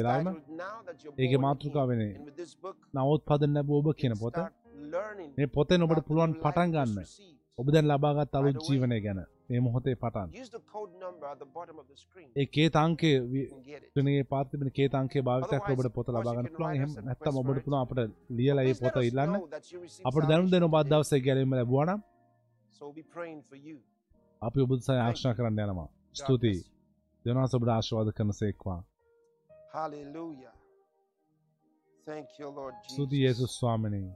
You're ඒකේ Born මාතෘකාව Again. වෙන්නේ And with this book, නවෝත්පාදන ලැබුව ඔබ කියන පොත මේ පොතෙන් ඔබට පුළුවන් පටන් ගන්න. ඔබ දැන් ලබාගත් අලුත් ජීවනය ගැන මේ මොහොතේ පටන්. ඒ කේතාංකය. නේ පාතිබෙන කේතාංකයේ භාවිතයක් ඔබට පොත of course, ලබා you ගන්න can පුළුවන් එහෙම නැත්නම් ඔබට. පුළුවන් අපිට ලියලා let පොත ඉල්ලන්න අපිට දැනුම් දෙන ඔබ අද salvation දවසේ ගැලීම ලැබුවා නම්. So we'll be praying for you. අපි ඔබ සහ ආශා කරන්න යනවා God ස්තුතියි bless you. දෙවනස් ඔබට ආශිර්වාද කරනසේක්වා Hallelujah. Thank you, Lord ස්තුතියි Jesus. යේසුස් ස්වාමිනී